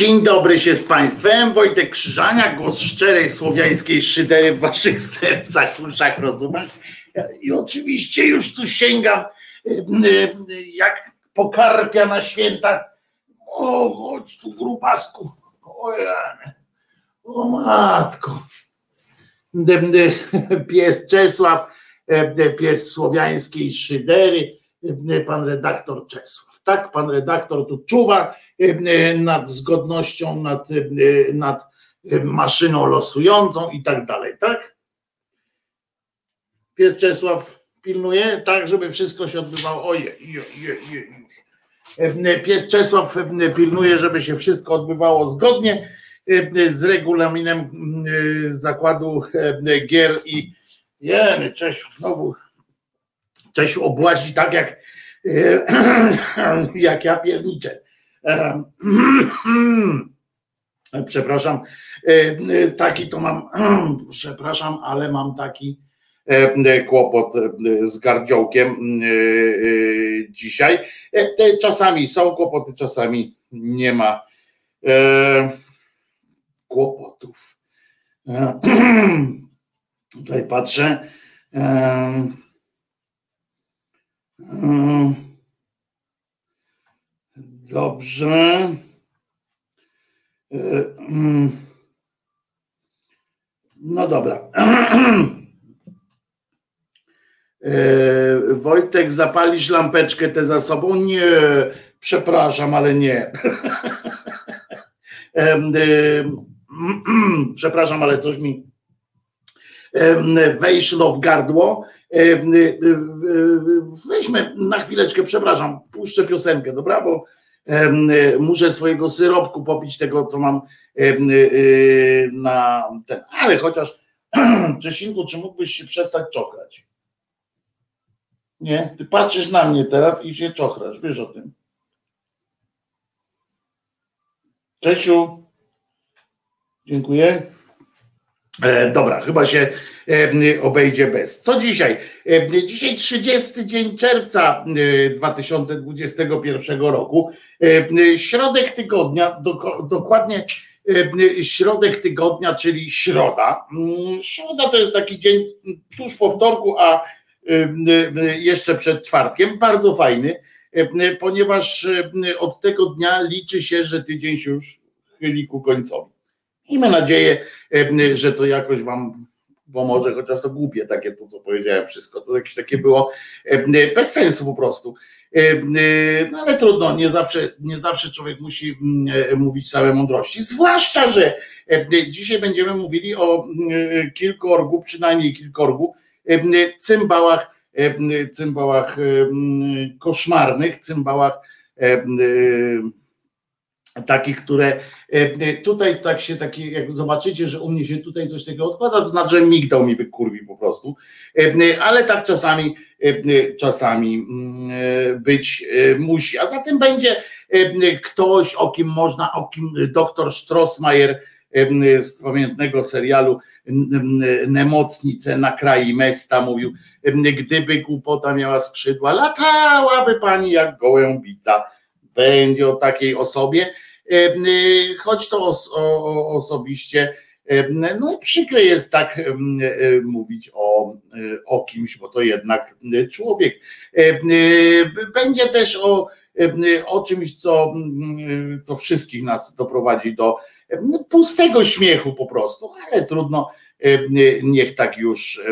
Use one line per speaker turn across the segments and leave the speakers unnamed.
Dzień dobry się z Państwem. Wojtek Krzyżania, głos szczerej słowiańskiej szydery w Waszych sercach, uszach, rozumach. I oczywiście już tu sięgam jak pokarpia na święta. O, chodź tu grubasku. O, o matko. Pies Czesław, pies słowiańskiej szydery, pan redaktor Czesław. Tak, pan redaktor tu czuwa nad zgodnością, nad, e, nad maszyną losującą i tak dalej, tak? Pies Czesław pilnuje, tak, żeby wszystko się odbywało. Oje, je, je, już. Pies Czesław pilnuje, żeby się wszystko odbywało zgodnie z regulaminem zakładu gier i jeny, Czesiu, znowu Czesiu obłazi tak jak jak ja pierniczę. Przepraszam, e, e, taki to mam, przepraszam, ale mam taki e, kłopot z gardziołkiem dzisiaj. Czasami są kłopoty, czasami nie ma kłopotów. Tutaj patrzę. E, Dobrze. E, mm. No dobra. E, Wojtek, zapalisz lampeczkę tę za sobą? Nie, przepraszam, ale nie. Em, Przepraszam, ale coś mi wejszło w gardło. Weźmy na chwileczkę, przepraszam, puszczę piosenkę, dobra? Bo muszę swojego syropku popić tego, co mam y, y, na ten. Ale chociaż, Czesinku, czy mógłbyś się przestać czochrać? Nie? Ty patrzysz na mnie teraz i się czochrasz, wiesz o tym. Czesiu. Dziękuję. E, dobra, chyba się obejdzie bez. Co dzisiaj? E, dzisiaj 30 dzień czerwca 2021 roku. Środek tygodnia, dokładnie środek tygodnia, czyli środa. Mm, środa to jest taki dzień tuż po wtorku, a jeszcze przed czwartkiem. Bardzo fajny, ponieważ od tego dnia liczy się, że tydzień się już chyli ku końcowi. Miejmy nadzieję, że to jakoś Wam pomoże, chociaż to głupie takie to, co powiedziałem wszystko. To jakieś takie było bez sensu po prostu. No ale trudno, nie zawsze, nie zawsze człowiek musi mówić same mądrości. Zwłaszcza, że dzisiaj będziemy mówili o kilkorgu, przynajmniej kilkorgu, cymbałach, cymbałach koszmarnych, cymbałach takich, które e, tutaj tak się takie, jak zobaczycie, że u mnie się tutaj coś takiego odkłada, to znaczy, że migdał mi wykurwi po prostu, e, ale tak czasami e, czasami mm, być musi. A zatem będzie ktoś, o kim można, o kim doktor Strossmayer z pamiętnego serialu Nemocnice na kraju Mesta mówił, gdyby głupota miała skrzydła, latałaby pani jak gołębica. Będzie o takiej osobie, choć to os osobiście no przykre jest tak y, mówić o, y, o kimś, bo to jednak człowiek. Będzie też o, o czymś, co, co wszystkich nas doprowadzi do pustego śmiechu po prostu, ale trudno, niech tak już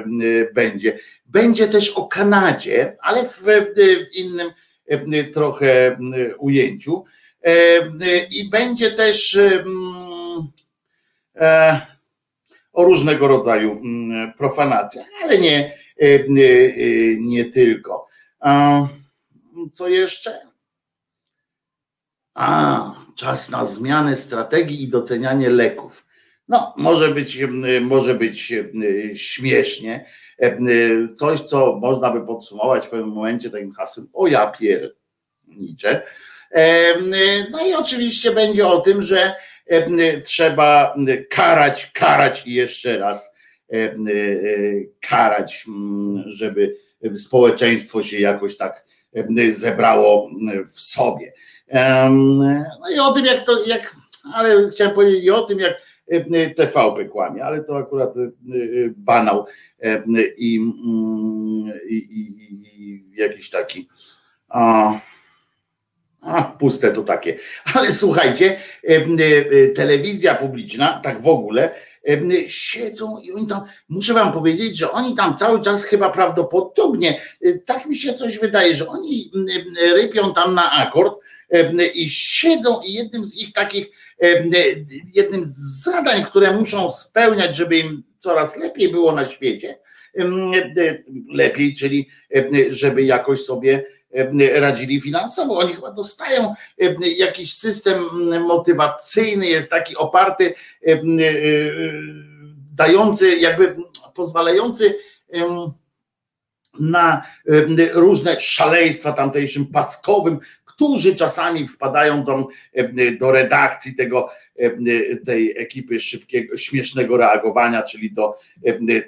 będzie. Będzie też o Kanadzie, ale w, w innym E, trochę e, ujęciu. E, I będzie też o różnego rodzaju profanacjach, ale nie, nie tylko. Co jeszcze? A, czas na zmianę strategii i docenianie leków. No, może być, może być śmiesznie, coś, co można by podsumować w pewnym momencie takim hasłem o ja piernicze. No i oczywiście będzie o tym, że trzeba karać, karać i jeszcze raz karać, żeby społeczeństwo się jakoś tak zebrało w sobie. No i o tym, jak to, jak, ale chciałem powiedzieć i o tym, jak TVP kłamie, ale to akurat banał i, i, i jakiś taki. A, a, puste to takie. Ale słuchajcie, telewizja publiczna, tak w ogóle, siedzą i oni tam, muszę wam powiedzieć, że oni tam cały czas chyba prawdopodobnie, tak mi się coś wydaje, że oni rypią tam na akord i siedzą i jednym z ich takich, jednym z zadań, które muszą spełniać, żeby im coraz lepiej było na świecie, lepiej, czyli żeby jakoś sobie radzili finansowo. Oni chyba dostają jakiś system motywacyjny, jest taki oparty, dający, jakby pozwalający na różne szaleństwa tamtejszym paskowym, którzy czasami wpadają do, do redakcji tego, tej ekipy szybkiego, śmiesznego reagowania, czyli do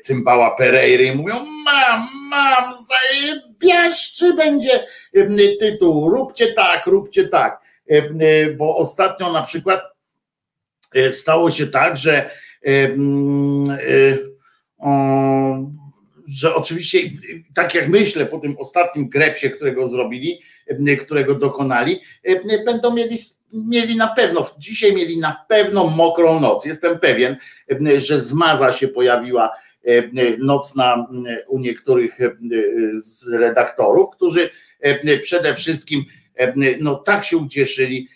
cymbała Pereiry i mówią mam, mam, zajebiaszczy będzie tytuł, róbcie tak, róbcie tak, bo ostatnio na przykład e, stało się tak, że e, że oczywiście, tak jak myślę po tym ostatnim grepsie, którego zrobili, którego dokonali, będą mieli, mieli na pewno, dzisiaj mieli na pewno mokrą noc. Jestem pewien, że zmaza się pojawiła nocna u niektórych z redaktorów, którzy przede wszystkim no tak się ucieszyli,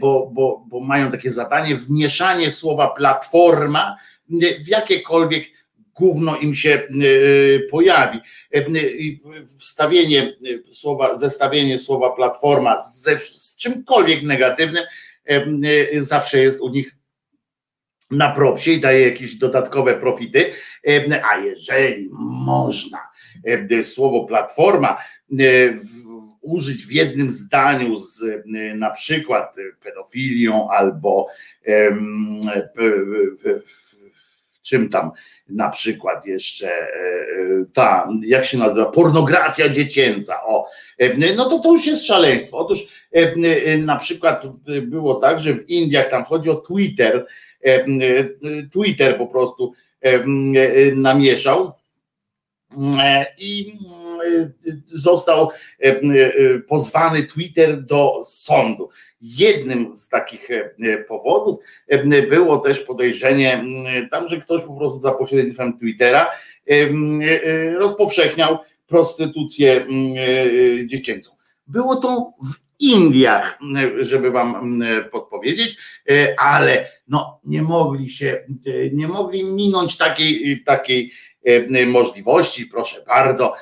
bo, bo, bo mają takie zadanie wmieszanie słowa platforma w jakiekolwiek gówno im się pojawi. E, wstawienie słowa, zestawienie słowa platforma ze, z czymkolwiek negatywnym e, zawsze jest u nich na propsie i daje jakieś dodatkowe profity. E, a jeżeli można słowo platforma użyć w jednym zdaniu z na przykład pedofilią albo czym tam na przykład jeszcze e, e, ta, jak się nazywa, pornografia dziecięca, o, e, no to to już jest szaleństwo. Otóż na przykład było tak, że w Indiach tam chodzi o Twitter, Twitter po prostu namieszał i został pozwany Twitter do sądu. Jednym z takich e, powodów e, było też podejrzenie tam, że ktoś po prostu za pośrednictwem Twittera e, rozpowszechniał prostytucję dziecięcą. Było to w Indiach, żeby wam podpowiedzieć, ale no nie mogli się, nie mogli minąć takiej, takiej możliwości, proszę bardzo.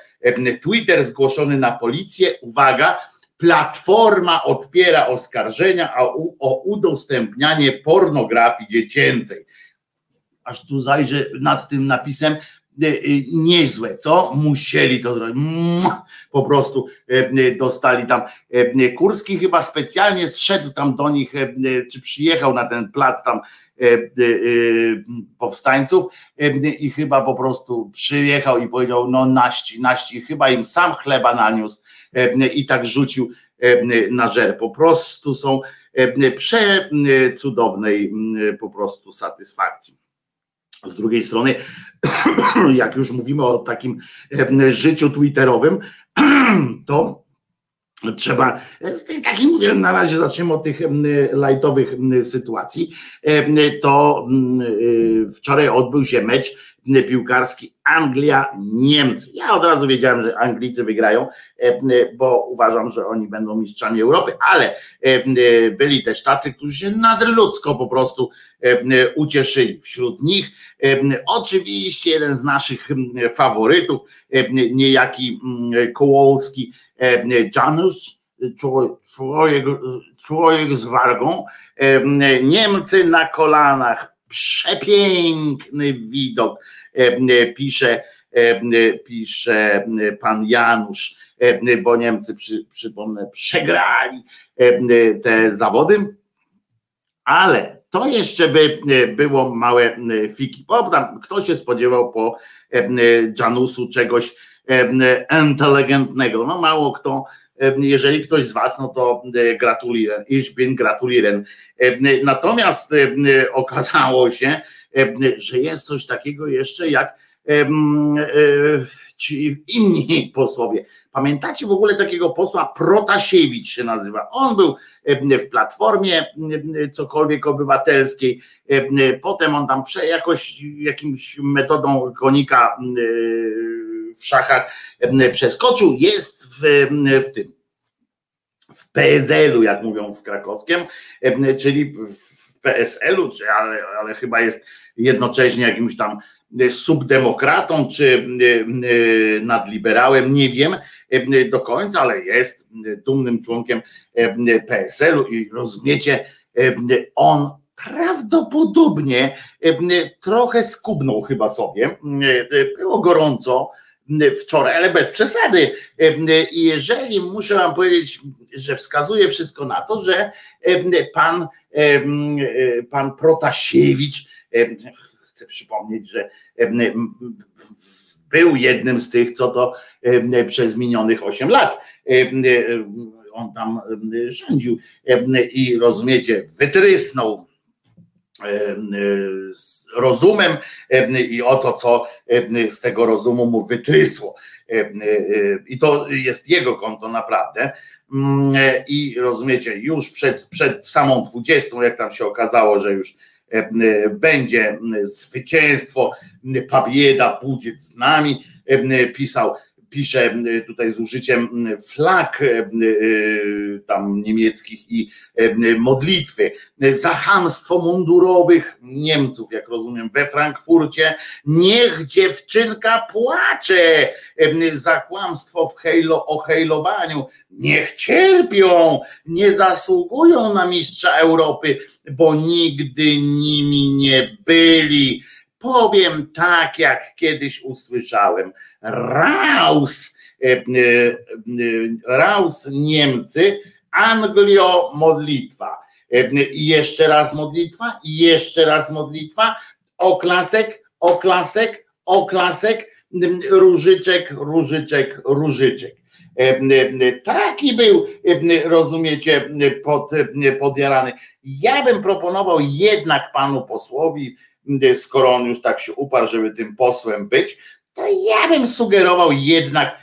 Twitter zgłoszony na policję, uwaga, Platforma odpiera oskarżenia o udostępnianie pornografii dziecięcej. Aż tu zajrzę nad tym napisem, e, e, niezłe, co? Musieli to zrobić. Po prostu e, dostali tam. Kurski chyba specjalnie zszedł tam do nich, czy przyjechał na ten plac tam powstańców i chyba po prostu przyjechał i powiedział, no naści, naści, chyba im sam chleba naniósł i tak rzucił na żer. Po prostu są przecudownej po prostu satysfakcji. Z drugiej strony, jak już mówimy o takim życiu twitterowym, to trzeba, z tych takich mówię, na razie zaczniemy od tych lightowych sytuacji, to y, wczoraj odbył się mecz piłkarski Anglia-Niemcy. Ja od razu wiedziałem, że Anglicy wygrają, e, bo uważam, że oni będą mistrzami Europy, ale e, byli też tacy, którzy się nadludzko po prostu e, ucieszyli. Wśród nich oczywiście jeden z naszych faworytów, niejaki Kołowski, Janusz, człowiek, człowiek z wargą, Niemcy na kolanach, przepiękny widok, e, pisze, e, pisze pan Janusz, e, bo Niemcy, przy, przypomnę, przegrali te zawody, ale to jeszcze by było małe fiki. Bo tam kto się spodziewał po Janusu czegoś inteligentnego? No mało kto jeżeli ktoś z Was, no to e, gratuluję, ich bin gratulieren. Natomiast okazało się, że jest coś takiego jeszcze jak e, ci inni posłowie. Pamiętacie w ogóle takiego posła Protasiewicz się nazywa? On był w platformie cokolwiek obywatelskiej, potem on tam prze, jakoś jakimś metodą konika w szachach przeskoczył, jest w, w tym w PSL-u, jak mówią w krakowskim, czyli w PSL-u, czy, ale, ale chyba jest jednocześnie jakimś tam subdemokratą czy nadliberałem, nie wiem do końca, ale jest dumnym członkiem PSL-u i rozumiecie, on prawdopodobnie trochę skubnął chyba sobie, było gorąco, wczoraj, ale bez przesady. I jeżeli muszę wam powiedzieć, że wskazuje wszystko na to, że pan, pan Protasiewicz, chcę przypomnieć, że był jednym z tych, co to przez minionych 8 lat on tam rządził i rozumiecie, wytrysnął z rozumem i o to, co z tego rozumu mu wytrysło. I to jest jego konto naprawdę. Mm, I rozumiecie, już przed, przed samą dwudziestą, jak tam się okazało, że już będzie zwycięstwo, pabieda, budziec z nami, pisał pisze tutaj z użyciem flag tam niemieckich i modlitwy. Za hamstwo mundurowych Niemców, jak rozumiem, we Frankfurcie. Niech dziewczynka płacze za kłamstwo w hejlo, o hejlowaniu. Niech cierpią, nie zasługują na mistrza Europy, bo nigdy nimi nie byli powiem tak, jak kiedyś usłyszałem. Raus, Raus Niemcy, Anglio modlitwa. I jeszcze raz modlitwa, i jeszcze raz modlitwa, oklasek, oklasek, oklasek, różyczek, różyczek, różyczek. Taki był, rozumiecie, pod, podjarany. Ja bym proponował jednak panu posłowi, skoro on już tak się uparł, żeby tym posłem być, to ja bym sugerował jednak,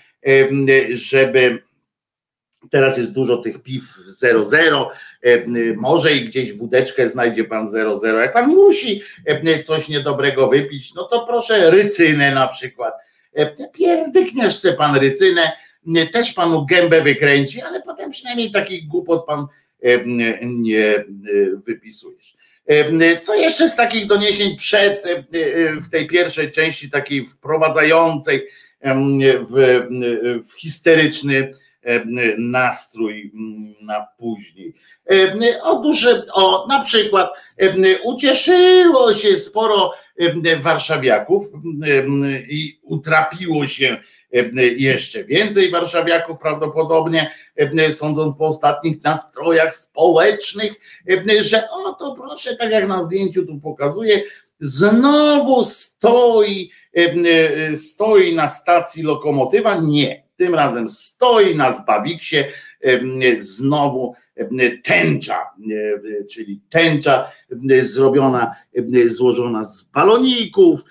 żeby Teraz jest dużo tych piw 00, może i gdzieś wódeczkę znajdzie pan 00. Jak pan musi coś niedobrego wypić, no to proszę rycynę na przykład. Pierdykniesz se pan rycynę, też panu gębę wykręci, ale potem przynajmniej takich głupot pan nie wypisujesz. Co jeszcze z takich doniesień przed, w tej pierwszej części, takiej wprowadzającej w, w histeryczny nastrój na później. Otóż o, na przykład ucieszyło się sporo warszawiaków i utrapiło się jeszcze więcej warszawiaków prawdopodobnie, sądząc po ostatnich nastrojach społecznych, że o to proszę, tak jak na zdjęciu tu pokazuje, znowu stoi, stoi na stacji lokomotywa. Nie, tym razem stoi na Zbawiksie znowu tęcza, czyli tęcza zrobiona, złożona z baloników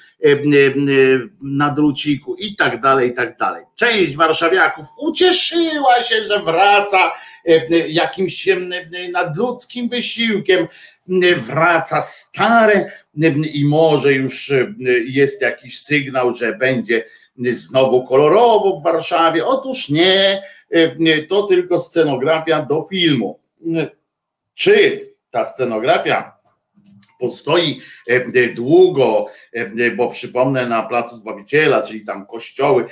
na druciku i tak dalej, i tak dalej. Część warszawiaków ucieszyła się, że wraca jakimś nadludzkim wysiłkiem, wraca stare i może już jest jakiś sygnał, że będzie znowu kolorowo w Warszawie. Otóż nie, to tylko scenografia do filmu. Czy ta scenografia postoi długo, bo przypomnę na Placu Zbawiciela, czyli tam kościoły,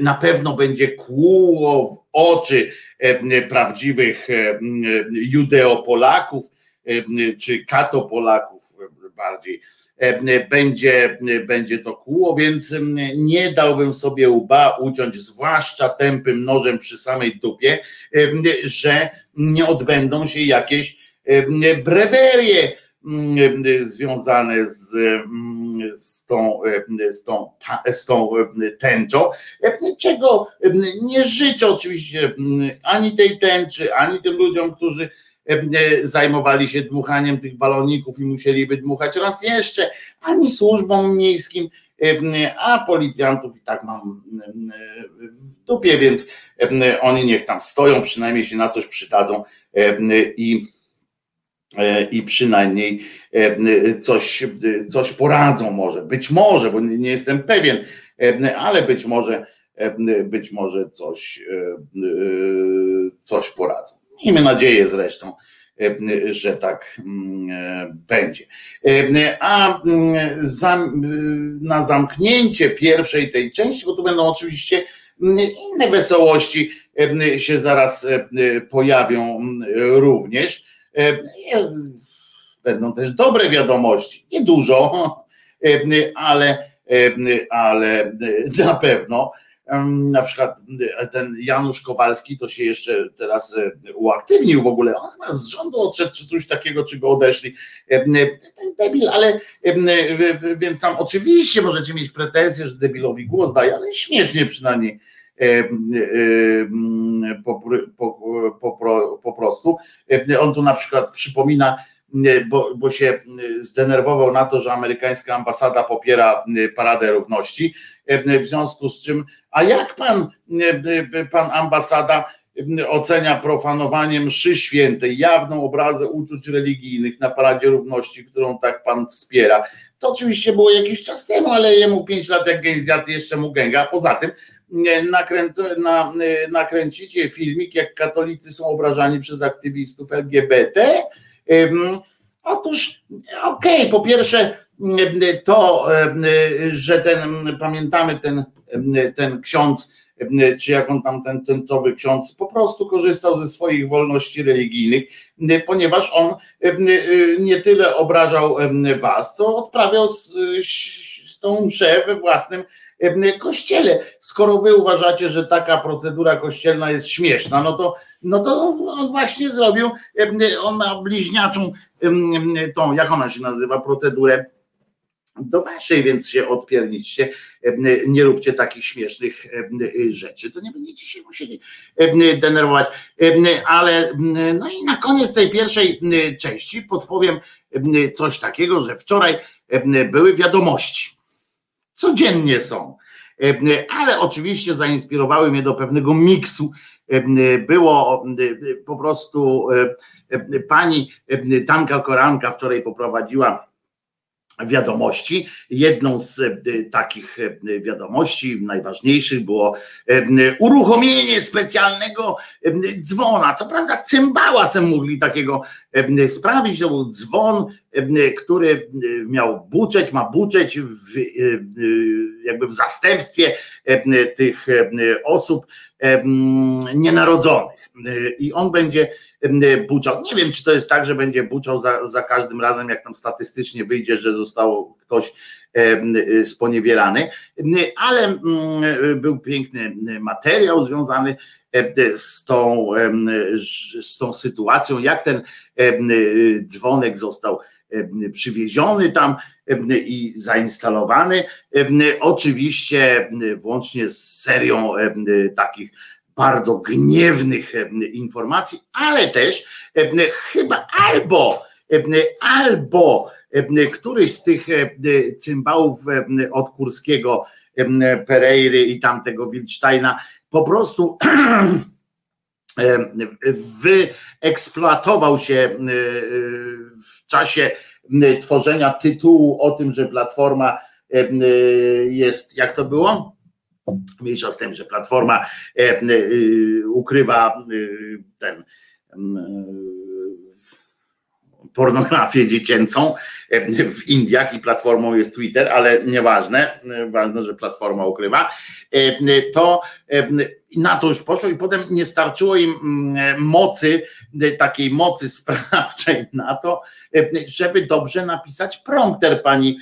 na pewno będzie kłuło w oczy prawdziwych judeopolaków czy katopolaków bardziej będzie, będzie to kłuło, więc nie dałbym sobie łba uciąć, zwłaszcza tępym nożem przy samej dupie, że nie odbędą się jakieś brewerie związane z, z, tą, z, tą, z tą tęczą, czego nie życzę oczywiście ani tej tęczy, ani tym ludziom, którzy E, zajmowali się dmuchaniem tych baloników i musieliby dmuchać raz jeszcze, ani służbom miejskim, a policjantów i tak mam w dupie, więc oni niech tam stoją, przynajmniej się na coś przydadzą i e, i przynajmniej coś, coś poradzą może, być może, bo nie jestem pewien, ale być może być może coś, coś poradzą. Miejmy nadzieję zresztą, e, że tak mm, e, będzie. E, a mm, na zamknięcie pierwszej tej części, bo tu będą oczywiście mm, inne wesołości się zaraz pojawią również. Będą też dobre wiadomości, nie dużo, ale, ale na pewno na przykład e, ten Janusz Kowalski to się jeszcze teraz e, uaktywnił w ogóle, on chyba z rządu odszedł, czy coś takiego, czy go odeszli, debil, ale więc tam oczywiście możecie mieć pretensje, że debilowi głos daje, ale śmiesznie przynajmniej po, po, po, po prostu. On tu na przykład przypomina bo, bo się zdenerwował na to, że amerykańska ambasada popiera Paradę Równości, w związku z czym, a jak pan, pan ambasada ocenia profanowanie mszy świętej, jawną obrazę uczuć religijnych na Paradzie Równości, którą tak pan wspiera. To oczywiście było jakiś czas temu, ale jemu pięć lat jak gęś zjadł, jeszcze mu gęga. Poza tym nakręcę, na, nakręcicie filmik, jak katolicy są obrażani przez aktywistów LGBT, Otóż, okej, okay, po pierwsze, to, że ten, pamiętamy ten, ten ksiądz, czy jak on tam, ten tentowy ksiądz, po prostu korzystał ze swoich wolności religijnych, ponieważ on nie tyle obrażał was, co odprawiał tą mszę we własnym kościele. Skoro wy uważacie, że taka procedura kościelna jest śmieszna, no to, no to on właśnie zrobił, on ma bliźniaczą tą, jak ona się nazywa, procedurę do waszej, więc się odpierniczcie, nie róbcie takich śmiesznych rzeczy, to nie będziecie się musieli denerwować. Ale no i na koniec tej pierwszej części podpowiem coś takiego, że wczoraj były wiadomości. Codziennie są. Ale oczywiście zainspirowały mnie do pewnego miksu. Było po prostu pani Tanka Koranka wczoraj poprowadziła wiadomości. Jedną z e, takich e, wiadomości, najważniejszych, było e, uruchomienie specjalnego dzwona. Co prawda, cymbałasem mogli takiego sprawić. To był dzwon, który miał buczeć, ma buczeć w, jakby w zastępstwie tych osób nienarodzonych. I on będzie buczał. Nie wiem, czy to jest tak, że będzie buczał za, za każdym razem, jak tam statystycznie wyjdzie, że został ktoś sponiewielany, ale był piękny materiał związany z tą, z tą sytuacją, jak ten dzwonek został przywieziony tam i zainstalowany. Oczywiście włącznie z serią takich bardzo gniewnych informacji, ale też chyba albo, albo któryś z tych cymbałów od Kurskiego, Pereiry i tamtego Wildsteina po prostu wyeksploatował się w czasie tworzenia tytułu o tym, że Platforma jest, jak to było? Mniejsza z tym, że Platforma e, e, ukrywa e, ten pornografię dziecięcą w Indiach i platformą jest Twitter, ale nieważne, ważne, że platforma ukrywa, to na to już poszło i potem nie starczyło im mocy, takiej mocy sprawczej na to, żeby dobrze napisać prompter pani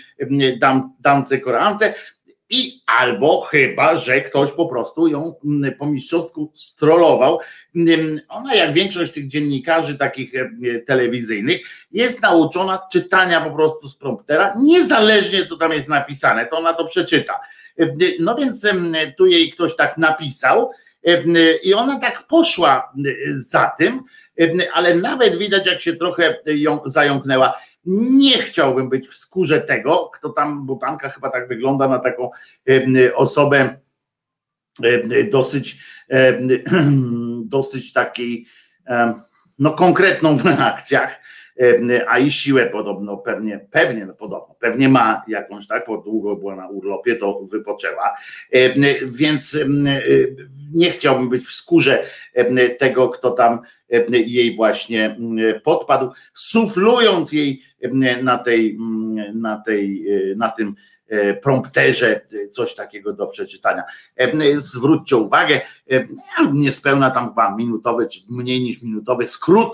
Damce Korance, i albo chyba, że ktoś po prostu ją mm, po mistrzostku strollował. Mm, ona, jak większość tych dziennikarzy takich e, telewizyjnych, jest nauczona czytania po prostu z promptera, niezależnie co tam jest napisane, to ona to przeczyta. E, no więc tu jej ktoś tak napisał e, i ona tak poszła za tym, ale nawet widać, jak się trochę ją zająknęła nie chciałbym być w skórze tego, kto tam, Butanka chyba tak wygląda na taką osobę dosyć, dosyć takiej, no konkretną w reakcjach, a i siłę podobno pewnie, pewnie no podobno, pewnie ma jakąś, tak, bo długo była na urlopie, to wypoczęła, więc nie chciałbym być w skórze tego, kto tam jej właśnie podpadł, suflując jej na tej, na tej, na tym prompterze coś takiego do przeczytania. Zwróćcie uwagę, niespełna tam chyba minutowy, czy mniej niż minutowy skrót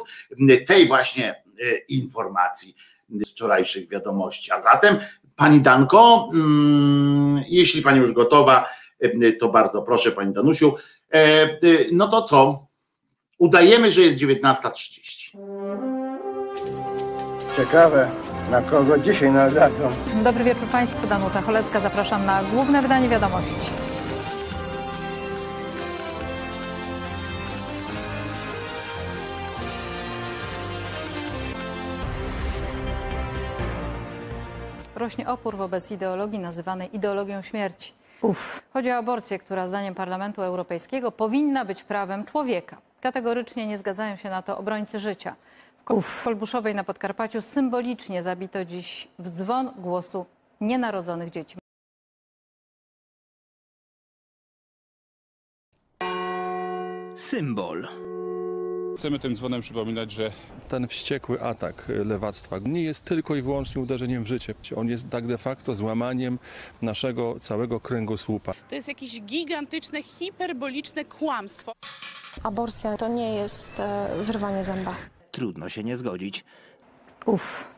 tej właśnie informacji z wczorajszych wiadomości. A zatem, Pani Danko, jeśli Pani już gotowa, to bardzo proszę Pani Danusiu, no to co? Udajemy, że jest 19.30.
Ciekawe, na kogo dzisiaj nadadzą.
Dobry wieczór Państwu, Danuta Cholecka. Zapraszam na główne wydanie wiadomości. Rośnie opór wobec ideologii nazywanej ideologią śmierci. Uf. Chodzi o aborcję, która zdaniem Parlamentu Europejskiego powinna być prawem człowieka. Kategorycznie nie zgadzają się na to obrońcy życia. W Kolbuszowej na Podkarpaciu symbolicznie zabito dziś w dzwon głosu nienarodzonych dzieci.
Symbol.
Chcemy tym dzwonem przypominać, że
ten wściekły atak lewactwa nie jest tylko i wyłącznie uderzeniem w życie. On jest tak de facto złamaniem naszego całego kręgosłupa.
To jest jakieś gigantyczne, hiperboliczne kłamstwo.
Aborcja to nie jest e, wyrwanie zęba.
Trudno się nie zgodzić.
Uf.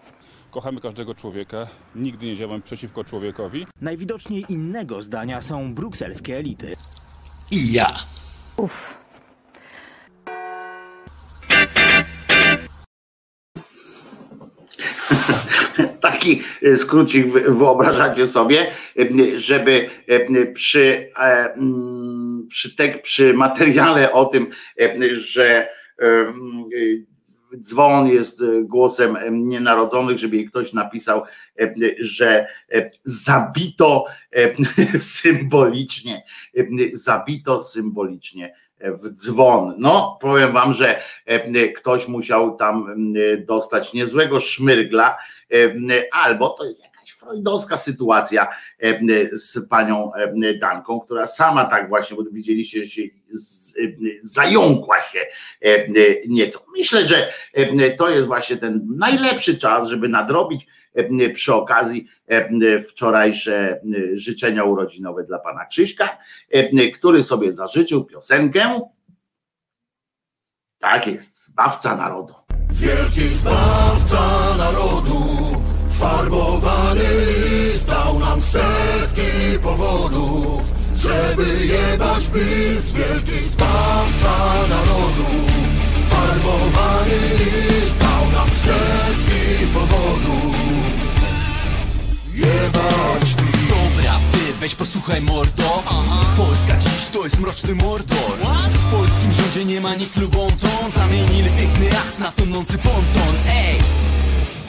kochamy każdego człowieka, nigdy nie działamy przeciwko człowiekowi.
Najwidoczniej innego zdania są brukselskie elity.
I ja.
Uff.
Taki e, skrócik wy- wyobrażacie sobie, e, żeby e, przy, mm, przy, tek, przy materiale o tym, że mm, dzwon jest głosem nienarodzonych, żeby ktoś napisał, że zabito symbolicznie, zabito symbolicznie w dzwon. No, powiem wam, że ktoś musiał tam dostać niezłego szmyrgla, albo to jest jakaś freudowska sytuacja z panią Danką, która sama tak właśnie, bo widzieliście, że się zająkła się nieco. Myślę, że to jest właśnie ten najlepszy czas, żeby nadrobić przy okazji wczorajsze życzenia urodzinowe dla pana Krzyśka, który sobie zażyczył piosenkę. Tak jest, zbawca narodu.
Wielki zbawca narodu, farbowany list dał nam setki powodów, żeby jebać bis. Wielki zbawca narodu, farbowany list dał nam setki powodów, jebać bis.
Dobra, ty weź posłuchaj mordo. Polska dziś to jest mroczny mordor. W polskim rządzie nie ma nic lubontą Zamienili piękny akt na tonący ponton. Ej!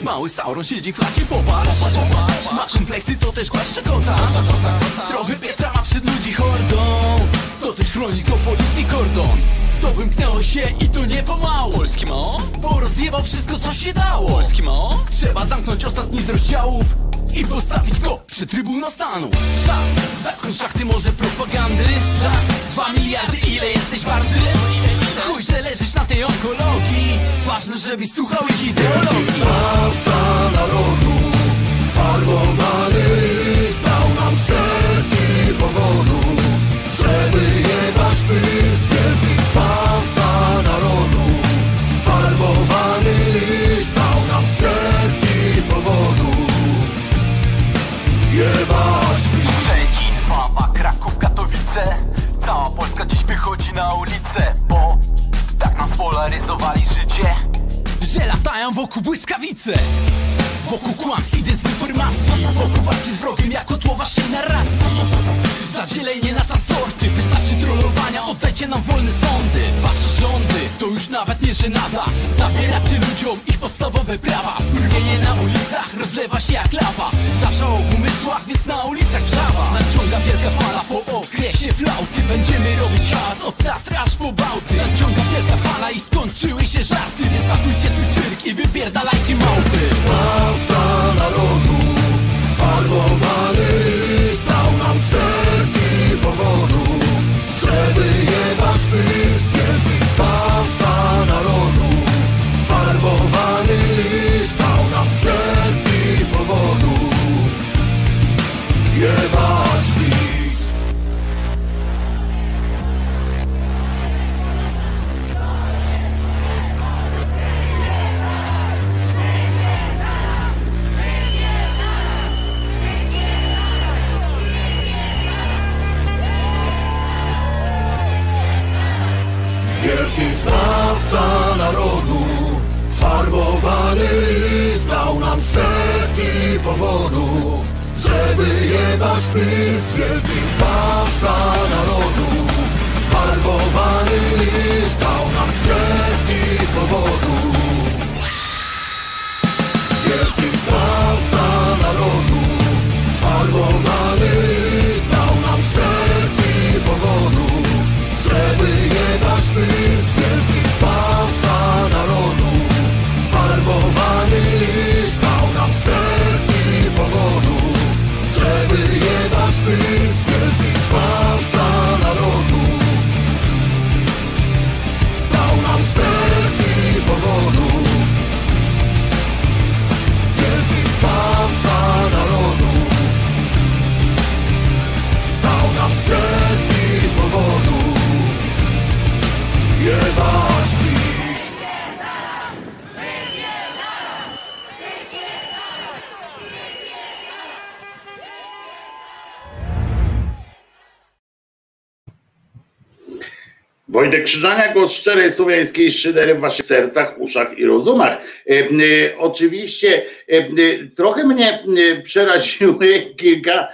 Mały Sauron siedzi w chacie, popatrz. Ma kompleksy, to też głaszcze kota Trochę Pietra ma przed ludzi hordą To też chronik o policji kordon To wymknęło się i to nie pomału Polski mo? Bo rozjebał wszystko co się dało. Polski mo? Trzeba zamknąć ostatni z rozdziałów I postawić go przy Trybunał Stanu. Za, zakon szachty może propagandy? Za dwa miliardy ile jesteś warty? Że leżysz na tej onkologii Ważne, żebyś słuchał ich ideologii
Zbawca narodu, farbowany list dał nam setki powodów, żeby jebać bis. Wielki zbawca narodu, farbowany list dał nam setki powodów, jebać bis.
Szczecin, Wawa, Kraków, Katowice Cała Polska dziś wychodzi na ulicę tak nam spolaryzowali życie. Że latają wokół błyskawice Wokół kłamstw i dezinformacji. Wokół walki z wrogiem jak kotło waszej narracji Zadzielenie nas na sorty. Wystarczy trollowania, oddajcie nam wolne sądy. Wasze rządy to już nawet nie żenada. Zabieracie ludziom ich podstawowe prawa. Wkurwienie na ulicach rozlewa się jak lawa. Zawsze o umysłach, więc na ulicach wrzawa. Nadciąga wielka fala po okresie flauty. Będziemy robić hałas od Tatry aż po Bałty. Nadciąga wielka fala i skończyły się żarty. Więc pakujcie swój cyrk i wypierdalajcie małpy.
Zbawca
Wojtek Krzyżania, głos szczerej słowiańskiej szydery w waszych sercach, uszach i rozumach. E, e, oczywiście e, trochę mnie przeraziły kilka,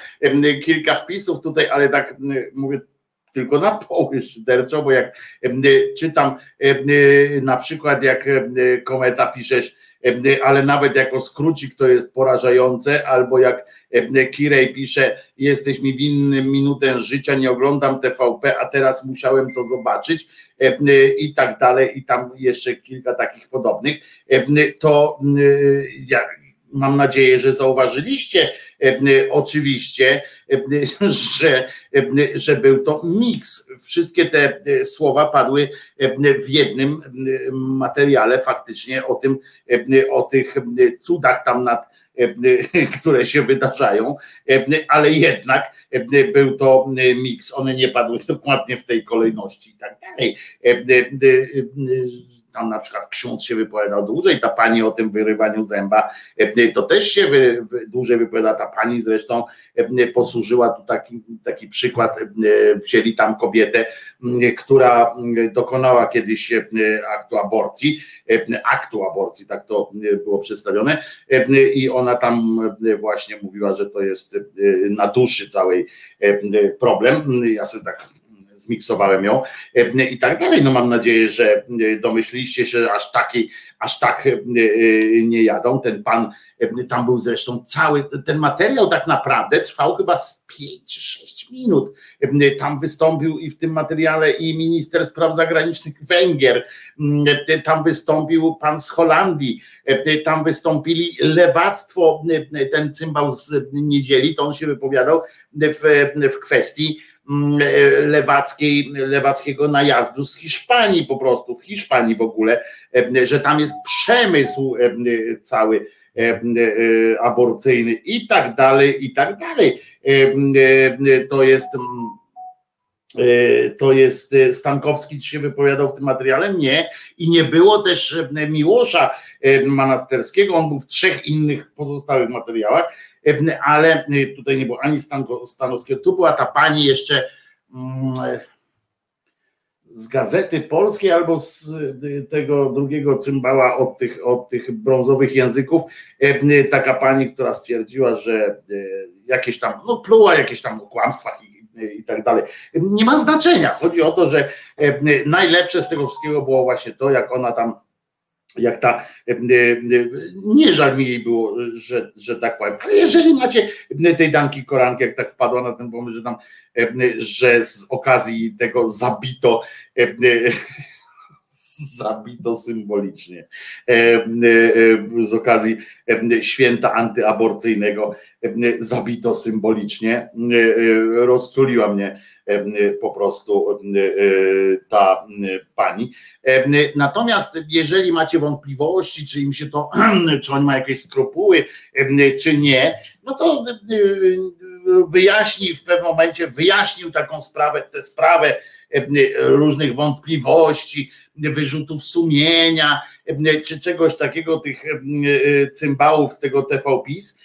kilka wpisów tutaj, ale tak mówię tylko na poły szyderczo, bo jak czytam na przykład jak kometa piszesz, ale nawet jako skrócik to jest porażające, albo jak Kirej pisze, jesteś mi winny minutę życia, nie oglądam TVP, a teraz musiałem to zobaczyć i tak dalej, i tam jeszcze kilka takich podobnych, to ja mam nadzieję, że zauważyliście oczywiście, że, że był to miks. Wszystkie te słowa padły w jednym materiale faktycznie o tym, o tych cudach tam nad które się wydarzają, ale jednak był to miks, one nie padły dokładnie w tej kolejności i tak dalej tam na przykład ksiądz się wypowiadał dłużej, ta pani o tym wyrywaniu zęba to też się wy, dłużej wypowiada, ta pani zresztą posłużyła tu taki, taki przykład, wzięli tam kobietę, która dokonała kiedyś aktu aborcji, aktu aborcji, tak to było przedstawione i ona tam właśnie mówiła, że to jest na duszy całej problem, ja sobie tak zmiksowałem ją e, i tak dalej. No mam nadzieję, że e, domyśliście się, że aż takiej, aż tak e, nie jadą. Ten pan, tam był zresztą cały, ten materiał tak naprawdę trwał chyba z 5 czy 6 minut. Tam wystąpił i w tym materiale i minister spraw zagranicznych Węgier, tam wystąpił pan z Holandii, tam wystąpili lewactwo, ten cymbał z niedzieli, to on się wypowiadał w, w kwestii lewackiej, lewackiego najazdu z Hiszpanii po prostu, w Hiszpanii w ogóle, e, że tam jest przemysł e, cały aborcyjny i tak dalej, i tak dalej. To jest to jest Stankowski się wypowiadał w tym materiale? Nie. I nie było też Miłosza Manasterskiego, on był w trzech innych pozostałych materiałach ale y, tutaj nie było ani Stanowskiego, tu była ta pani jeszcze mm, z Gazety Polskiej albo z y, tego drugiego cymbała od tych, od tych brązowych języków, y, taka pani, która stwierdziła, że jakieś tam, no pluła jakieś tam o kłamstwach i, i tak dalej. Nie ma znaczenia. Chodzi o to, że najlepsze z tego wszystkiego było właśnie to, jak ona tam jak ta, e, e, nie żal mi jej było, że, że tak powiem, ale jeżeli macie tej Danki Koranki, jak tak wpadła na ten pomysł, że tam, e, że z okazji tego zabito zabito symbolicznie. Z okazji święta antyaborcyjnego. Zabito symbolicznie. Rozczuliła mnie po prostu ta pani. Natomiast jeżeli macie wątpliwości, czy im się to, czy on ma jakieś skrupuły, czy nie, no to wyjaśni w pewnym momencie, wyjaśnił taką sprawę, tę sprawę różnych wątpliwości, wyrzutów sumienia, czy czegoś takiego, tych cymbałów tego TV PiS,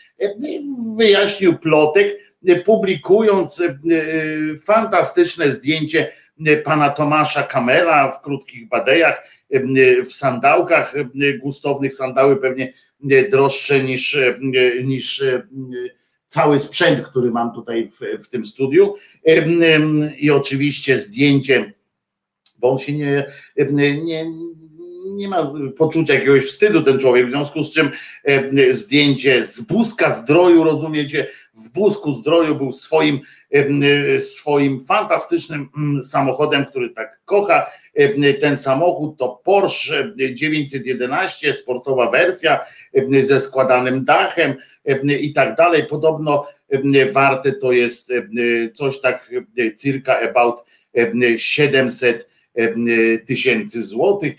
wyjaśnił plotek, publikując fantastyczne zdjęcie pana Tomasza Kamela w krótkich badejach, w sandałkach gustownych, sandały pewnie droższe niż, niż cały sprzęt, który mam tutaj w, w tym studiu. I oczywiście zdjęcie, bo on się nie, nie, nie ma poczucia jakiegoś wstydu ten człowiek, w związku z czym zdjęcie z Buzka Zdroju, rozumiecie, w Busku Zdroju był swoim, swoim fantastycznym mm, samochodem, który tak kocha. Ten samochód to Porsche 911, sportowa wersja ze składanym dachem i tak dalej. Podobno warte to jest coś tak circa about 700 tysięcy złotych.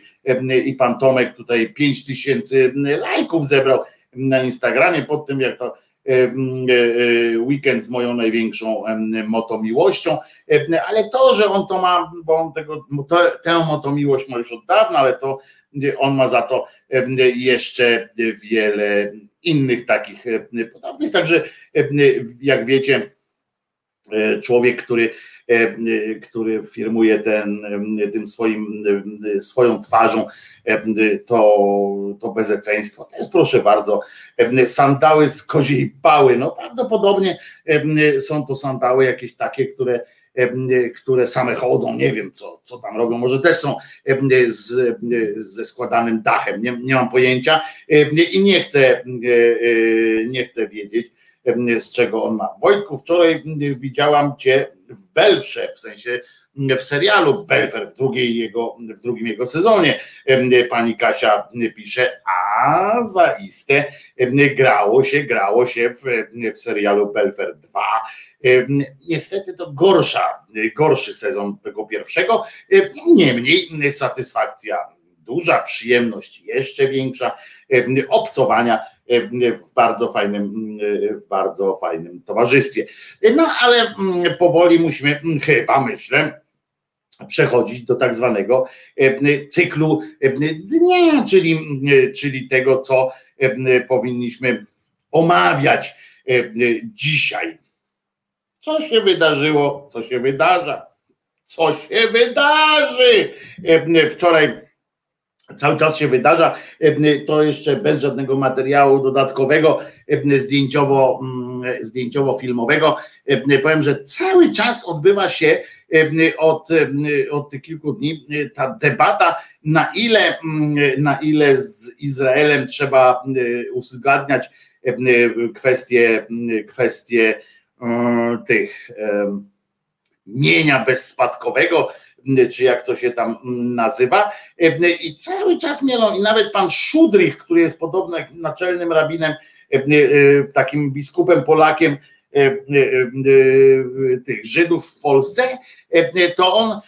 I pan Tomek tutaj 5 tysięcy lajków zebrał na Instagramie pod tym, jak to E, e, weekend z moją największą motomiłością, ale to, że on to ma, bo on tego, tę motomiłość ma już od dawna, ale to on ma za to jeszcze wiele innych takich podobnych, także jak wiecie, e, człowiek, który który firmuje ten, tym swoim, swoją twarzą to, to bezeceństwo. Jest proszę bardzo sandały z koziej pały. No prawdopodobnie są to sandały jakieś takie, które które same chodzą, nie wiem co, co tam robią, może też są z, ze składanym dachem, nie, nie mam pojęcia. I nie chcę, nie chcę wiedzieć z czego on ma. Wojtku, wczoraj widziałam cię w Belfrze, w sensie w serialu Belfer w, drugiej jego, w drugim jego sezonie. Pani Kasia pisze, a zaiste grało się, grało się w, w serialu Belfer 2. Niestety to gorsza, gorszy sezon tego pierwszego, niemniej satysfakcja duża, przyjemność jeszcze większa, obcowania w bardzo fajnym, w bardzo fajnym towarzystwie. No ale mm, powoli musimy mm, chyba, myślę, przechodzić do tak zwanego cyklu dnia, czyli, czyli tego, co powinniśmy omawiać dzisiaj. Co się wydarzyło, co się wydarza, co się wydarzy. Wczoraj cały czas się wydarza, to jeszcze bez żadnego materiału dodatkowego, zdjęciowo, mm, zdjęciowo-filmowego. Powiem, że cały czas odbywa się od, od tych kilku dni ta debata, na ile, mm, na ile z Izraelem trzeba uzgadniać kwestie, kwestie tych mienia bezspadkowego, czy jak to się tam nazywa. I cały czas mielą, i nawet pan Szudrych, który jest podobny naczelnym rabinem, takim biskupem Polakiem, tych Żydów w Polsce, to on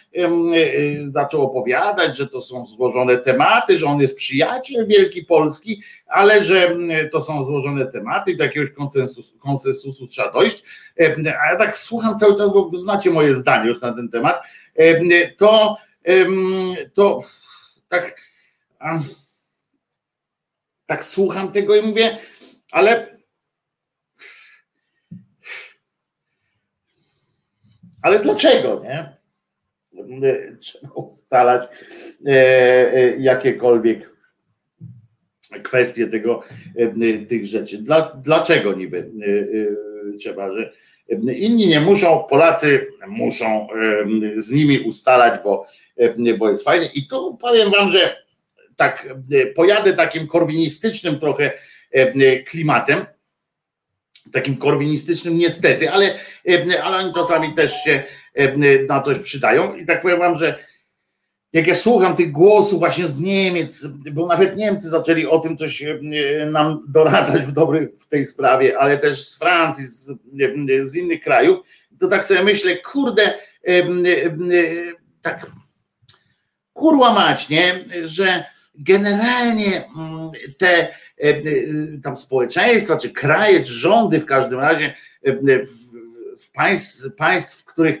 zaczął opowiadać, że to są złożone tematy, że on jest przyjaciel Wielki Polski, ale że to są złożone tematy, do jakiegoś konsensusu, konsensusu trzeba dojść. A ja tak słucham cały czas, bo znacie moje zdanie już na ten temat to, to tak, tak słucham tego i mówię, ale ale dlaczego, nie? Trzeba ustalać e, e, jakiekolwiek kwestie tego, e, tych rzeczy. Dla, dlaczego niby trzeba, że Inni nie muszą, Polacy muszą z nimi ustalać, bo, bo jest fajnie. I tu powiem wam, że tak pojadę takim korwinistycznym trochę klimatem, takim korwinistycznym niestety, ale, ale oni czasami też się na coś przydają. I tak powiem wam, że jak ja słucham tych głosów właśnie z Niemiec, bo nawet Niemcy zaczęli o tym coś e, nam doradzać w dobry w tej sprawie, ale też z Francji, z, z innych krajów, to tak sobie myślę, kurde, e, e, tak kurła mać, nie, że generalnie mm, te tam społeczeństwa, czy kraje, czy rządy w każdym razie w państw, państw, w których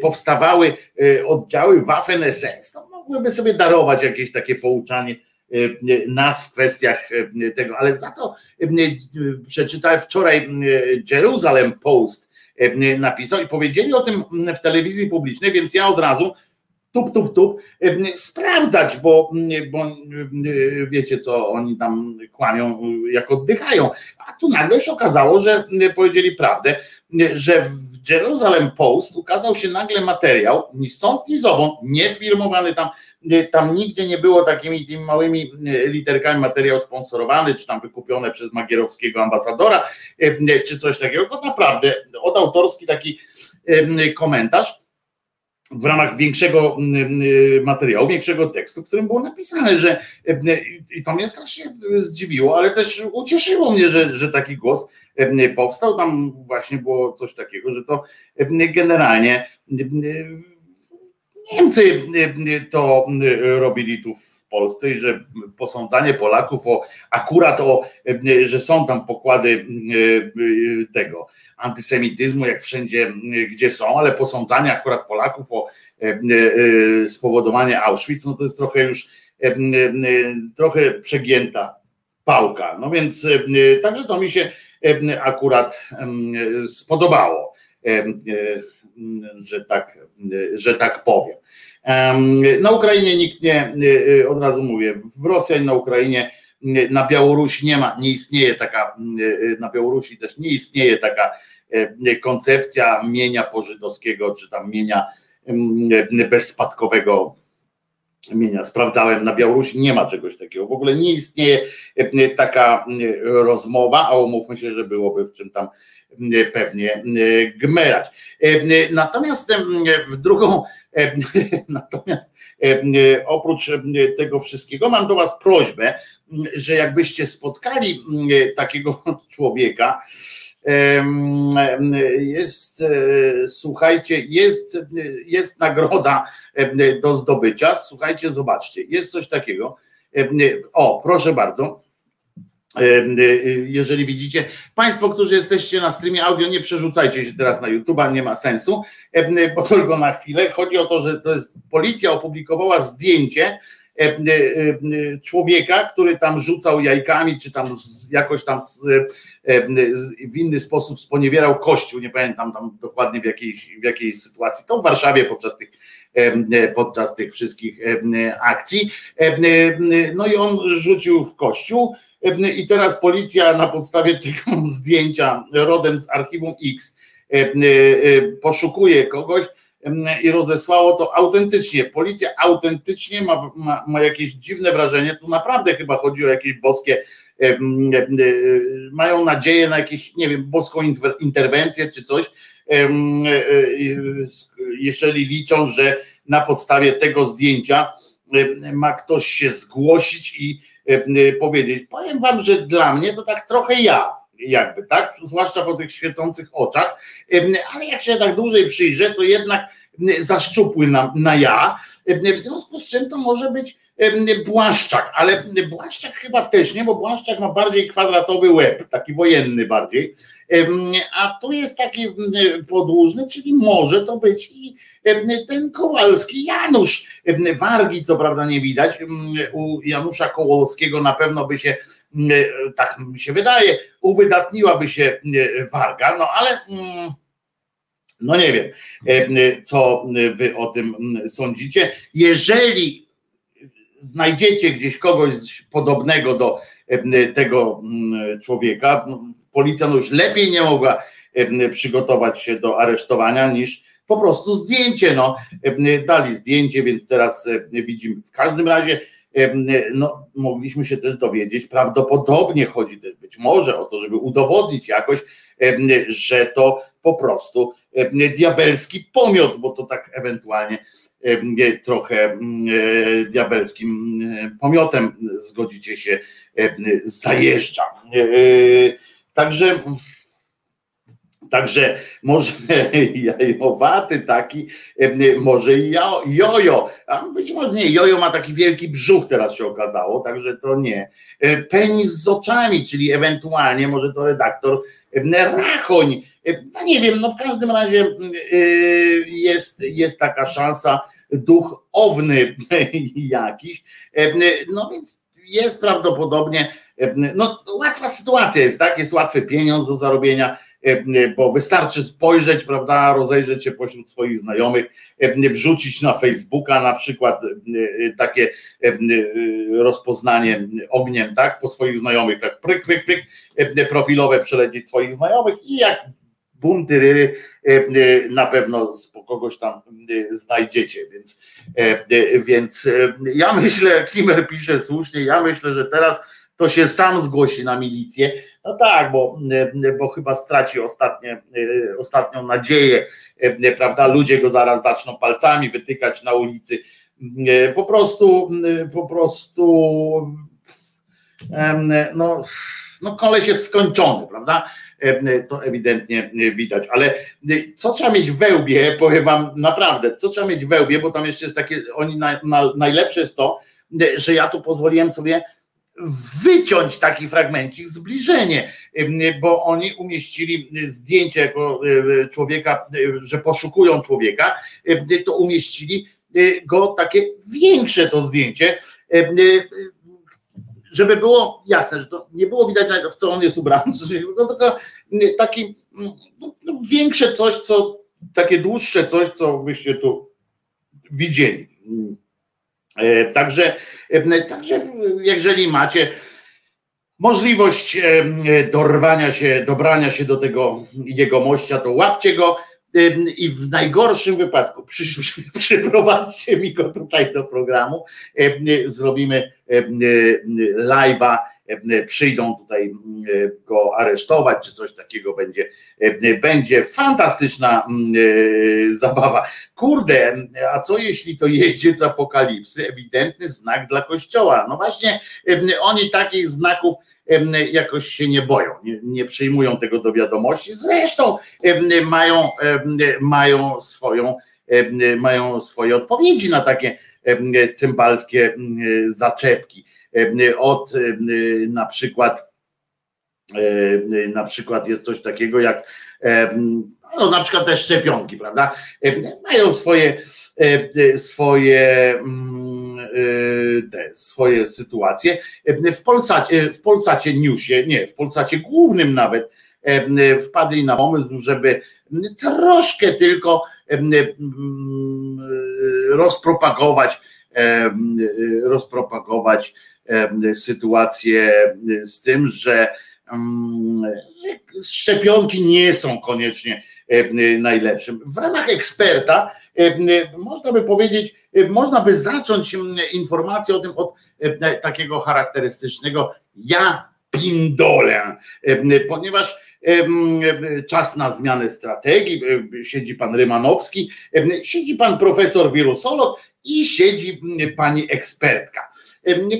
powstawały e, oddziały Waffen-SS, to mogłyby sobie darować jakieś takie pouczanie nas w kwestiach tego, ale za to przeczytałem wczoraj Jerusalem Post napisał i powiedzieli o tym w telewizji publicznej, więc ja od razu tup, tup, tup, sprawdzać, bo, bo wiecie co, oni tam kłamią, jak oddychają. A tu nagle się okazało, że powiedzieli prawdę, że w Jerusalem Post ukazał się nagle materiał, ni stąd, ni zowąd, nie tam, tam nigdzie nie było takimi tymi małymi literkami materiał sponsorowany, czy tam wykupione przez magierowskiego ambasadora, czy coś takiego, to naprawdę od autorski taki komentarz, w ramach większego materiału, większego tekstu, w którym było napisane, że i to mnie strasznie zdziwiło, ale też ucieszyło mnie, że, że taki głos powstał. Tam właśnie było coś takiego, że to generalnie Niemcy to robili tu w Polsce i że posądzanie Polaków o akurat o, że są tam pokłady tego antysemityzmu, jak wszędzie, gdzie są, ale posądzanie akurat Polaków o spowodowanie Auschwitz, no to jest trochę już trochę przegięta pałka. No więc także to mi się akurat spodobało że tak, że tak powiem. Na Ukrainie nikt nie, od razu mówię, w Rosji na Ukrainie, na Białorusi nie ma, nie istnieje taka, na Białorusi też nie istnieje taka koncepcja mienia pożydowskiego, czy tam mienia bezspadkowego mienia. Sprawdzałem na Białorusi, nie ma czegoś takiego. W ogóle nie istnieje taka rozmowa, a umówmy się, że byłoby w czym tam pewnie gmerać. Natomiast w drugą, natomiast oprócz tego wszystkiego mam do Was prośbę, że jakbyście spotkali takiego człowieka, jest, słuchajcie, jest, jest nagroda do zdobycia. Słuchajcie, zobaczcie, jest coś takiego. O, proszę bardzo. Jeżeli widzicie, Państwo, którzy jesteście na streamie audio, nie przerzucajcie się teraz na YouTube'a, nie ma sensu, bo tylko na chwilę. Chodzi o to, że to jest policja opublikowała zdjęcie człowieka, który tam rzucał jajkami, czy tam jakoś tam w inny sposób sponiewierał kościół, nie pamiętam tam dokładnie w jakiejś, w jakiejś sytuacji, to w Warszawie podczas tych, podczas tych wszystkich akcji. No i on rzucił w kościół i teraz policja na podstawie tego zdjęcia rodem z archiwum X poszukuje kogoś i rozesłało to autentycznie. Policja autentycznie ma, ma, ma jakieś dziwne wrażenie, tu naprawdę chyba chodzi o jakieś boskie mają nadzieję na jakieś, nie wiem, boską interwencję czy coś, jeżeli liczą, że na podstawie tego zdjęcia ma ktoś się zgłosić i powiedzieć. Powiem wam, że dla mnie to tak trochę ja, jakby, tak? Zwłaszcza po tych świecących oczach, ale jak się tak dłużej przyjrzę, to jednak zaszczupły na, na ja, w związku z czym to może być Błaszczak, ale Błaszczak chyba też nie, bo Błaszczak ma bardziej kwadratowy łeb, taki wojenny bardziej, a tu jest taki podłużny, czyli może to być i ten Kowalski Janusz. Wargi co prawda nie widać, u Janusza Kołolskiego na pewno by się, tak mi się wydaje, uwydatniłaby się warga, no ale no nie wiem, co wy o tym sądzicie. Jeżeli znajdziecie gdzieś kogoś podobnego do tego człowieka, policja no już lepiej nie mogła przygotować się do aresztowania niż po prostu zdjęcie. No, dali zdjęcie, więc teraz widzimy. W każdym razie no, mogliśmy się też dowiedzieć, prawdopodobnie chodzi też być może o to, żeby udowodnić jakoś, że to po prostu diabelski pomiot, bo to tak ewentualnie trochę diabelskim pomiotem zgodzicie się zajeżdża. Także Także może jajowaty taki, może jojo, a być może nie, jojo ma taki wielki brzuch teraz się okazało, także to nie. Penis z oczami, czyli ewentualnie może to redaktor Rachoń, no nie wiem, no w każdym razie jest, jest taka szansa, duch owny jakiś, no więc jest prawdopodobnie, no łatwa sytuacja jest, tak, jest łatwy pieniądz do zarobienia, bo wystarczy spojrzeć, prawda, rozejrzeć się pośród swoich znajomych, wrzucić na Facebooka na przykład takie rozpoznanie ogniem, tak, po swoich znajomych, tak? Pryk, pryk, pryk, profilowe przelecieć swoich znajomych i jak bunty ryry na pewno kogoś tam znajdziecie, więc, więc ja myślę, Kimer pisze słusznie, ja myślę, że teraz to się sam zgłosi na milicję, no tak, bo, bo chyba straci ostatnie, ostatnią nadzieję, prawda? Ludzie go zaraz zaczną palcami wytykać na ulicy. Po prostu, po prostu, no, no koleś jest skończony, prawda? To ewidentnie widać, ale co trzeba mieć w wełbie, powiem wam naprawdę, co trzeba mieć w wełbie, bo tam jeszcze jest takie, oni na, na, najlepsze jest to, że ja tu pozwoliłem sobie wyciąć taki fragmencik, zbliżenie, bo oni umieścili zdjęcie jako człowieka, że poszukują człowieka, to umieścili go takie większe to zdjęcie, żeby było jasne, że to nie było widać w co on jest ubrany, tylko taki no, no, większe coś, co takie dłuższe coś, co wyście tu widzieli. E, także, e, także jeżeli macie możliwość dorwania się, dobrania się do tego jegomościa, to łapcie go i w najgorszym wypadku przy, przy, przyprowadźcie mi go tutaj do programu, zrobimy live'a, przyjdą tutaj go aresztować, czy coś takiego będzie, będzie fantastyczna zabawa. Kurde, a co jeśli to jeździec apokalipsy? Ewidentny znak dla kościoła. No właśnie, oni takich znaków jakoś się nie boją, nie, nie przyjmują tego do wiadomości. Zresztą mają, mają swoją, mają swoje odpowiedzi na takie cymbalskie zaczepki. Od na przykład na przykład jest coś takiego jak no, na przykład te szczepionki, prawda? Mają swoje swoje Y, te swoje sytuacje. W Polsacie, w Polsacie Newsie, nie, w Polsacie głównym nawet wpadli na pomysł, żeby troszkę tylko rozpropagować rozpropagować sytuację z tym, że, że szczepionki nie są koniecznie najlepszym. W ramach eksperta można by powiedzieć, można by zacząć informację o tym od takiego charakterystycznego ja pindolę, ponieważ czas na zmianę strategii, siedzi pan Rymanowski, siedzi pan profesor wirusolog i siedzi pani ekspertka.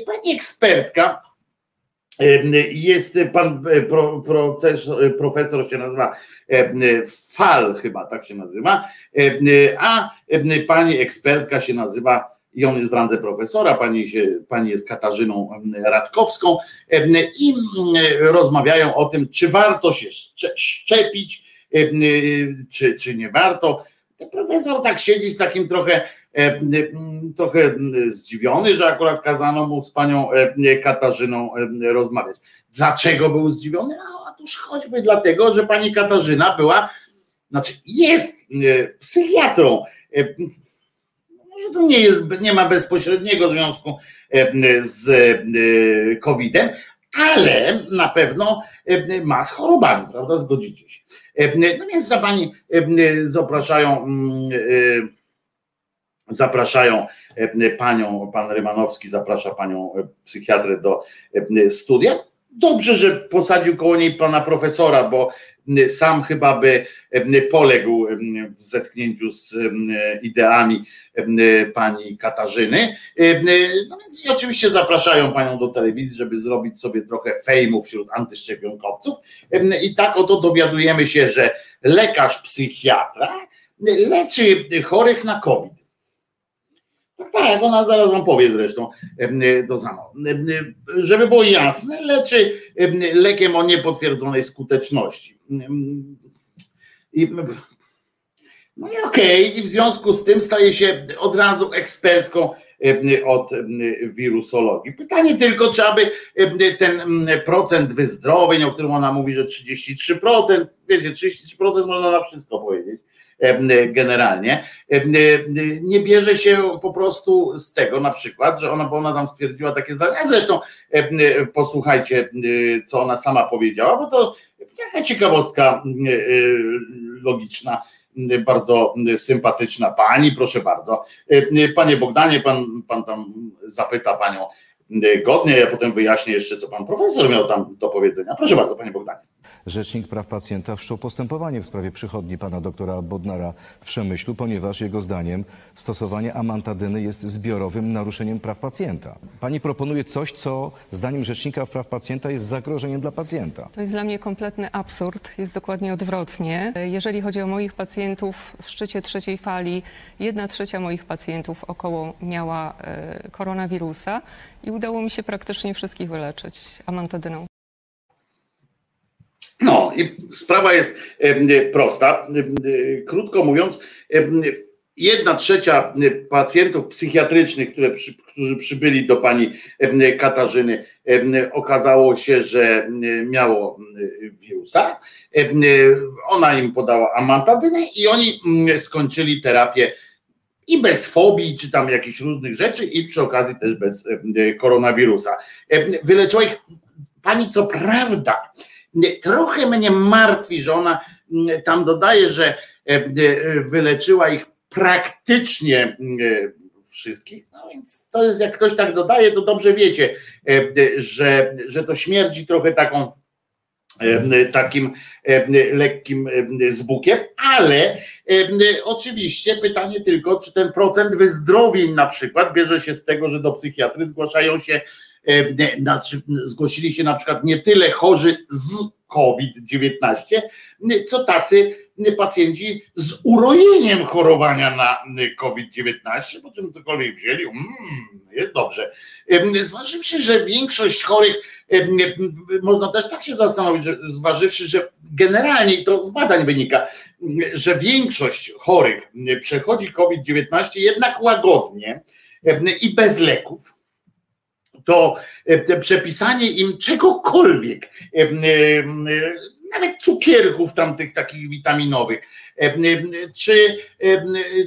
Pani ekspertka jest pan proces, profesor się nazywa Fal, chyba tak się nazywa, a pani ekspertka się nazywa i on jest w randze profesora, pani, się, pani jest Katarzyną Radkowską i rozmawiają o tym, czy warto się szczepić, czy, czy nie warto. Profesor tak siedzi z takim trochę E, trochę zdziwiony, że akurat kazano mu z panią e, Katarzyną rozmawiać. Dlaczego był zdziwiony? No, otóż choćby dlatego, że pani Katarzyna była, znaczy jest psychiatrą. Może to nie, jest, nie ma bezpośredniego związku z COVID-em, ale na pewno ma z chorobami, prawda? Zgodzicie się. No więc na pani zapraszają zapraszają e, panią, pan Rymanowski zaprasza panią e, psychiatrę do e, studia. Dobrze, że posadził koło niej pana profesora, bo sam chyba by poległ w zetknięciu z ideami pani Katarzyny. No więc i oczywiście zapraszają panią do telewizji, żeby zrobić sobie trochę fejmu wśród antyszczepionkowców. I tak oto dowiadujemy się, że lekarz psychiatra leczy chorych na COVID tak, tak, ona zaraz wam powie zresztą to samo. Żeby było jasne, leczy lekiem o niepotwierdzonej skuteczności. I, no i okej, okay. i w związku z tym staje się od razu ekspertką od wirusologii. Pytanie tylko, czy aby ten procent wyzdrowień, o którym ona mówi, że 33%, wiecie, 33% można na wszystko powiedzieć generalnie, nie bierze się po prostu z tego na przykład, że ona, bo ona tam stwierdziła takie zdanie, zresztą posłuchajcie, co ona sama powiedziała, bo to taka ciekawostka logiczna, bardzo sympatyczna pani, proszę bardzo. Panie Bogdanie, pan, pan tam zapyta panią godnie, ja potem wyjaśnię jeszcze, co pan profesor miał tam do powiedzenia. Proszę bardzo, panie Bogdanie.
Rzecznik Praw Pacjenta wszczął postępowanie w sprawie przychodni pana doktora Bodnara w Przemyślu, ponieważ jego zdaniem stosowanie amantadyny jest zbiorowym naruszeniem praw pacjenta. Pani proponuje coś, co zdaniem Rzecznika Praw Pacjenta jest zagrożeniem dla pacjenta.
To jest dla mnie kompletny absurd. Jest dokładnie odwrotnie. Jeżeli chodzi o moich pacjentów w szczycie trzeciej fali, jedna trzecia moich pacjentów około miała e, koronawirusa i udało mi się praktycznie wszystkich wyleczyć amantadyną.
No i sprawa jest prosta. Krótko mówiąc, jedna trzecia pacjentów psychiatrycznych, które którzy przybyli do pani Katarzyny, okazało się, że miało wirusa. Ona im podała amantadynę i oni skończyli terapię i bez fobii, czy tam jakichś różnych rzeczy, i przy okazji też bez koronawirusa. Wyleczyła ich pani, co prawda, trochę mnie martwi, że ona tam dodaje, że wyleczyła ich praktycznie wszystkich. No więc to jest, jak ktoś tak dodaje, to dobrze wiecie, że, że to śmierdzi trochę taką takim lekkim zbukiem, ale oczywiście pytanie tylko, czy ten procent wyzdrowień na przykład bierze się z tego, że do psychiatry zgłaszają się, zgłosili się na przykład nie tyle chorzy z COVID-19, co tacy pacjenci z urojeniem chorowania na COVID-19, po czym cokolwiek wzięli, mm, jest dobrze. Zważywszy, że większość chorych, można też tak się zastanowić, że zważywszy, że generalnie, i to z badań wynika, że większość chorych przechodzi COVID-19 jednak łagodnie i bez leków, to przepisanie im czegokolwiek, nawet cukierków tam tych takich witaminowych, czy,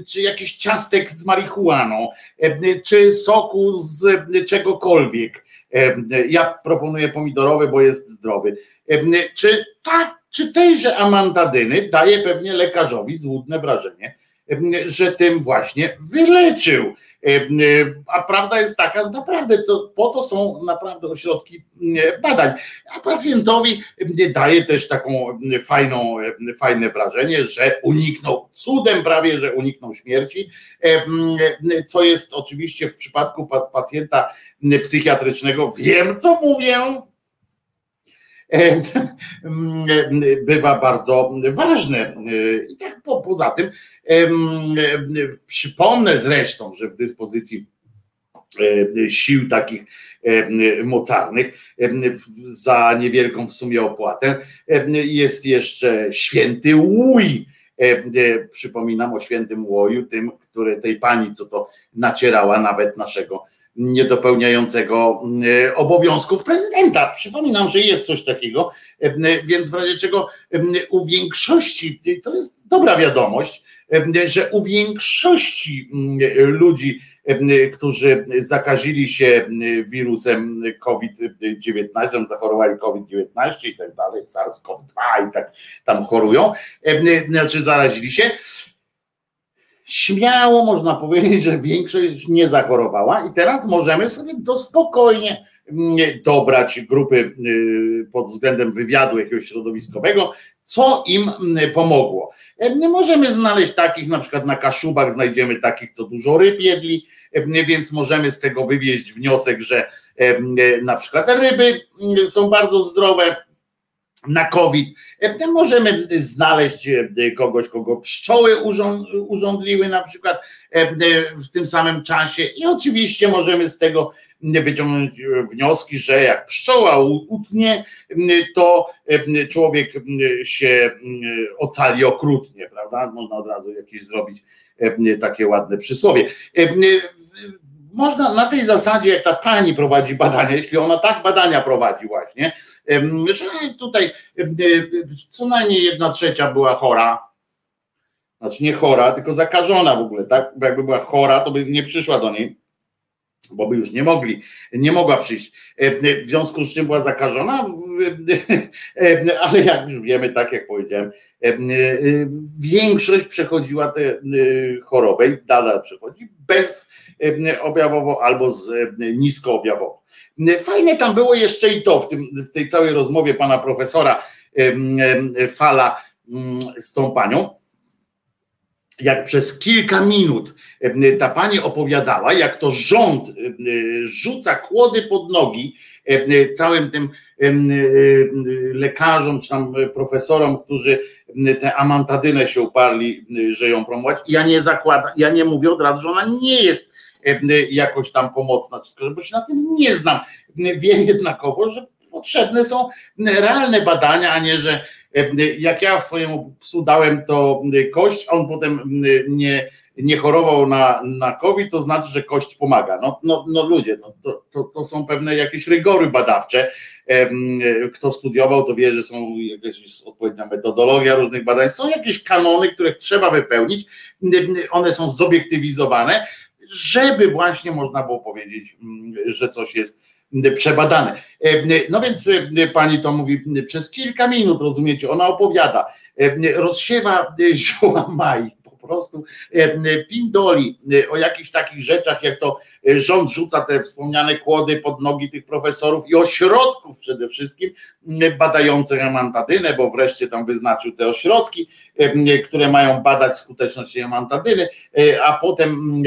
czy jakiś ciastek z marihuaną, czy soku z czegokolwiek. Ja proponuję pomidorowy, bo jest zdrowy. Czy tak, czy tejże amantadyny daje pewnie lekarzowi złudne wrażenie, że tym właśnie wyleczył E, e, a prawda jest taka, że naprawdę to, po to są naprawdę ośrodki e, badań. A pacjentowi daje też taką fajną, fajne wrażenie, że uniknął, cudem prawie, że uniknął śmierci, co jest oczywiście w przypadku pacjenta psychiatrycznego, wiem co mówię, bywa bardzo ważne. I tak poza tym przypomnę zresztą, że w dyspozycji sił takich mocarnych za niewielką w sumie opłatę jest jeszcze święty łój. Przypominam o świętym łoju, tym, który tej pani, co to nacierała nawet naszego niedopełniającego e, obowiązków prezydenta. Przypominam, że jest coś takiego, e, więc w razie czego e, u większości, to jest dobra wiadomość, że u większości ludzi, którzy zakazili się wirusem COVID-19, zachorowali COVID-19 i tak dalej, SARS-CoV-2 i tak tam chorują, znaczy zarazili się, śmiało można powiedzieć, że większość nie zachorowała i teraz możemy sobie to spokojnie mm, dobrać grupy y, pod względem wywiadu jakiegoś środowiskowego, co im mm, pomogło. Możemy znaleźć takich, na przykład na Kaszubach znajdziemy takich, co dużo ryb jedli, więc możemy z tego wywieźć wniosek, że na przykład ryby mm, są bardzo zdrowe, na COVID. E, możemy znaleźć e, kogoś, kogo pszczoły urządliły na przykład e, w tym samym czasie i oczywiście możemy z tego wyciągnąć wnioski, że jak pszczoła utnie, to człowiek się ocali okrutnie, prawda? Można od razu jakieś zrobić takie ładne przysłowie można na tej zasadzie, jak ta pani prowadzi badania, jeśli ona tak badania prowadzi właśnie, że tutaj co najmniej jedna trzecia była chora, znaczy nie chora, tylko zakażona w ogóle, tak? Bo jakby była chora, to by nie przyszła do niej, bo by już nie mogli, nie mogła przyjść. W związku z czym była zakażona, ale jak już wiemy, tak jak powiedziałem, większość przechodziła tę chorobę i nadal przechodzi bez objawowo albo z niskoobjawowo. Fajne tam było jeszcze i to w, tym, w tej całej rozmowie pana profesora Fala z tą panią, jak przez kilka minut ta pani opowiadała, jak to rząd rzuca kłody pod nogi całym tym lekarzom, czy tam profesorom, którzy tę amantadynę się uparli, że ją promować. Ja nie zakładam, ja nie mówię od razu, że ona nie jest jakoś tam pomocna, bo się na tym nie znam. Wiem jednakowo, że potrzebne są realne badania, a nie, że jak ja swojemu psu dałem to kość, a on potem nie, nie chorował na, na COVID, to znaczy, że kość pomaga. No, no, no ludzie, no, to, to, to są pewne jakieś rygory badawcze. Kto studiował, to wie, że są jakaś odpowiednia metodologia różnych badań. Są jakieś kanony, które trzeba wypełnić. One są zobiektywizowane, żeby właśnie można było powiedzieć, że coś jest przebadane. No więc pani to mówi przez kilka minut, rozumiecie, ona opowiada, rozsiewa zioła maj, po prostu pindoli o jakichś takich rzeczach, jak to rząd rzuca te wspomniane kłody pod nogi tych profesorów i ośrodków przede wszystkim badających amantadynę, bo wreszcie tam wyznaczył te ośrodki, które mają badać skuteczność amantadyny, a potem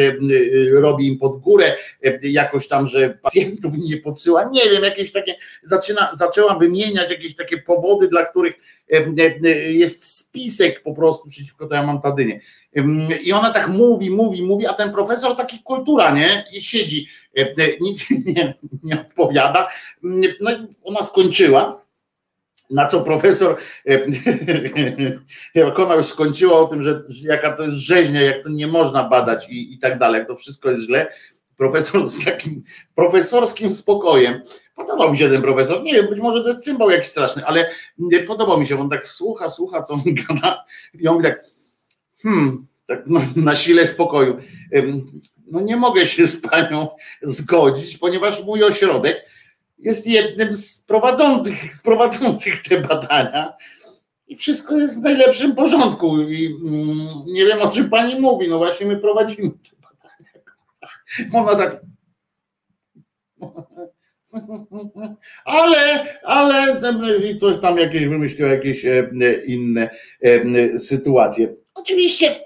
robi im pod górę jakoś tam, że pacjentów nie podsyła, nie wiem, jakieś takie, zaczyna, zaczęła wymieniać jakieś takie powody, dla których jest spisek po prostu przeciwko tej amantadynie. I ona tak mówi, mówi, mówi, a ten profesor taki kultura, nie? I siedzi, nic nie, nie odpowiada. No ona skończyła. Na co profesor, jak ona już skończyła o tym, że jaka to jest rzeźnia, jak to nie można badać i, i tak dalej, to wszystko jest źle, profesor z takim profesorskim spokojem. Podobał mi się ten profesor. Nie wiem, być może to jest cymbał jakiś straszny, ale podobał mi się. On tak słucha, słucha, co on gada. I on tak, hmm, tak no, na sile spokoju. No nie mogę się z panią zgodzić, ponieważ mój ośrodek jest jednym z prowadzących, z prowadzących te badania i wszystko jest w najlepszym porządku. I mm, nie wiem, o czym pani mówi. No właśnie my prowadzimy te badania. Ona tak. Ale, ale i coś tam jakieś wymyślił, jakieś e, inne e, sytuacje. Oczywiście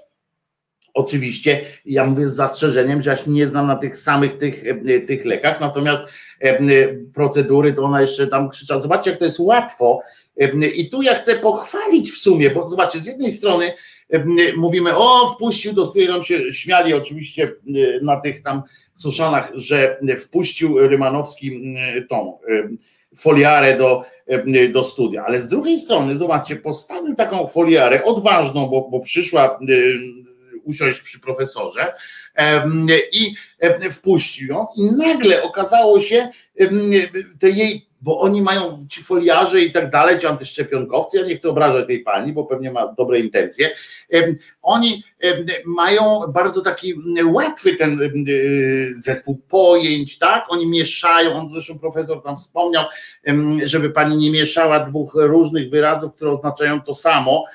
Oczywiście ja mówię z zastrzeżeniem, że ja się nie znam na tych samych tych, e, tych lekach, natomiast e, procedury to ona jeszcze tam krzyczała. Zobaczcie, jak to jest łatwo. E, I tu ja chcę pochwalić w sumie, bo zobaczcie, z jednej strony mówimy, o, wpuścił studia, nam się śmiali oczywiście na tych tam suszanach, że wpuścił Rymanowski tą foliarę do, do studia. Ale z drugiej strony, zobaczcie, postawił taką foliarę odważną, bo, bo przyszła usiąść przy profesorze i wpuścił ją i nagle okazało się te jej, bo oni mają ci foliarze i tak dalej, ci antyszczepionkowcy, ja nie chcę obrażać tej pani, bo pewnie ma dobre intencje, oni mają bardzo taki łatwy ten zespół pojęć, tak, oni mieszają, on zresztą profesor tam wspomniał, żeby pani nie mieszała dwóch różnych wyrazów, które oznaczają to samo,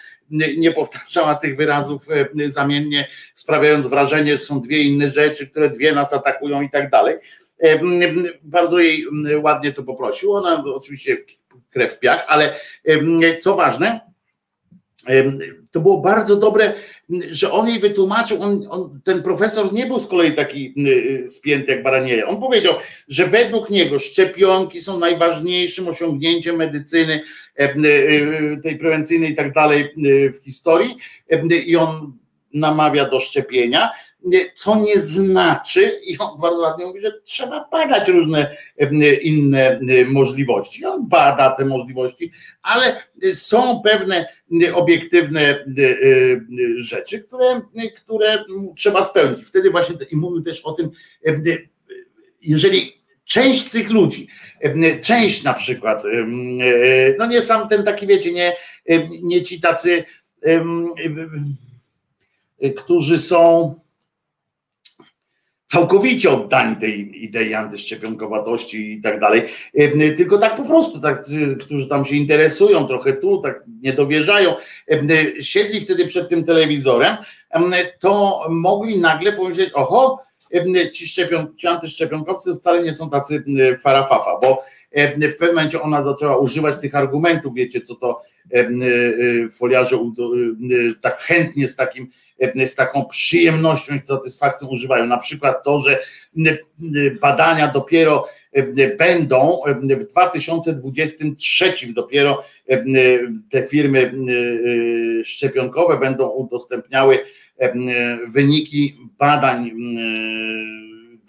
nie powtarzała tych wyrazów e, zamiennie, sprawiając wrażenie, że są dwie inne rzeczy, które dwie nas atakują i tak dalej. E, bardzo jej ładnie to poprosił. Ona oczywiście krew w piach, ale co ważne, to było bardzo dobre, że on jej wytłumaczył, on, on, ten profesor nie był z kolei taki spięty jak baranieja. On powiedział, że według niego szczepionki są najważniejszym osiągnięciem medycyny e, tej prewencyjnej i tak dalej w historii i on namawia do szczepienia, co nie znaczy, i on bardzo ładnie mówi, że trzeba badać różne inne możliwości. On bada te możliwości, ale są pewne obiektywne rzeczy, które, które trzeba spełnić. Wtedy właśnie i mówił też o tym, jeżeli część tych ludzi, część na przykład, no nie sam ten taki, wiecie, nie, nie ci tacy, którzy są całkowicie oddani tej idei antyszczepionkowatości i tak dalej, tylko tak po prostu, tak, którzy tam się interesują trochę tu, tak nie dowierzają, siedli wtedy przed tym telewizorem, to mogli nagle powiedzieć, oho, ci, szczepion, ci antyszczepionkowcy wcale nie są tacy farafafa, bo w pewnym momencie ona zaczęła używać tych argumentów, wiecie, co to foliarze tak chętnie z takim z taką przyjemnością i satysfakcją używają. Na przykład to, że badania dopiero będą w 2023 dopiero te firmy szczepionkowe będą udostępniały wyniki badań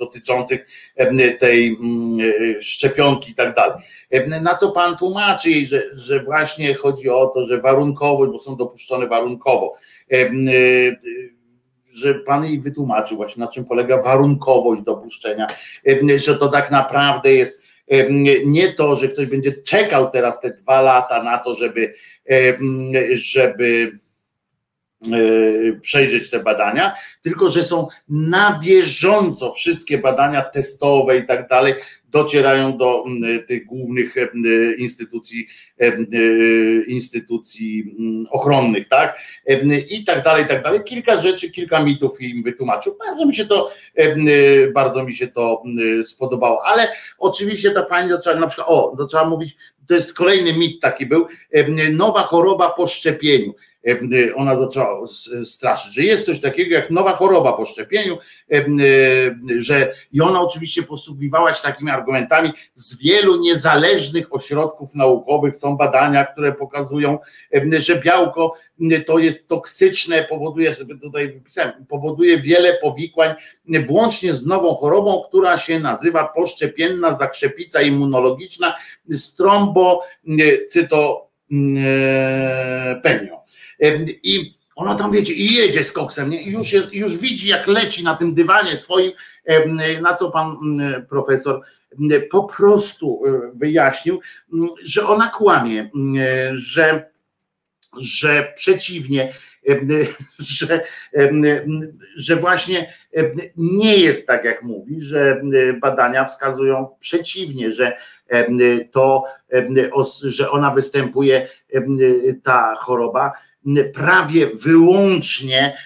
dotyczących tej szczepionki i tak dalej. Na co pan tłumaczy że, że właśnie chodzi o to, że warunkowo, bo są dopuszczone warunkowo, że pan jej wytłumaczył właśnie na czym polega warunkowość dopuszczenia, że to tak naprawdę jest nie to, że ktoś będzie czekał teraz te dwa lata na to, żeby, żeby E, przejrzeć te badania, tylko że są na bieżąco wszystkie badania testowe i tak dalej docierają do tych głównych instytucji instytucji ochronnych, tak? I tak dalej, i tak dalej. Kilka rzeczy, kilka mitów im wytłumaczył. Bardzo mi się to bardzo mi się to spodobało, ale oczywiście ta pani zaczęła na przykład, o, zaczęła mówić, to jest kolejny mit taki był, nowa choroba po szczepieniu ona zaczęła straszyć, że jest coś takiego jak nowa choroba po szczepieniu, e, że i ona oczywiście posługiwała się takimi argumentami z wielu niezależnych ośrodków naukowych, są badania, które pokazują, że białko to jest toksyczne, powoduje, sobie tutaj wypisałem, powoduje wiele powikłań, włącznie z nową chorobą, która się nazywa poszczepienna zakrzepica immunologiczna z trombocytopenio. I ona tam, wiecie, i jedzie z koksem, nie? I już, jest, już widzi, jak leci na tym dywanie swoim, na co pan profesor po prostu e, wyjaśnił, że ona kłamie, że, że przeciwnie, że, że właśnie nie jest tak, jak mówi, że badania wskazują przeciwnie, że to, że ona występuje, ta choroba prawie wyłącznie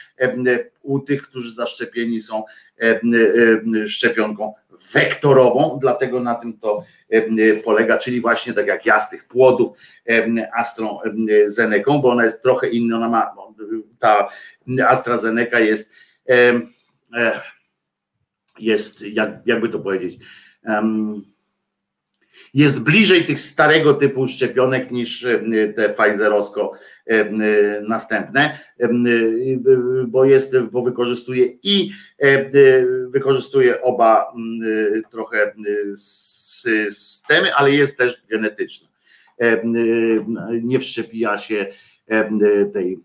u tych, którzy zaszczepieni są szczepionką wektorową, dlatego na tym to polega, czyli właśnie tak jak ja z tych płodów AstraZeneką, bo ona jest trochę inna, ona ma, ta AstraZeneca jest jest, jak, jakby to powiedzieć, jest bliżej tych starego typu szczepionek niż te Pfizerowsko następne, bo jest, bo wykorzystuje i wykorzystuje oba trochę systemy, ale jest też genetyczna. Nie wszczepia się tej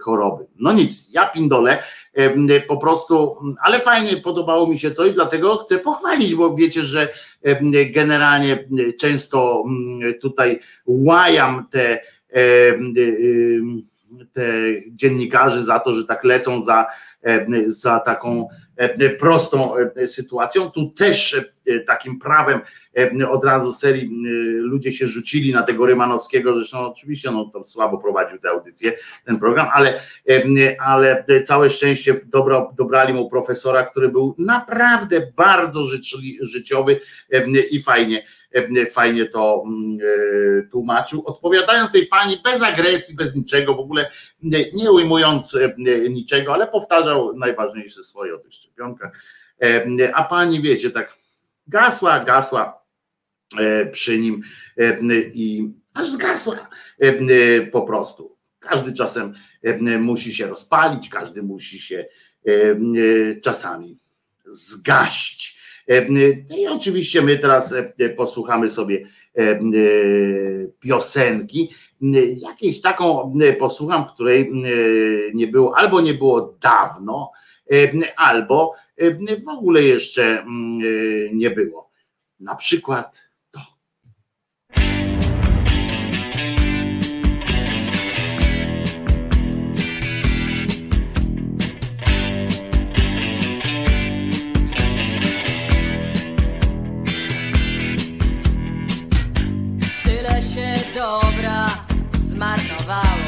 choroby. No nic, ja pindolę po prostu, ale fajnie podobało mi się to i dlatego chcę pochwalić, bo wiecie, że generalnie często tutaj łajam te te dziennikarzy za to, że tak lecą za, za taką prostą sytuacją. Tu też takim prawem od razu serii ludzie się rzucili na tego Rymanowskiego, zresztą oczywiście on tam słabo prowadził tę audycję, ten program, ale, ale całe szczęście dobro, dobrali mu profesora, który był naprawdę bardzo życiowy i fajnie fajnie to tłumaczył, odpowiadając tej pani bez agresji, bez niczego, w ogóle nie ujmując niczego, ale powtarzał najważniejsze swoje o tych szczepionkach. A pani, wiecie, tak gasła, gasła przy nim i aż zgasła po prostu. Każdy czasem musi się rozpalić, każdy musi się czasami zgaść. I oczywiście my teraz posłuchamy sobie piosenki. Jakiejś taką posłucham, której nie było, albo nie było dawno, albo w ogóle jeszcze nie było. Na przykład to.
Tyle się dobra zmarnowało.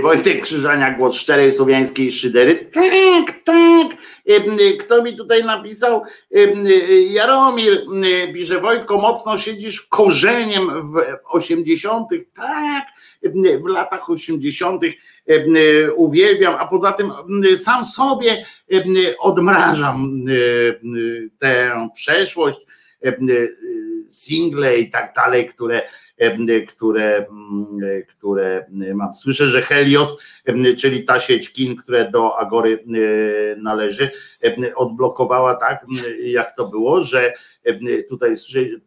Wojtek Krzyżania, głos szczerej słowiańskiej szydery. Tak, tak. Kto mi tutaj napisał? Jaromir pisze, Wojtko, mocno siedzisz korzeniem w 80. Tak, w latach 80. uwielbiam, a poza tym sam sobie odmrażam tę przeszłość, single i tak dalej, które które, które mam. Słyszę, że Helios, czyli ta sieć kin, które do Agory należy, odblokowała tak, jak to było, że tutaj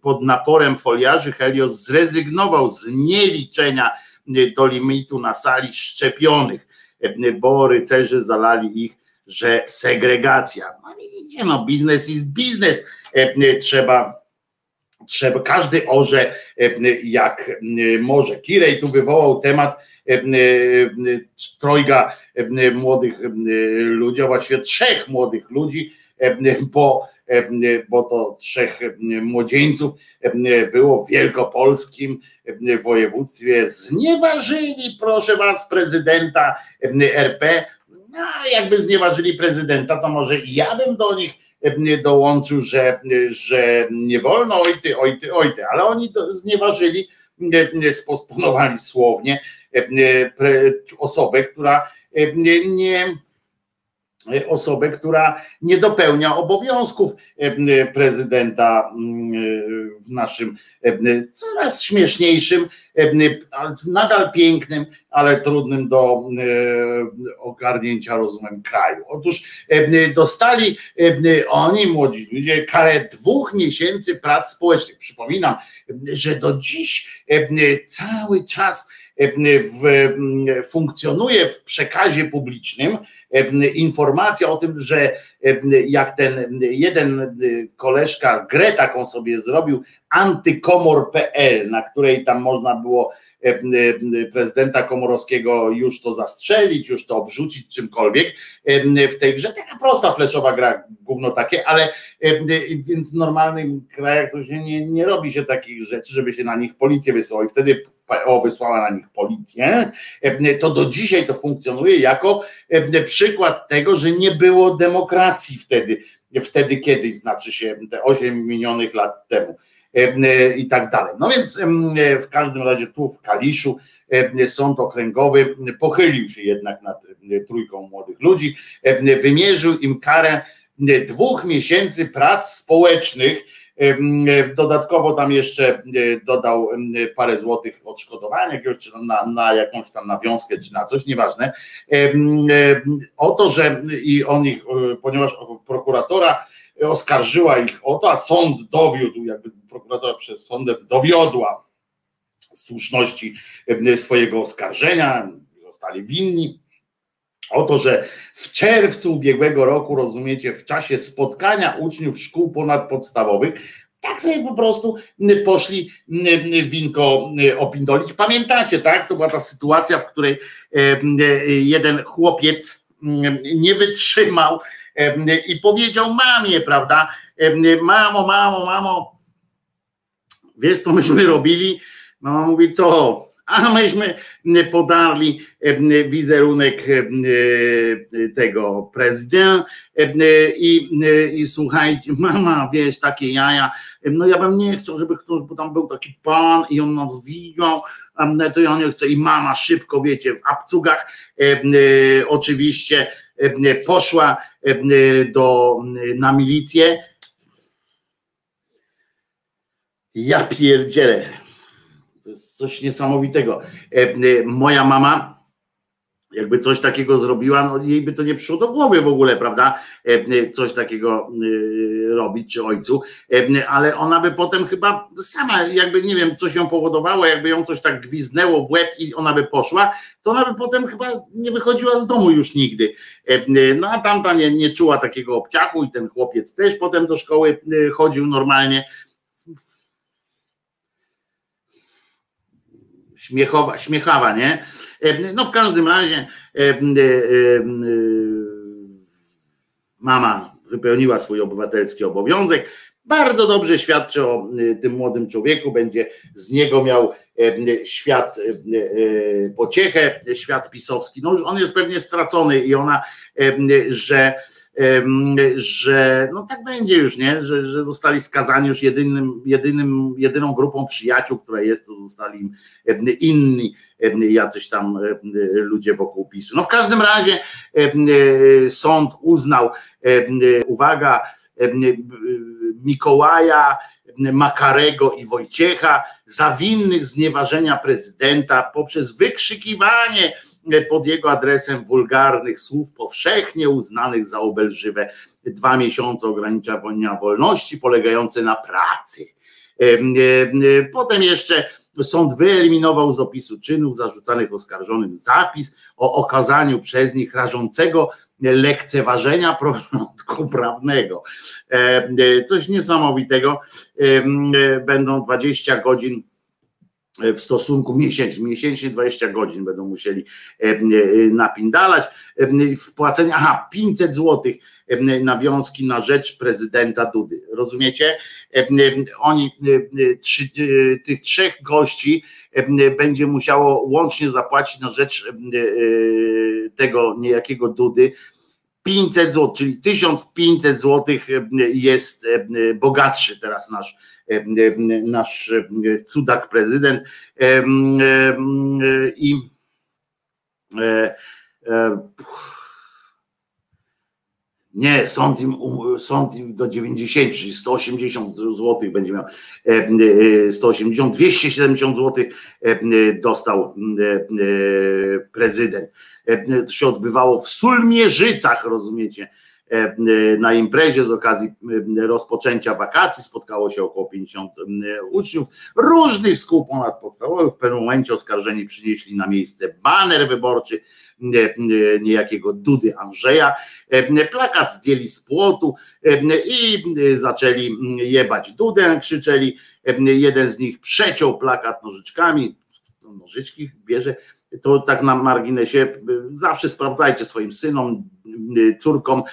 pod naporem foliarzy Helios zrezygnował z nieliczenia do limitu na sali szczepionych, bo rycerze zalali ich, że segregacja. No widzicie, no biznes jest biznes. Trzeba trzeba, każdy orze jak może. Kirej tu wywołał temat trojga młodych ludzi, a właściwie trzech młodych ludzi, bo, bo to trzech młodzieńców było w wielkopolskim województwie. Znieważyli, proszę was, prezydenta RP. No, jakby znieważyli prezydenta, to może ja bym do nich dołączył, że, że nie wolno ojty, ojty, ojty, ale oni znieważyli, sposponowali słownie osobę, która nie osobę, która nie dopełnia obowiązków prezydenta w naszym coraz śmieszniejszym, nadal pięknym, ale trudnym do ogarnięcia rozumem kraju. Otóż dostali oni, młodzi ludzie, karę dwóch miesięcy prac społecznych. Przypominam, że do dziś cały czas funkcjonuje w przekazie publicznym informacja o tym, że jak ten jeden koleżka grę taką sobie zrobił, antykomor.pl, na której tam można było prezydenta Komorowskiego już to zastrzelić, już to obrzucić czymkolwiek w tej grze. Taka prosta fleszowa gra, gówno takie, ale więc w normalnym krajach to się nie, nie robi się takich rzeczy, żeby się na nich policję wysłało i wtedy PO wysłała na nich policję, to do dzisiaj to funkcjonuje jako przykład tego, że nie było demokracji wtedy, wtedy kiedyś, znaczy się te 8 minionych lat temu i tak dalej. No więc w każdym razie tu w Kaliszu sąd okręgowy pochylił się jednak nad trójką młodych ludzi, wymierzył im karę dwóch miesięcy prac społecznych, Dodatkowo tam jeszcze dodał parę złotych odszkodowania jakiegoś, czy na, na jakąś tam nawiązkę, czy na coś, nieważne. O to, że i on ich, ponieważ prokuratora oskarżyła ich o to, a sąd dowiódł, jakby prokuratora przed sądem dowiodła słuszności swojego oskarżenia, zostali winni. O to, że w czerwcu ubiegłego roku, rozumiecie, w czasie spotkania uczniów szkół ponadpodstawowych, tak sobie po prostu poszli winko opindolić. Pamiętacie, tak? To była ta sytuacja, w której jeden chłopiec nie wytrzymał i powiedział mamie, prawda? Mamo, mamo, mamo, wiesz co myśmy robili? Mama mówi, co? A myśmy podarli wizerunek tego prezydenta i, i słuchajcie, mama, wiesz, takie jaja, no ja bym nie chciał, żeby ktoś, bo tam był taki pan i on nas widział, to ja nie chcę i mama szybko, wiecie, w apcugach oczywiście poszła do, na milicję. Ja pierdzielę. Coś niesamowitego. Moja mama, jakby coś takiego zrobiła, no jej by to nie przyszło do głowy w ogóle, prawda? Coś takiego robić, czy ojcu, ale ona by potem chyba sama, jakby nie wiem, coś ją powodowało, jakby ją coś tak gwizdnęło w łeb i ona by poszła, to ona by potem chyba nie wychodziła z domu już nigdy. No a tamta nie, nie czuła takiego obciachu i ten chłopiec też potem do szkoły chodził normalnie. Śmiechowa, śmiechawa, nie? No w każdym razie mama wypełniła swój obywatelski obowiązek bardzo dobrze świadczy o tym młodym człowieku, będzie z niego miał świat pociechę, świat pisowski. No już on jest pewnie stracony i ona, że że no tak będzie już, nie? Że, że zostali skazani już jedynym, jedynym, jedyną grupą przyjaciół, która jest, to zostali im inni jacyś tam ludzie wokół PiSu. No w każdym razie sąd uznał, uwaga, Mikołaja, Makarego i Wojciecha za winnych znieważenia prezydenta poprzez wykrzykiwanie pod jego adresem wulgarnych słów powszechnie uznanych za obelżywe. Dwa miesiące ograniczenia wolności polegające na pracy. Potem jeszcze sąd wyeliminował z opisu czynów zarzucanych oskarżonym zapis o okazaniu przez nich rażącego lekceważenia porządku prawnego. Coś niesamowitego. Będą 20 godzin w stosunku miesięcznie, miesięcznie 20 godzin będą musieli e, e, napindalać. E, Wpłacenie, aha, 500 złotych nawiązki na rzecz prezydenta Dudy. Rozumiecie? Oni, tych trzech gości będzie musiało łącznie zapłacić na rzecz tego niejakiego Dudy 500 zł, czyli 1500 zł jest bogatszy teraz nasz nasz cudak prezydent i e, e, nie, sąd im, sąd im do 90, czyli 180 zł będzie miał, 180, 270 zł dostał prezydent. To się odbywało w Sulmierzycach, rozumiecie? E, e, na imprezie z okazji e, rozpoczęcia wakacji spotkało się około 50 uczniów różnych szkół ponadpodstawowych. W pewnym momencie oskarżeni przynieśli na miejsce baner wyborczy niejakiego Dudy Andrzeja. Plakat zdjęli z płotu i zaczęli jebać Dudę, krzyczeli. Jeden z nich przeciął plakat nożyczkami, nożyczki bierze to tak na marginesie, zawsze sprawdzajcie swoim synom, córkom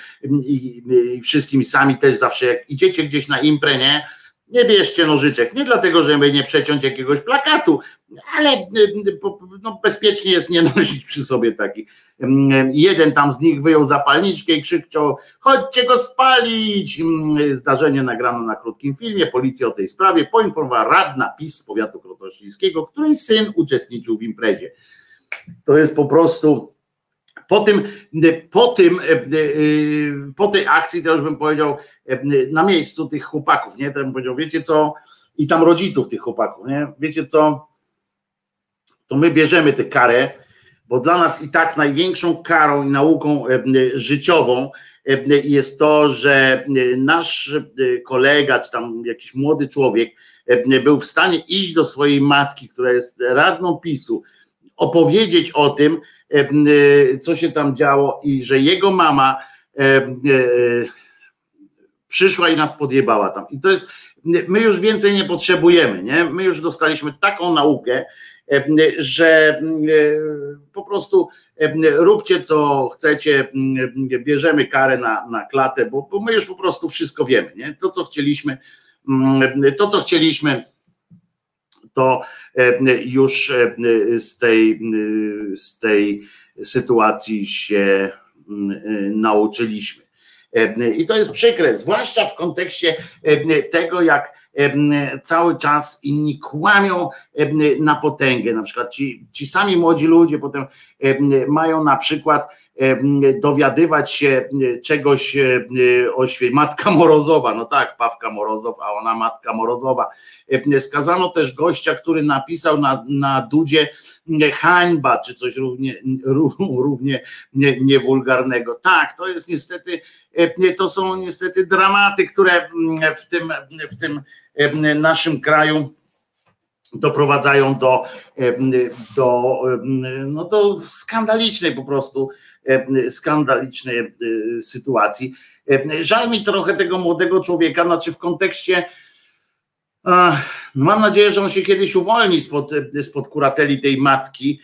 i, i wszystkim sami też zawsze, jak idziecie gdzieś na imprę, nie? Nie bierzcie nożyczek, nie dlatego, żeby nie przeciąć jakiegoś plakatu, ale no, bezpiecznie jest nie nosić przy sobie taki. Jeden tam z nich wyjął zapalniczkę i krzyczał, chodźcie go spalić. Zdarzenie nagrano na krótkim filmie. Policja o tej sprawie poinformowała radna PiS z powiatu krotoszyńskiego, której syn uczestniczył w imprezie. To jest po prostu po tym, po tym, e, e, po tej akcji, to już bym powiedział, e, na miejscu tych chłopaków, nie? Bym powiedział, wiecie co, i tam rodziców tych chłopaków, nie? Wiecie co, to my bierzemy tę karę, bo dla nas i tak największą karą i nauką życiową jest to, że nasz kolega, czy tam jakiś młody człowiek był w stanie iść do swojej matki, która jest radną PiSu, opowiedzieć o tym, e, e, co się tam działo i że jego mama e, przyszła i nas podjebała tam. I to jest, my już więcej nie potrzebujemy, nie? My już dostaliśmy taką naukę, że po prostu róbcie co chcecie, bierzemy karę na, na klatę, bo, bo my już po prostu wszystko wiemy, nie? To co chcieliśmy, to co chcieliśmy to e, już e, z tej, z tej sytuacji się nauczyliśmy. E, I to jest przykre, zwłaszcza w kontekście tego, jak cały czas inni kłamią na potęgę. Na przykład ci, ci sami młodzi ludzie potem mają na przykład dowiadywać się czegoś o świecie. Matka Morozowa, no tak, Pawka Morozow, a ona Matka Morozowa. Skazano też gościa, który napisał na, na Dudzie hańba, czy coś równie, równie niewulgarnego. Tak, to jest niestety, to są niestety dramaty, które w tym, w tym naszym kraju doprowadzają do, do, no do skandalicznej po prostu skandalicznej sytuacji. Żal mi trochę tego młodego człowieka, znaczy w kontekście mam nadzieję, że on się kiedyś uwolni spod, spod kurateli tej matki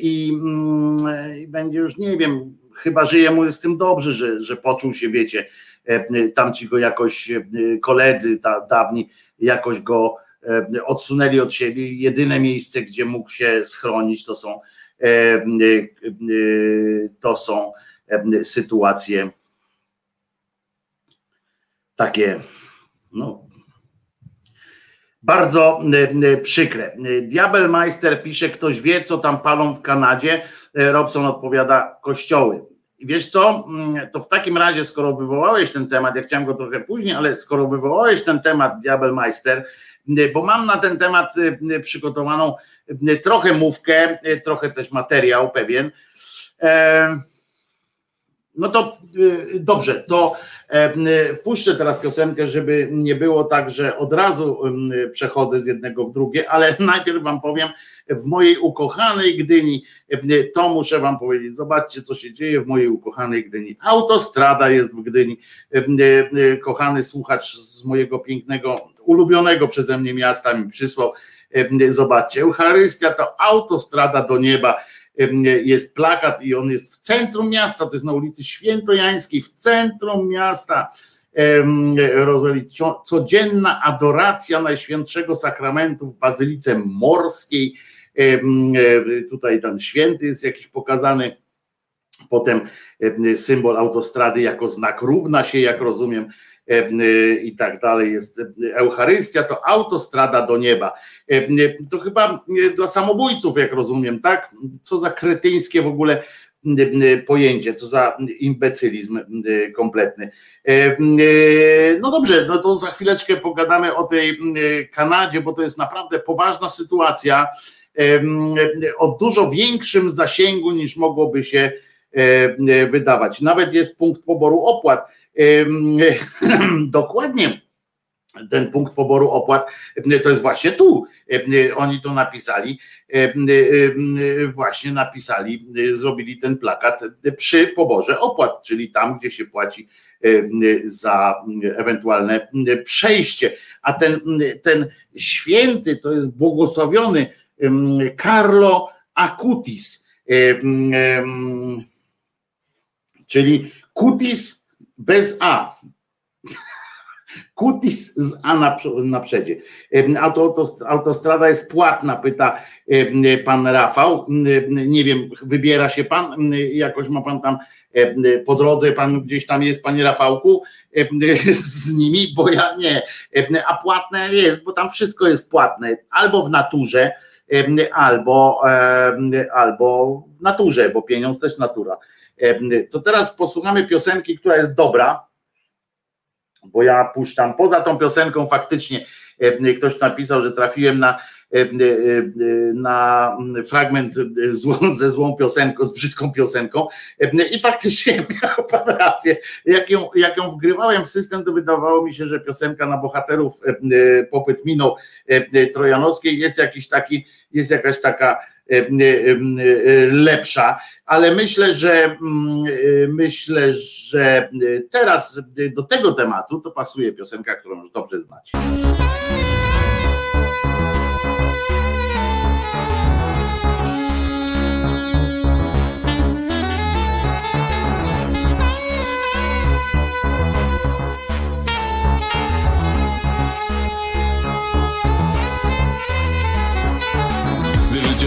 i, mm, i będzie już, nie wiem, chyba, że jemu jest z tym dobrze, że, że poczuł się, wiecie, tamci go jakoś koledzy ta, dawni jakoś go odsunęli od siebie. Jedyne miejsce, gdzie mógł się schronić, to są to są sytuacje takie, no, bardzo przykre. Diabelmeister pisze, ktoś wie, co tam palą w Kanadzie. Robson odpowiada, kościoły. I wiesz co, to w takim razie, skoro wywołałeś ten temat, ja chciałem go trochę później, ale skoro wywołałeś ten temat, Diabelmeister, bo mam na ten temat przygotowaną trochę mówkę, trochę też materiał pewien. No to dobrze, to puszczę teraz piosenkę, żeby nie było tak, że od razu przechodzę z jednego w drugie, ale najpierw wam powiem, w mojej ukochanej Gdyni, to muszę wam powiedzieć, zobaczcie co się dzieje w mojej ukochanej Gdyni. Autostrada jest w Gdyni, kochany słuchacz z mojego pięknego, ulubionego przeze mnie miasta mi przysłał, zobaczcie, Eucharystia to autostrada do nieba, jest plakat i on jest w centrum miasta, to jest na ulicy Świętojańskiej, w centrum miasta. Codzienna adoracja Najświętszego Sakramentu w Bazylice Morskiej. Tutaj ten święty jest jakiś pokazany. Potem symbol autostrady jako znak równa się, jak rozumiem, i tak dalej, jest Eucharystia, to autostrada do nieba. To chyba dla samobójców, jak rozumiem, tak? Co za kretyńskie w ogóle pojęcie, co za imbecylizm kompletny. No dobrze, no to za chwileczkę pogadamy o tej Kanadzie, bo to jest naprawdę poważna sytuacja o dużo większym zasięgu niż mogłoby się wydawać. Nawet jest punkt poboru opłat dokładnie ten punkt poboru opłat to jest właśnie tu. Oni to napisali, właśnie napisali, zrobili ten plakat przy poborze opłat, czyli tam, gdzie się płaci za ewentualne przejście. A ten, ten święty to jest błogosławiony Carlo Acutis, czyli Cutis bez A. Kutis z A na, na. Autostrada jest płatna, pyta pan Rafał. Nie wiem, wybiera się pan, jakoś ma pan tam po drodze, pan gdzieś tam jest, panie Rafałku, z nimi, bo ja nie. A płatne jest, bo tam wszystko jest płatne, albo w naturze, albo, albo w naturze, bo pieniądz też natura. To teraz posłuchamy piosenki, która jest dobra, bo ja puszczam. Poza tą piosenką faktycznie ktoś napisał, że trafiłem na, na fragment ze złą piosenką, z brzydką piosenką. I faktycznie miał pan rację. Jak ją, jak ją wgrywałem w system, to wydawało mi się, że piosenka na bohaterów popyt minął trojanowskiej. Jest jakiś taki, jest jakaś taka lepsza, ale myślę, że myślę, że teraz do tego tematu to pasuje piosenka, którą już dobrze znacie.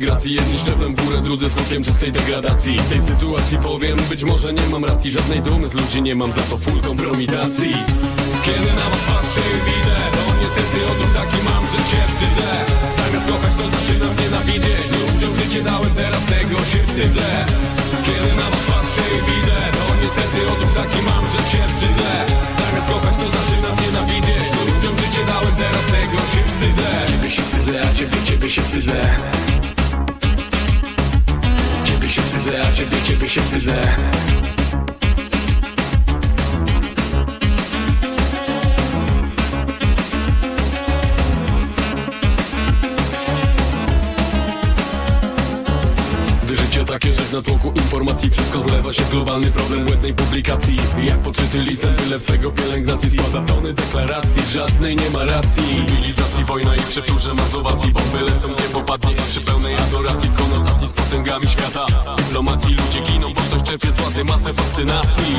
gracji Jedni szczeblem w górę, drudzy skutkiem czystej degradacji. W tej sytuacji powiem, być może nie mam racji. Żadnej dumy z ludzi nie mam, za to full kompromitacji. Kiedy na was patrzę i widzę To niestety odruch taki mam, że się wstydzę. Zamiast kochać to zaczynam nienawidzieć. Ludziom życie dałem, teraz tego się wstydzę. Kiedy na was patrzę i widzę To niestety odruch taki mam, że się wstydzę. Zamiast kochać to zaczynam nienawidzieć. Ludziom życie dałem, teraz tego się wstydzę. Ciebie się wstydzę, a ciebie, ciebie się wstydzę się wstydzę, a ciebie, ciebie się wstydzę nazywa się globalny problem błędnej publikacji. Jak podczyty lisem, tyle swego pielęgnacji. Składa tony deklaracji, żadnej nie ma racji. Cywilizacji, wojna i przeczurze mazowacji. Bomby lecą, gdzie popadnie przy pełnej adoracji. Konotacji z potęgami świata. Dyplomacji ludzie giną, bo ktoś czerpie z władzy masę fascynacji.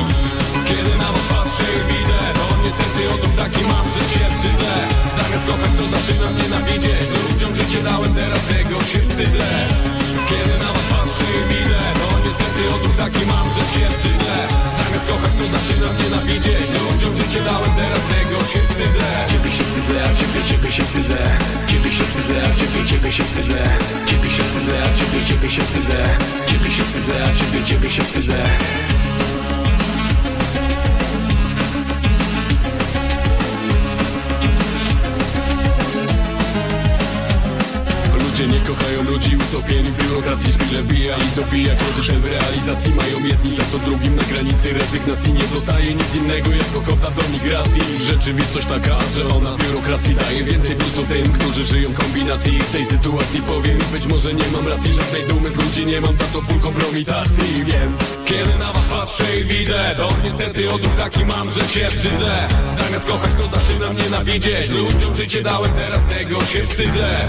Kiedy na was patrzę widzę To niestety odruch taki mam, że się wstydzę. Zamiast kochać to zaczynam nienawidzieć. Ludziom życie dałem, teraz tego się wstydzę Kiedy na was patrzę i widzę To niestety odruch taki mam, że się wstydzę. Zamiast kochać to zaczynam nienawidzieć Ludziom życie dałem, teraz tego się wstydzę. Ciebie się wstydzę, a ciebie, ciebie się wstydzę. Ciebie się wstydzę, a ciebie, ciebie się wstydzę. Ciebie się wstydzę, a ciebie, ciebie się wstydzę. Ciebie się wstydzę, a ciebie, ciebie się wstydzę Ludzie nie kochają ludzi, utopieni w biurokracji Szpile bija i dobija, kończy w realizacji Mają jedni za to drugim na granicy rezygnacji Nie zostaje nic innego jako kota do migracji. Rzeczywistość taka, że ona biurokracji daje więcej plusu tym, którzy żyją w kombinacji. W tej sytuacji powiem być może nie mam racji Żadnej dumy z ludzi nie mam, za to full kompromitacji. Więc kiedy na was patrzę i widzę To niestety odruch taki mam, że się brzydzę Zamiast kochać to zaczynam nienawidzieć. Ludziom życie dałem, teraz tego się wstydzę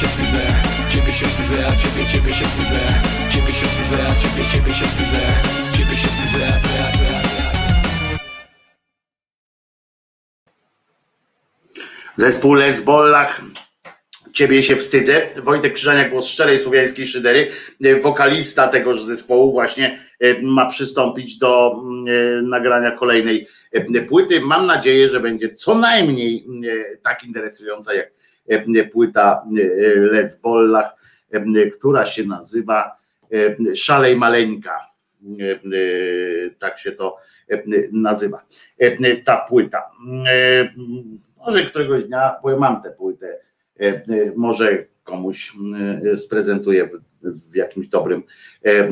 się wstydzę Ciebie się wstydzę, a ciebie, ciebie się wstydzę Ciebie się wstydzę, a ciebie, ciebie się wstydzę Ciebie się wstydzę, a ciebie, a ciebie, a ciebie
Zespół Lesbollach. Ciebie się wstydzę. Wojtek Krzyżania, głos szczerej słowiańskiej szydery, wokalista tegoż zespołu właśnie e, ma przystąpić do mm, e, nagrania kolejnej e, płyty. Mam nadzieję, że będzie co najmniej e, tak interesująca jak e, płyta e, Lesbollach, e, która się nazywa e, Szalej Maleńka. E, e, Tak się to e, nazywa. E, Ta płyta. E, Może któregoś dnia, bo ja mam tę płytę, e, e, może komuś e, sprezentuję w, jakimś dobrym e, e,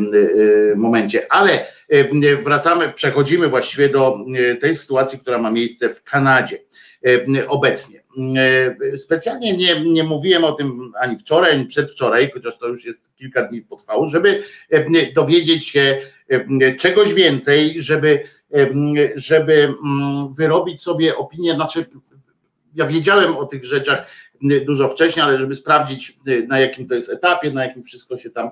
momencie. Ale e, wracamy, przechodzimy właściwie do e, tej sytuacji, która ma miejsce w Kanadzie e, obecnie. E, Specjalnie nie, nie mówiłem o tym ani wczoraj, ani przedwczoraj, chociaż to już jest kilka dni potrwało, żeby e, dowiedzieć się e, czegoś więcej, żeby, żeby mm, wyrobić sobie opinię, znaczy ja wiedziałem o tych rzeczach dużo wcześniej, ale żeby sprawdzić na jakim to jest etapie, na jakim wszystko się tam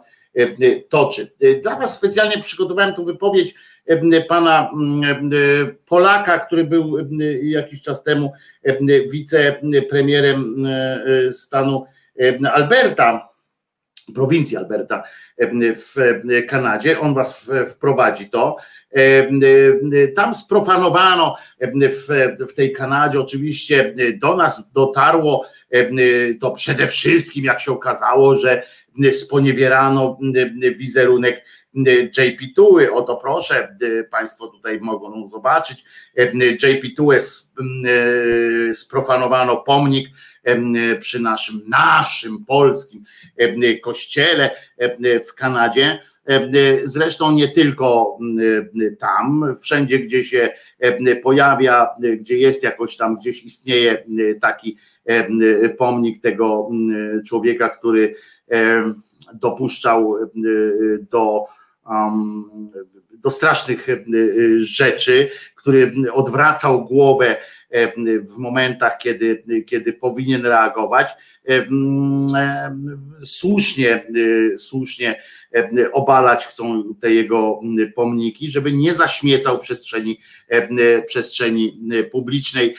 toczy. Dla Was specjalnie przygotowałem tu wypowiedź pana mm, e, Polaka, który był jakiś czas temu wicepremierem stanu Alberta, prowincji Alberta w Kanadzie. On was wprowadzi to. Tam sprofanowano w, w tej Kanadzie, oczywiście do nas dotarło to przede wszystkim, jak się okazało, że sponiewierano wizerunek JP Tuły. Oto proszę, Państwo tutaj mogą zobaczyć. JP Tułę sprofanowano pomnik przy naszym, naszym polskim kościele w Kanadzie. Zresztą nie tylko tam, wszędzie, gdzie się pojawia, gdzie jest jakoś tam, gdzieś istnieje taki pomnik tego człowieka, który dopuszczał do, do strasznych rzeczy, który odwracał głowę w momentach, kiedy, kiedy powinien reagować. Słusznie, słusznie obalać chcą te jego pomniki, żeby nie zaśmiecał przestrzeni, przestrzeni publicznej.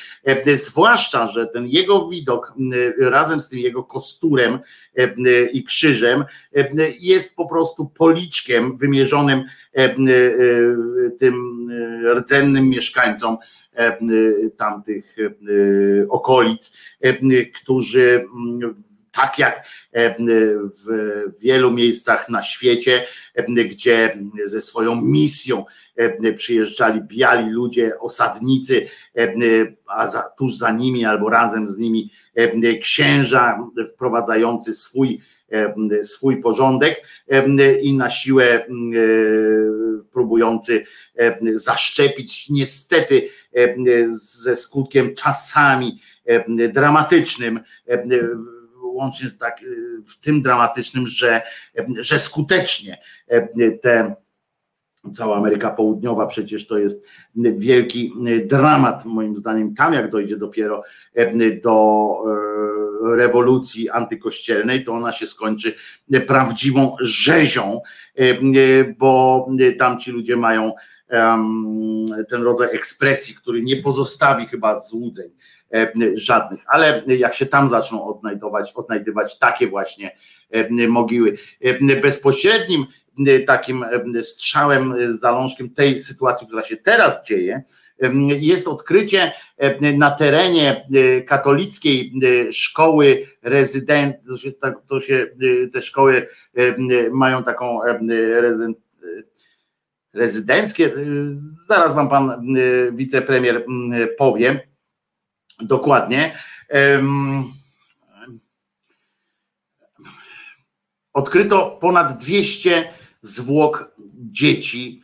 Zwłaszcza, że ten jego widok razem z tym jego kosturem i krzyżem jest po prostu policzkiem wymierzonym tym rdzennym mieszkańcom tamtych okolic, którzy tak jak w wielu miejscach na świecie, gdzie ze swoją misją przyjeżdżali biali ludzie, osadnicy, a za, tuż za nimi albo razem z nimi księża wprowadzający swój swój porządek i na siłę próbujący zaszczepić, niestety ze skutkiem czasami dramatycznym, łącznie z tak, w tym dramatycznym, że, że skutecznie te cała Ameryka Południowa przecież to jest wielki dramat moim zdaniem. Tam jak dojdzie dopiero do rewolucji antykościelnej, to ona się skończy prawdziwą rzezią, bo tam ci ludzie mają ten rodzaj ekspresji, który nie pozostawi chyba złudzeń żadnych, ale jak się tam zaczną odnajdować, odnajdywać takie właśnie mogiły. Bezpośrednim takim strzałem, zalążkiem tej sytuacji, która się teraz dzieje, jest odkrycie na terenie katolickiej szkoły rezydent, to się, to się te szkoły mają taką rezydenckie, zaraz wam pan wicepremier powie. Dokładnie. Odkryto ponad 200 zwłok dzieci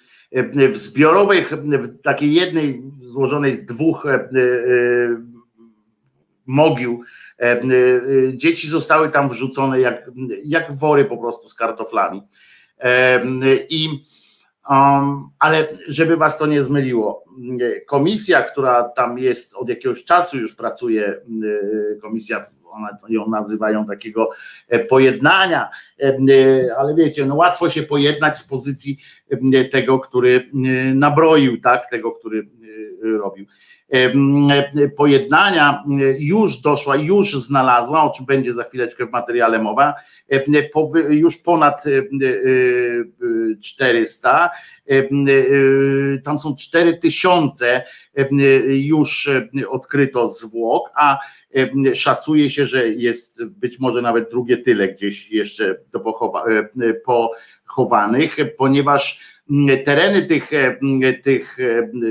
w zbiorowej, w takiej jednej złożonej z dwóch e, e, mogił, e, dzieci zostały tam wrzucone jak, jak wory po prostu z kartoflami. I um, ale żeby was to nie zmyliło, komisja, która tam jest od jakiegoś czasu już pracuje, komisja ona, ją nazywają takiego e, pojednania, e, e, ale wiecie, no łatwo się pojednać z pozycji tego, który nabroił, tak, tego, który robił. Pojednania już doszła, już znalazła, o czym będzie za chwileczkę w materiale mowa, już ponad 400, tam są 4000 już już zwłok, a Szacuje się, że jest być może nawet drugie tyle gdzieś jeszcze do pochowa, pochowanych, ponieważ tereny tych, tych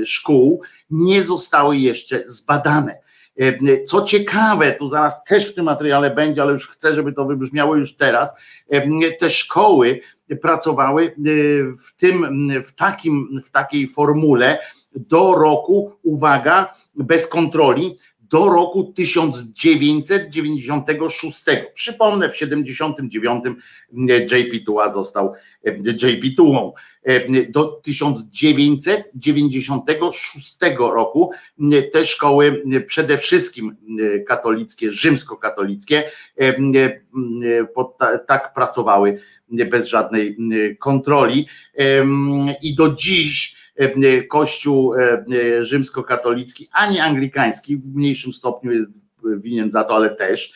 szkół nie zostały jeszcze zbadane. Co ciekawe, tu zaraz też w tym materiale będzie, ale już chcę, żeby to wybrzmiało już teraz. Te szkoły pracowały w tym, w takim, w takiej formule do roku, uwaga, bez kontroli, do roku 1996. Przypomnę, w 79 JP Tuła został JP Tułą. Do 1996 roku te szkoły, przede wszystkim katolickie, rzymskokatolickie, tak pracowały bez żadnej kontroli i do dziś E, kościół e, e, rzymskokatolicki, ani anglikański, w mniejszym stopniu jest winien za to, ale też,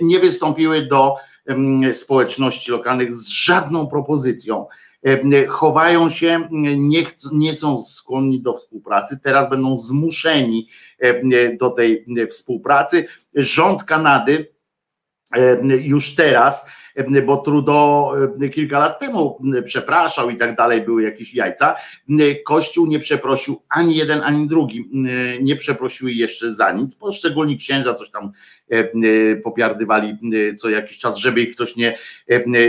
nie wystąpiły do społeczności lokalnych z żadną propozycją. Chowają się, nie, nie są skłonni do współpracy, teraz będą zmuszeni do tej współpracy. Rząd Kanady już teraz bo Trudeau kilka lat temu przepraszał i tak dalej, były jakieś jajca. Kościół nie przeprosił ani jeden, ani drugi, nie przeprosiły jeszcze za nic. Poszczególni księża coś tam popiardywali co jakiś czas, żeby ich ktoś nie,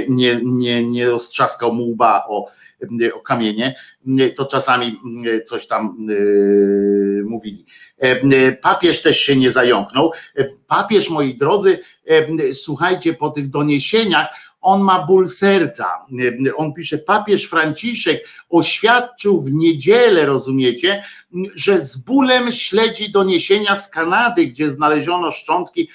nie, nie, nie roztrzaskał mu łba o, o kamienie, to czasami coś tam mówili. Papież też się nie zająknął. Papież, moi drodzy, słuchajcie, po tych doniesieniach, on ma ból serca. On pisze, papież Franciszek oświadczył w niedzielę, rozumiecie, że z bólem śledzi doniesienia z Kanady, gdzie znaleziono szczątki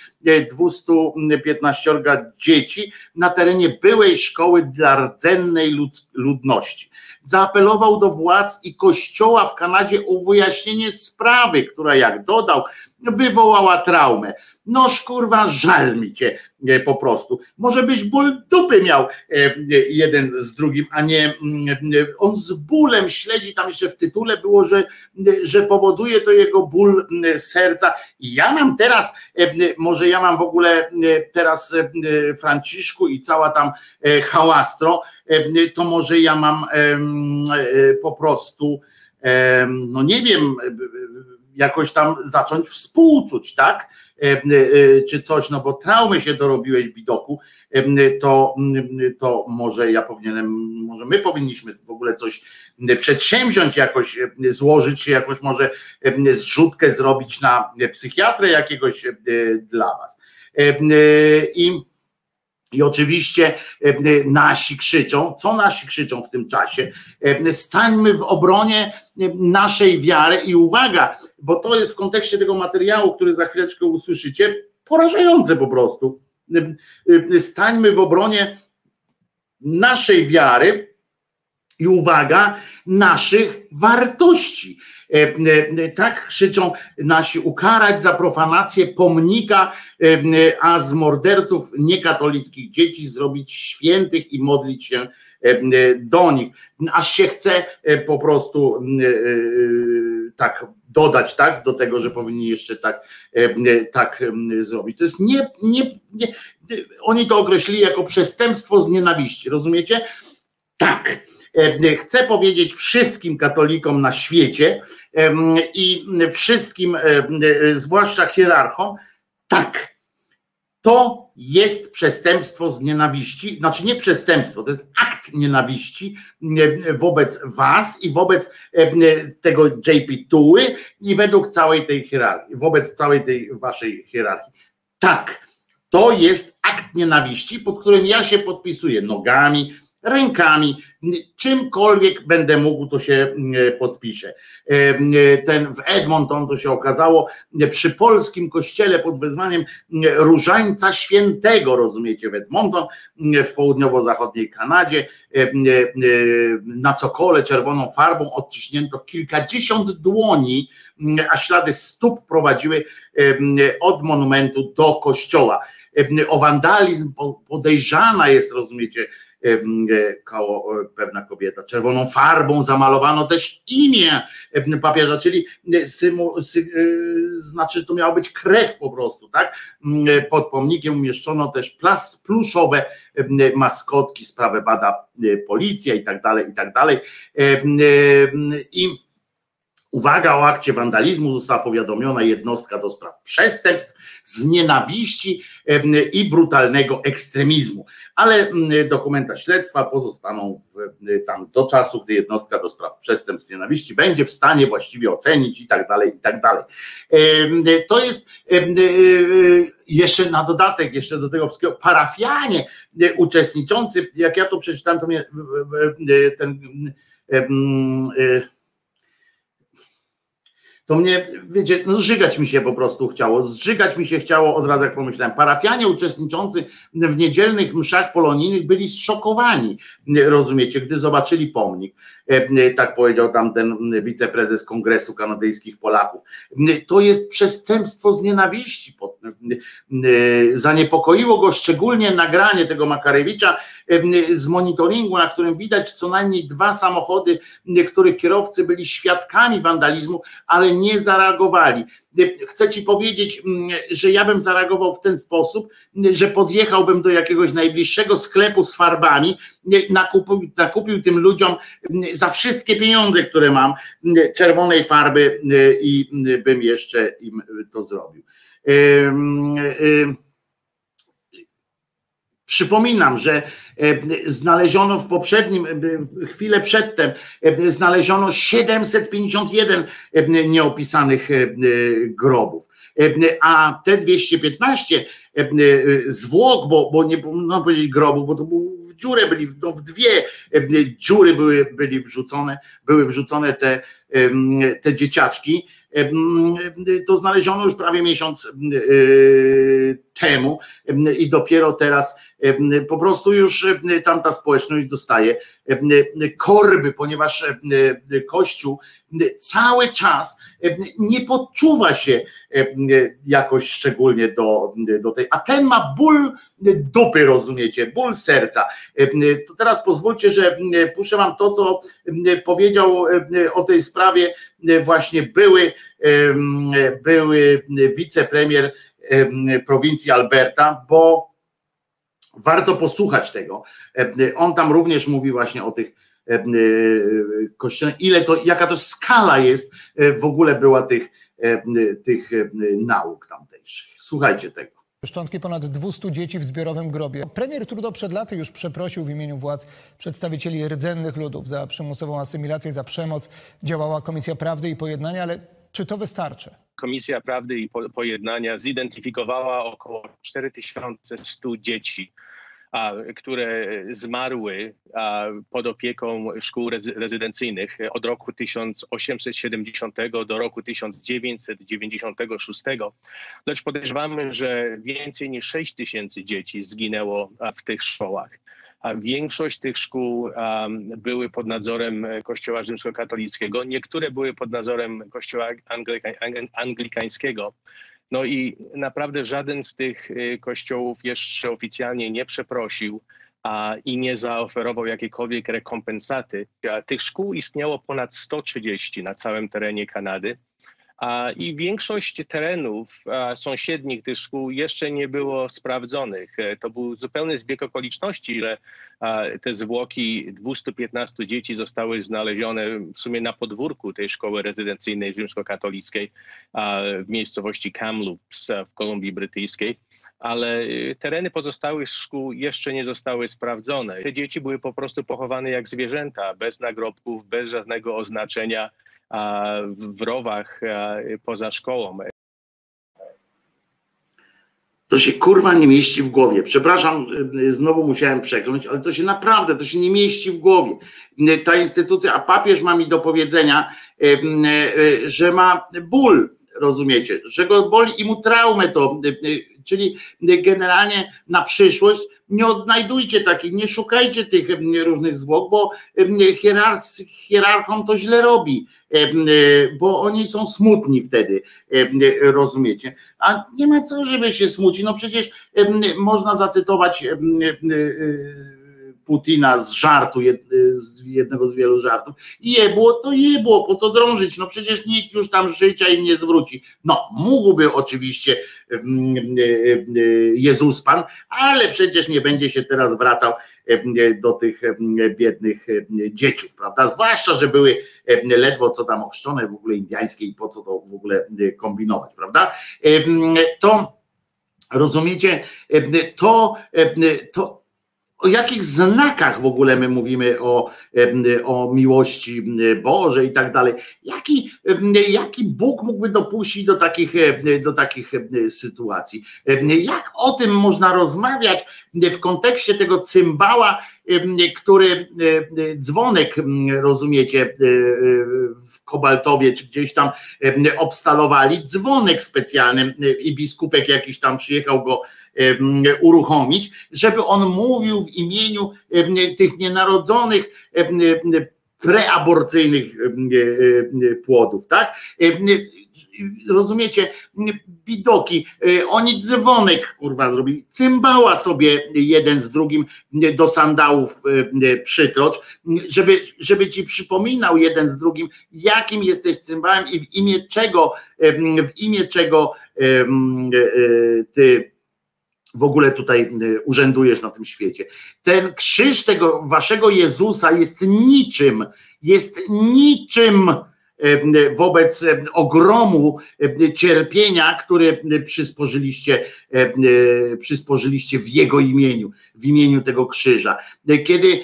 215 dzieci na terenie byłej szkoły dla rdzennej ludności. Zaapelował do władz i kościoła w Kanadzie o wyjaśnienie sprawy, która, jak dodał, wywołała traumę. No kurwa, żal mi cię e, po prostu. Może byś ból dupy miał e, jeden z drugim, a nie mm, on z bólem śledzi, tam jeszcze w tytule było, że, że powoduje to jego ból serca. I ja mam teraz, e, może ja mam w ogóle teraz Franciszku i cała tam hałastro, to może ja mam po prostu, no nie wiem, jakoś tam zacząć współczuć, tak? E, e, czy coś, no bo traumy się dorobiłeś bidoku, e, to, to może ja powinienem, może my powinniśmy w ogóle coś przedsięwziąć, jakoś złożyć się, jakoś może zrzutkę zrobić na psychiatrę jakiegoś dla was. I i oczywiście nasi krzyczą, co nasi krzyczą w tym czasie? Stańmy w obronie naszej wiary i uwaga, bo to jest w kontekście tego materiału, który za chwileczkę usłyszycie, porażające po prostu. Stańmy w obronie naszej wiary i uwaga, naszych wartości. E, e, tak krzyczą nasi ukarać za profanację pomnika, e, a z morderców niekatolickich dzieci zrobić świętych i modlić się do nich. Aż się chce po prostu tak dodać tak, do tego, że powinni jeszcze tak, tak zrobić. To jest nie, nie, nie, oni to określili jako przestępstwo z nienawiści, rozumiecie? Tak. Chcę powiedzieć wszystkim katolikom na świecie i wszystkim, zwłaszcza hierarchom, tak, to jest przestępstwo z nienawiści, znaczy nie przestępstwo, to jest akt nienawiści wobec was i wobec tego JP Tuły i według całej tej hierarchii, wobec całej tej waszej hierarchii. Tak, to jest akt nienawiści, pod którym ja się podpisuję nogami, rękami, czymkolwiek będę mógł, to się mm, podpiszę. E, mm, ten w Edmonton to się okazało przy polskim kościele pod wezwaniem Różańca Świętego, rozumiecie, w Edmonton, w południowo-zachodniej Kanadzie, e, e, na cokole czerwoną farbą odciśnięto kilkadziesiąt dłoni, a ślady stóp prowadziły od monumentu do kościoła. O wandalizm podejrzana jest, rozumiecie, E, koło pewna kobieta. Czerwoną farbą zamalowano też imię papieża, czyli e, symu, sy, e, znaczy, że to miała być krew po prostu, tak? Pod pomnikiem umieszczono też plas, pluszowe maskotki, sprawę bada policja i tak dalej, i tak dalej. I Uwaga, o akcie wandalizmu została powiadomiona jednostka do spraw przestępstw z nienawiści i brutalnego ekstremizmu. Ale dokumenta śledztwa pozostaną w, tam do czasu, gdy jednostka do spraw przestępstw z nienawiści będzie w stanie właściwie ocenić i tak dalej, i tak dalej. To jest jeszcze na dodatek, jeszcze do tego wszystkiego, parafianie uczestniczący, jak ja to przeczytałem, to mnie ten to mnie, wiecie, no zżygać mi się po prostu chciało, zżygać mi się chciało od razu, jak pomyślałem. Parafianie uczestniczący w niedzielnych mszach polonijnych byli zszokowani, rozumiecie, gdy zobaczyli pomnik. E, tak powiedział tam ten wiceprezes Kongresu Kanadyjskich Polaków. To jest przestępstwo z nienawiści. Zaniepokoiło go szczególnie nagranie tego Makarewicza z monitoringu, na którym widać co najmniej dwa samochody, których kierowcy byli świadkami wandalizmu, ale nie zareagowali chcę ci powiedzieć, mm, że ja bym zareagował w ten sposób, że podjechałbym do jakiegoś najbliższego sklepu z farbami, nakupił, nakupił tym ludziom za wszystkie pieniądze, które mam, czerwonej farby i bym jeszcze im to zrobił. Przypominam, że e, znaleziono w poprzednim, e, chwilę przedtem, e, znaleziono 751 nieopisanych grobów. A te 215 zwłok, bo, bo nie można powiedzieć grobów, bo to był w dziurę byli, no w dwie dziury były, byli wrzucone, były wrzucone te, te dzieciaczki to znaleziono już prawie miesiąc temu i dopiero teraz po prostu już tamta społeczność dostaje korby, ponieważ Kościół cały czas nie podczuwa się jakoś szczególnie do, do tej, a ten ma ból dupy, rozumiecie, ból serca. To teraz pozwólcie, że puszczę wam to, co powiedział o tej sprawie właśnie były, były wicepremier prowincji Alberta, bo warto posłuchać tego. On tam również mówi właśnie o tych kościołach, ile to, jaka to skala jest w ogóle była tych, tych nauk tamtejszych. Słuchajcie tego.
Szczątki ponad 200 dzieci w zbiorowym grobie. Premier Trudeau przed laty już przeprosił w imieniu władz przedstawicieli rdzennych ludów za przymusową asymilację, za przemoc. Działała Komisja Prawdy i Pojednania, ale czy to wystarczy?
Komisja Prawdy i Pojednania zidentyfikowała około 4100 dzieci, które zmarły pod opieką szkół rezydencyjnych od roku 1870 do roku 1996. Lecz podejrzewamy, że więcej niż 6 tysięcy dzieci zginęło w tych szkołach a większość tych szkół były pod nadzorem Kościoła rzymskokatolickiego, niektóre były pod nadzorem Kościoła anglika, anglikańskiego. No i naprawdę żaden z tych y, kościołów jeszcze oficjalnie nie przeprosił a, i nie zaoferował jakiejkolwiek rekompensaty. Tych szkół istniało ponad 130 na całym terenie Kanady. I większość terenów sąsiednich tych szkół jeszcze nie było sprawdzonych. E, to był zupełny zbieg okoliczności, że te zwłoki 215 dzieci zostały znalezione w sumie na podwórku tej szkoły rezydencyjnej rzymskokatolickiej w miejscowości Kamloops w Kolumbii Brytyjskiej ale e, tereny pozostałych szkół jeszcze nie zostały sprawdzone. Te dzieci były po prostu pochowane jak zwierzęta, bez nagrobków, bez żadnego oznaczenia w rowach poza szkołą.
To się kurwa nie mieści w głowie. Przepraszam, y, znowu musiałem przekląć, ale to się naprawdę, to się nie mieści w głowie. Y, ta instytucja, a papież ma mi do powiedzenia, że ma ból, rozumiecie, że go boli i mu traumę to, czyli generalnie na przyszłość nie odnajdujcie takich, nie szukajcie tych różnych zwłok, bo hierarchom to źle robi E, bo oni są smutni wtedy, rozumiecie? A nie ma co, żeby się smucić. No przecież można zacytować Putina z żartu, z jednego z wielu żartów. Jebło to jebło, po co drążyć? No przecież nikt już tam życia im nie zwróci. No, mógłby oczywiście Jezus Pan, ale przecież nie będzie się teraz wracał do tych biednych dzieciów, prawda? Zwłaszcza, że były ledwo co tam ochrzczone w ogóle indiańskie i po co to w ogóle kombinować, prawda? To rozumiecie, to, to o jakich znakach w ogóle my mówimy o, o miłości Bożej i tak dalej. Jaki, jaki Bóg mógłby dopuścić do takich, do takich sytuacji? Jak o tym można rozmawiać w kontekście tego cymbała, który dzwonek, rozumiecie, w Kobaltowie czy gdzieś tam obstalowali, dzwonek specjalny i biskupek jakiś tam przyjechał go uruchomić, żeby on mówił w imieniu tych nienarodzonych preaborcyjnych płodów, tak? Rozumiecie, bidoki, oni dzwonek kurwa zrobili, cymbała sobie jeden z drugim do sandałów przytrocz, żeby, żeby ci przypominał jeden z drugim, jakim jesteś cymbałem i w imię czego, w imię czego ty w ogóle tutaj y, urzędujesz na tym świecie. Ten krzyż tego waszego Jezusa jest niczym, jest niczym wobec ogromu cierpienia, które przysporzyliście, przysporzyliście w Jego imieniu, w imieniu tego krzyża. Kiedy,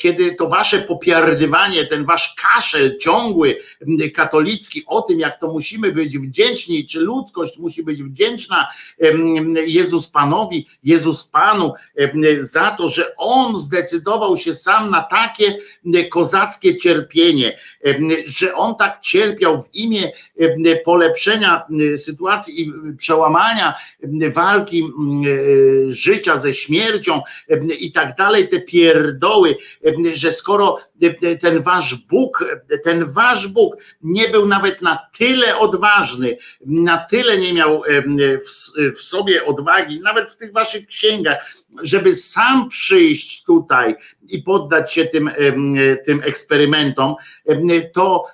kiedy to wasze popiardywanie, ten wasz kaszel ciągły, katolicki o tym, jak to musimy być wdzięczni, czy ludzkość musi być wdzięczna Jezus Panowi, Jezus Panu za to, że On zdecydował się sam na takie kozackie cierpienie, że On tak cierpiał w imię e, polepszenia e, sytuacji i przełamania walki e, życia ze śmiercią i tak dalej, te pierdoły, że skoro ten wasz Bóg, ten wasz Bóg nie był nawet na tyle odważny, na tyle nie miał w, sobie odwagi, nawet w tych waszych księgach, żeby sam przyjść tutaj i poddać się tym, tym eksperymentom, to,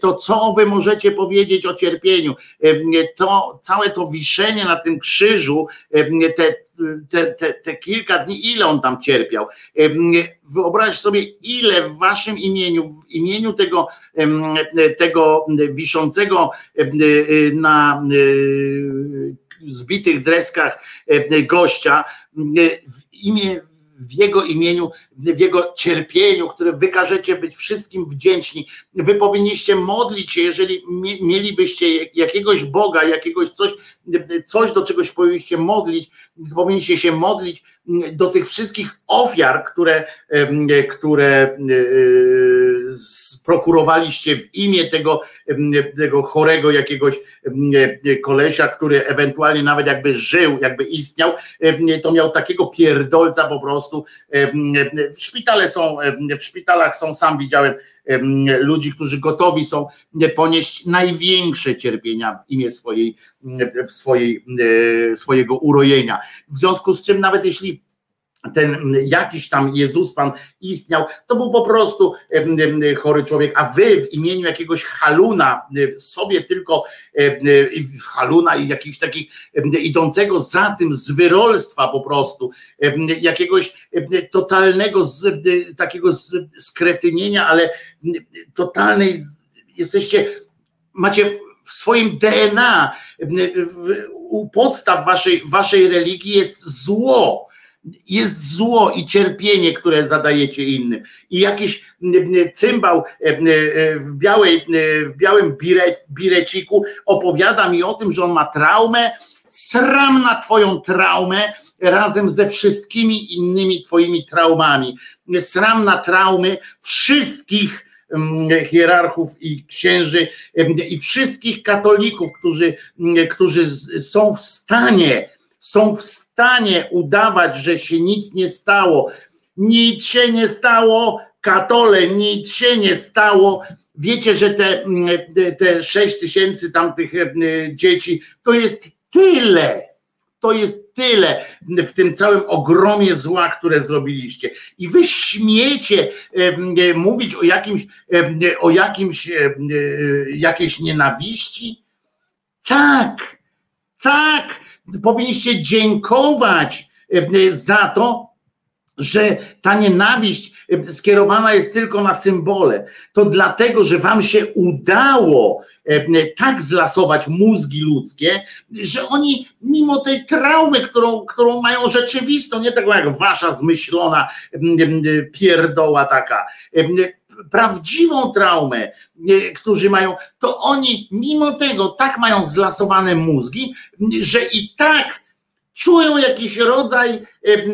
to co wy możecie powiedzieć o cierpieniu? To całe to wiszenie na tym krzyżu, te, te, te, te kilka dni, ile on tam cierpiał. Wyobraź sobie, ile w waszym imieniu, w imieniu tego, tego wiszącego na zbitych dreskach gościa, w imię w Jego imieniu, w Jego cierpieniu, które wykażecie być wszystkim wdzięczni. Wy powinniście modlić się, jeżeli mielibyście jakiegoś Boga, jakiegoś coś, coś do czegoś powinniście modlić, powinniście się modlić do tych wszystkich ofiar, które, które sprokurowaliście w imię tego, tego chorego jakiegoś kolesia, który ewentualnie nawet jakby żył, jakby istniał, to miał takiego pierdolca po prostu. W szpitale są, w szpitalach są, sam widziałem ludzi, którzy gotowi są ponieść największe cierpienia w imię swojej, w swojej, swojego urojenia. W związku z czym nawet jeśli ten jakiś tam Jezus Pan istniał, to był po prostu chory człowiek, a wy w imieniu jakiegoś haluna, sobie tylko haluna i jakichś takich idącego za tym zwyrolstwa po prostu, jakiegoś totalnego takiego skretynienia, ale totalnej, jesteście, macie w swoim DNA, u podstaw waszej, waszej religii jest zło jest zło i cierpienie, które zadajecie innym. I jakiś cymbał w, białej, w białym bireciku opowiada mi o tym, że on ma traumę, sram na twoją traumę razem ze wszystkimi innymi twoimi traumami. Sram na traumy wszystkich hierarchów i księży i wszystkich katolików, którzy, którzy są w stanie są w stanie udawać, że się nic nie stało. Nic się nie stało, katole, nic się nie stało. Wiecie, że te, te 6 tysięcy tamtych e, dzieci to jest tyle. To jest tyle w tym całym ogromie zła, które zrobiliście. I wy śmiecie e, mówić o jakimś, e, o jakimś jakiejś nienawiści? Tak, tak powinniście dziękować e, za to, że ta nienawiść e, skierowana jest tylko na symbole. To dlatego, że wam się udało e, tak zlasować mózgi ludzkie, że oni mimo tej traumy, którą, którą mają rzeczywistą, nie taką jak wasza zmyślona pierdoła taka, prawdziwą traumę, którzy mają, to oni mimo tego tak mają zlasowane mózgi, że i tak czują jakiś rodzaj e, e,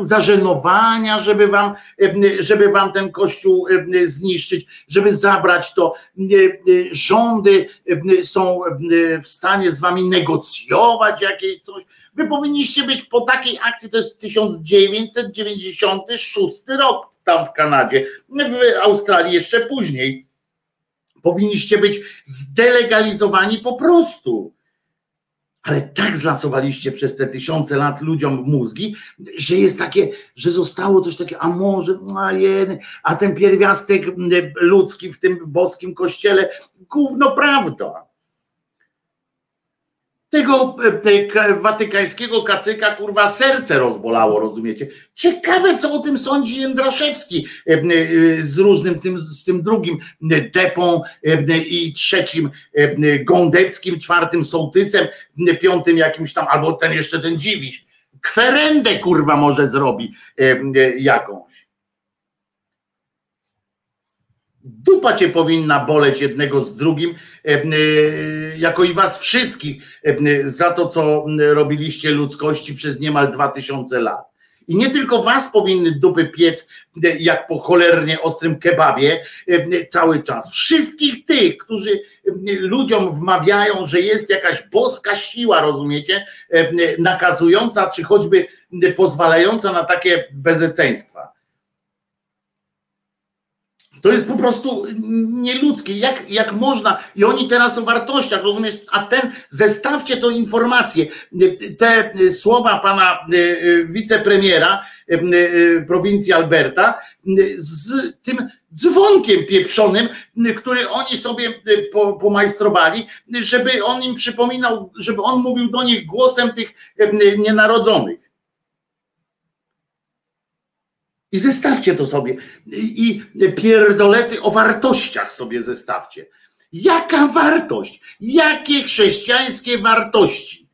zażenowania, żeby wam, e, żeby wam ten kościół zniszczyć, żeby zabrać to. Rządy są w stanie z wami negocjować jakieś coś. Wy powinniście być po takiej akcji, to jest 1996 rok tam w Kanadzie, w Australii jeszcze później. Powinniście być zdelegalizowani po prostu. Ale tak zlansowaliście przez te tysiące lat ludziom mózgi, że jest takie, że zostało coś takiego, a może, a, jeden, a ten pierwiastek ludzki w tym boskim kościele, gówno prawda tego te, watykańskiego kacyka kurwa serce rozbolało, rozumiecie? Ciekawe, co o tym sądzi Jędraszewski e, e, z różnym tym, z tym drugim Depą e, i trzecim Gądeckim, czwartym Sołtysem, piątym jakimś tam, albo ten jeszcze ten Dziwiś. Kwerendę kurwa może zrobi jakąś. Dupa cię powinna boleć jednego z drugim, e, e, jako i was wszystkich e, za to, co robiliście ludzkości przez niemal dwa tysiące lat. I nie tylko was powinny dupy piec, jak po cholernie ostrym kebabie cały czas. Wszystkich tych, którzy ludziom wmawiają, że jest jakaś boska siła, rozumiecie, nakazująca, czy choćby pozwalająca na takie bezeceństwa To jest po prostu nieludzkie. Jak, jak można? I oni teraz o wartościach, rozumiesz? A ten, zestawcie tą informację. Te słowa pana e, e, wicepremiera e, prowincji Alberta z tym dzwonkiem pieprzonym, który oni sobie pomajstrowali, żeby on im przypominał, żeby on mówił do nich głosem tych nienarodzonych. I zestawcie to sobie. I pierdolety o wartościach sobie zestawcie. Jaka wartość? Jakie chrześcijańskie wartości?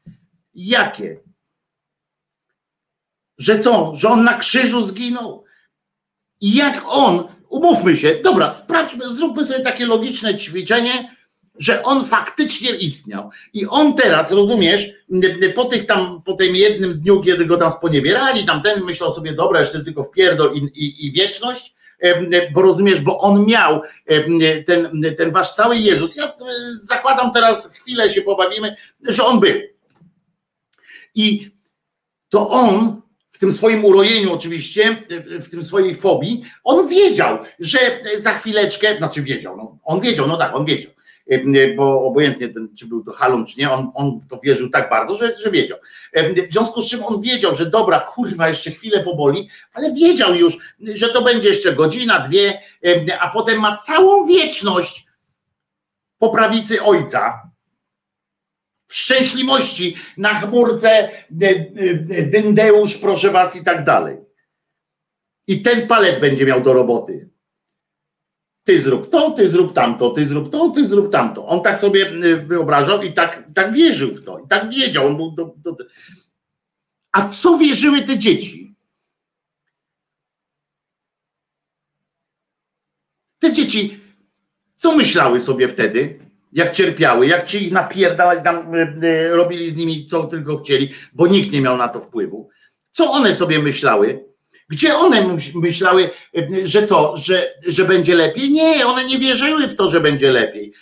Jakie? Że co? Że on na krzyżu zginął? I jak on, umówmy się, dobra, sprawdźmy, zróbmy sobie takie logiczne ćwiczenie, że on faktycznie istniał. I on teraz, rozumiesz, po tych tam, po tym jednym dniu, kiedy go tam sponiewierali, tam ten myślał sobie, dobra, jeszcze tylko wpierdol i, i, i wieczność, bo rozumiesz, bo on miał ten, ten wasz cały Jezus. Ja zakładam teraz, chwilę się pobawimy, że on był. I to on w tym swoim urojeniu oczywiście, w tym swojej fobii, on wiedział, że za chwileczkę, znaczy wiedział, no, on wiedział, no tak, on wiedział, bo obojętnie ten, czy był to halon, czy nie, on, on w to wierzył tak bardzo, że, że wiedział. W związku z czym on wiedział, że dobra, kurwa, jeszcze chwilę poboli, ale wiedział już, że to będzie jeszcze godzina, dwie, a potem ma całą wieczność po prawicy ojca, w szczęśliwości, na chmurce, dyndeusz, proszę was i tak dalej. I ten palec będzie miał do roboty ty zrób to, ty zrób tamto, ty zrób to, ty zrób tamto. On tak sobie y, wyobrażał i tak, tak wierzył w to, i tak wiedział. On do, do... A co wierzyły te dzieci? Te dzieci, co myślały sobie wtedy, jak cierpiały, jak ci ich napierdalali, tam y, y, robili z nimi co tylko chcieli, bo nikt nie miał na to wpływu. Co one sobie myślały? Gdzie one myślały, że co, że, że będzie lepiej? Nie, one nie wierzyły w to, że będzie lepiej.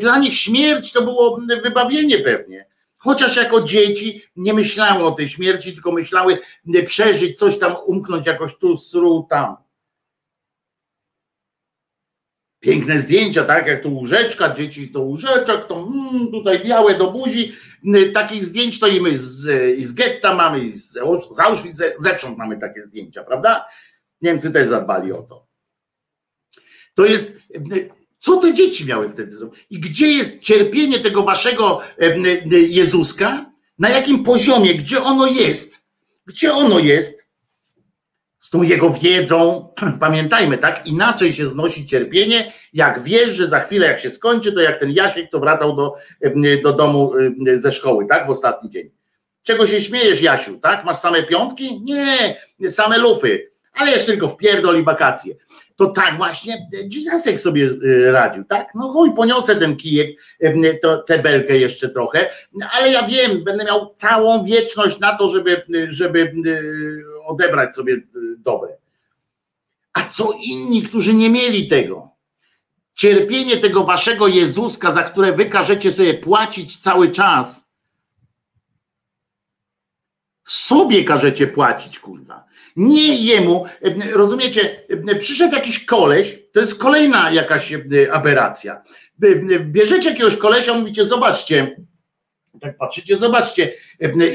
Dla nich śmierć to było wybawienie pewnie. Chociaż jako dzieci nie myślały o tej śmierci, tylko myślały przeżyć, coś tam umknąć jakoś tu, sru, tam. Piękne zdjęcia, tak jak tu łóżeczka, dzieci to łóżeczek, to mm, tutaj białe do buzi. Takich zdjęć to i my z, i z getta mamy, i z, z Auschwitz, zewsząd mamy takie zdjęcia, prawda? Niemcy też zadbali o to. To jest, co te dzieci miały wtedy zrobić? I gdzie jest cierpienie tego waszego Jezuska? Na jakim poziomie? Gdzie ono jest? Gdzie ono jest? Z tą jego wiedzą, pamiętajmy, tak, inaczej się znosi cierpienie, jak wiesz, że za chwilę jak się skończy, to jak ten Jasiek, co wracał do, do domu ze szkoły, tak, w ostatni dzień. Czego się śmiejesz, Jasiu, tak? Masz same piątki? Nie, same lufy, ale jeszcze tylko w pierdol i wakacje. To tak właśnie Jesusek sobie radził, tak? No chuj, poniosę ten kijek, to, tę belkę jeszcze trochę, ale ja wiem, będę miał całą wieczność na to, żeby, żeby odebrać sobie dobre. A co inni, którzy nie mieli tego? Cierpienie tego waszego Jezuska, za które wy każecie sobie płacić cały czas. Sobie każecie płacić, kurwa. Nie jemu, rozumiecie, przyszedł jakiś koleś, to jest kolejna jakaś y, aberracja. Bierzecie jakiegoś kolesia, mówicie, zobaczcie, tak patrzycie, zobaczcie,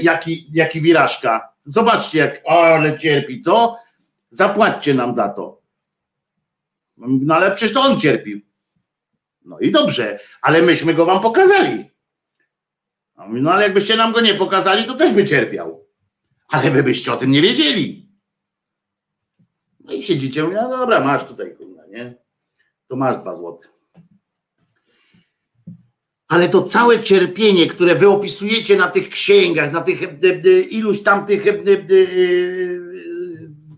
jaki, jaki wirażka Zobaczcie, jak ale cierpi, co? Zapłaćcie nam za to. No ale przecież to on cierpił. No i dobrze, ale myśmy go wam pokazali. No ale jakbyście nam go nie pokazali, to też by cierpiał. Ale wy byście o tym nie wiedzieli. No i siedzicie, mówię, no dobra, masz tutaj, kurwa, nie? To masz dwa złote ale to całe cierpienie, które wy opisujecie na tych księgach, na tych iluś tam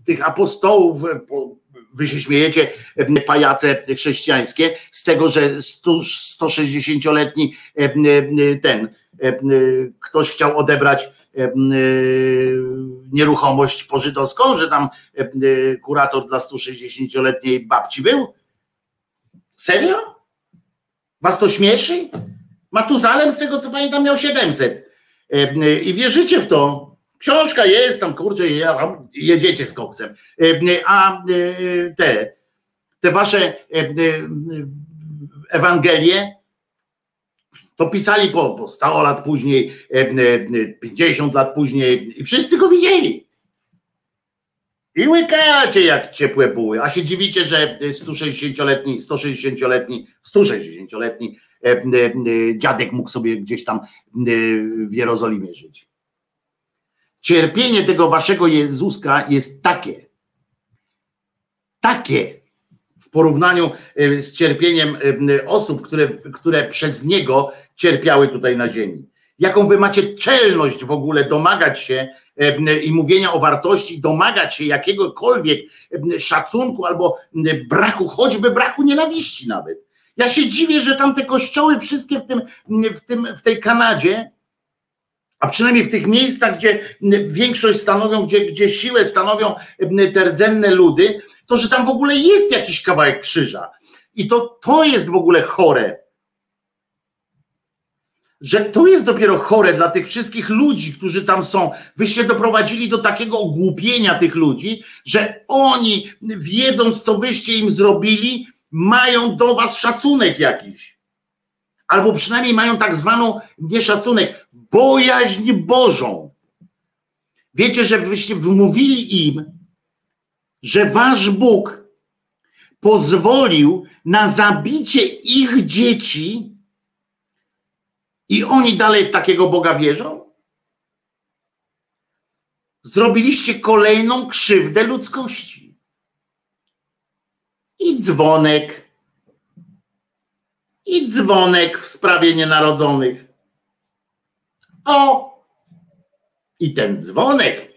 tych, apostołów, wy się śmiejecie, pajace chrześcijańskie, z tego, że 160-letni ten ktoś chciał odebrać nieruchomość pożytowską, że tam kurator dla 160-letniej babci był? Serio? Was to śmieszy? Matuzalem, z tego co pamiętam, miał 700. E, I wierzycie w to. Książka jest tam, kurczę, jedziecie z koksem. E, a e, te, te wasze e, e, Ewangelie, to pisali po, po 100 lat później, 50 lat później i wszyscy go widzieli. I łykacie jak ciepłe buły, a się dziwicie, że 160-letni, 160-letni, 160-letni dziadek mógł sobie gdzieś tam w Jerozolimie żyć. Cierpienie tego waszego Jezuska jest takie, takie w porównaniu z cierpieniem osób, które, które przez niego cierpiały tutaj na ziemi. Jaką wy macie czelność w ogóle domagać się i mówienia o wartości, domagać się jakiegokolwiek szacunku albo braku, choćby braku nienawiści nawet. Ja się dziwię, że tam te kościoły wszystkie w, tym, w, tym, w tej Kanadzie, a przynajmniej w tych miejscach, gdzie większość stanowią, gdzie, gdzie siłę stanowią te rdzenne ludy, to że tam w ogóle jest jakiś kawałek krzyża. I to, to jest w ogóle chore że to jest dopiero chore dla tych wszystkich ludzi, którzy tam są. Wyście doprowadzili do takiego ogłupienia tych ludzi, że oni, wiedząc, co wyście im zrobili, mają do was szacunek jakiś. Albo przynajmniej mają tak zwaną, nie szacunek, bojaźń Bożą. Wiecie, że wyście wmówili im, że wasz Bóg pozwolił na zabicie ich dzieci i oni dalej w takiego Boga wierzą? Zrobiliście kolejną krzywdę ludzkości. I dzwonek. I dzwonek w sprawie nienarodzonych. O! I ten dzwonek,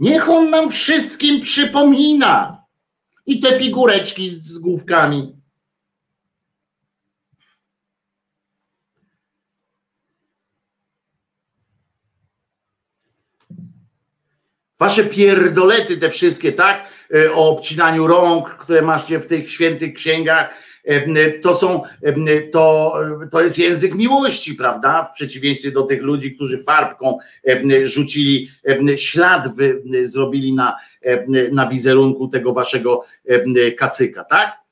niech on nam wszystkim przypomina. I te figureczki z, z główkami. Wasze pierdolety te wszystkie, tak? E, o obcinaniu rąk, które macie w tych świętych księgach, to są, e, to, to jest język miłości, prawda? W przeciwieństwie do tych ludzi, którzy farbką rzucili ślad, zrobili na, na wizerunku tego waszego kacyka, tak?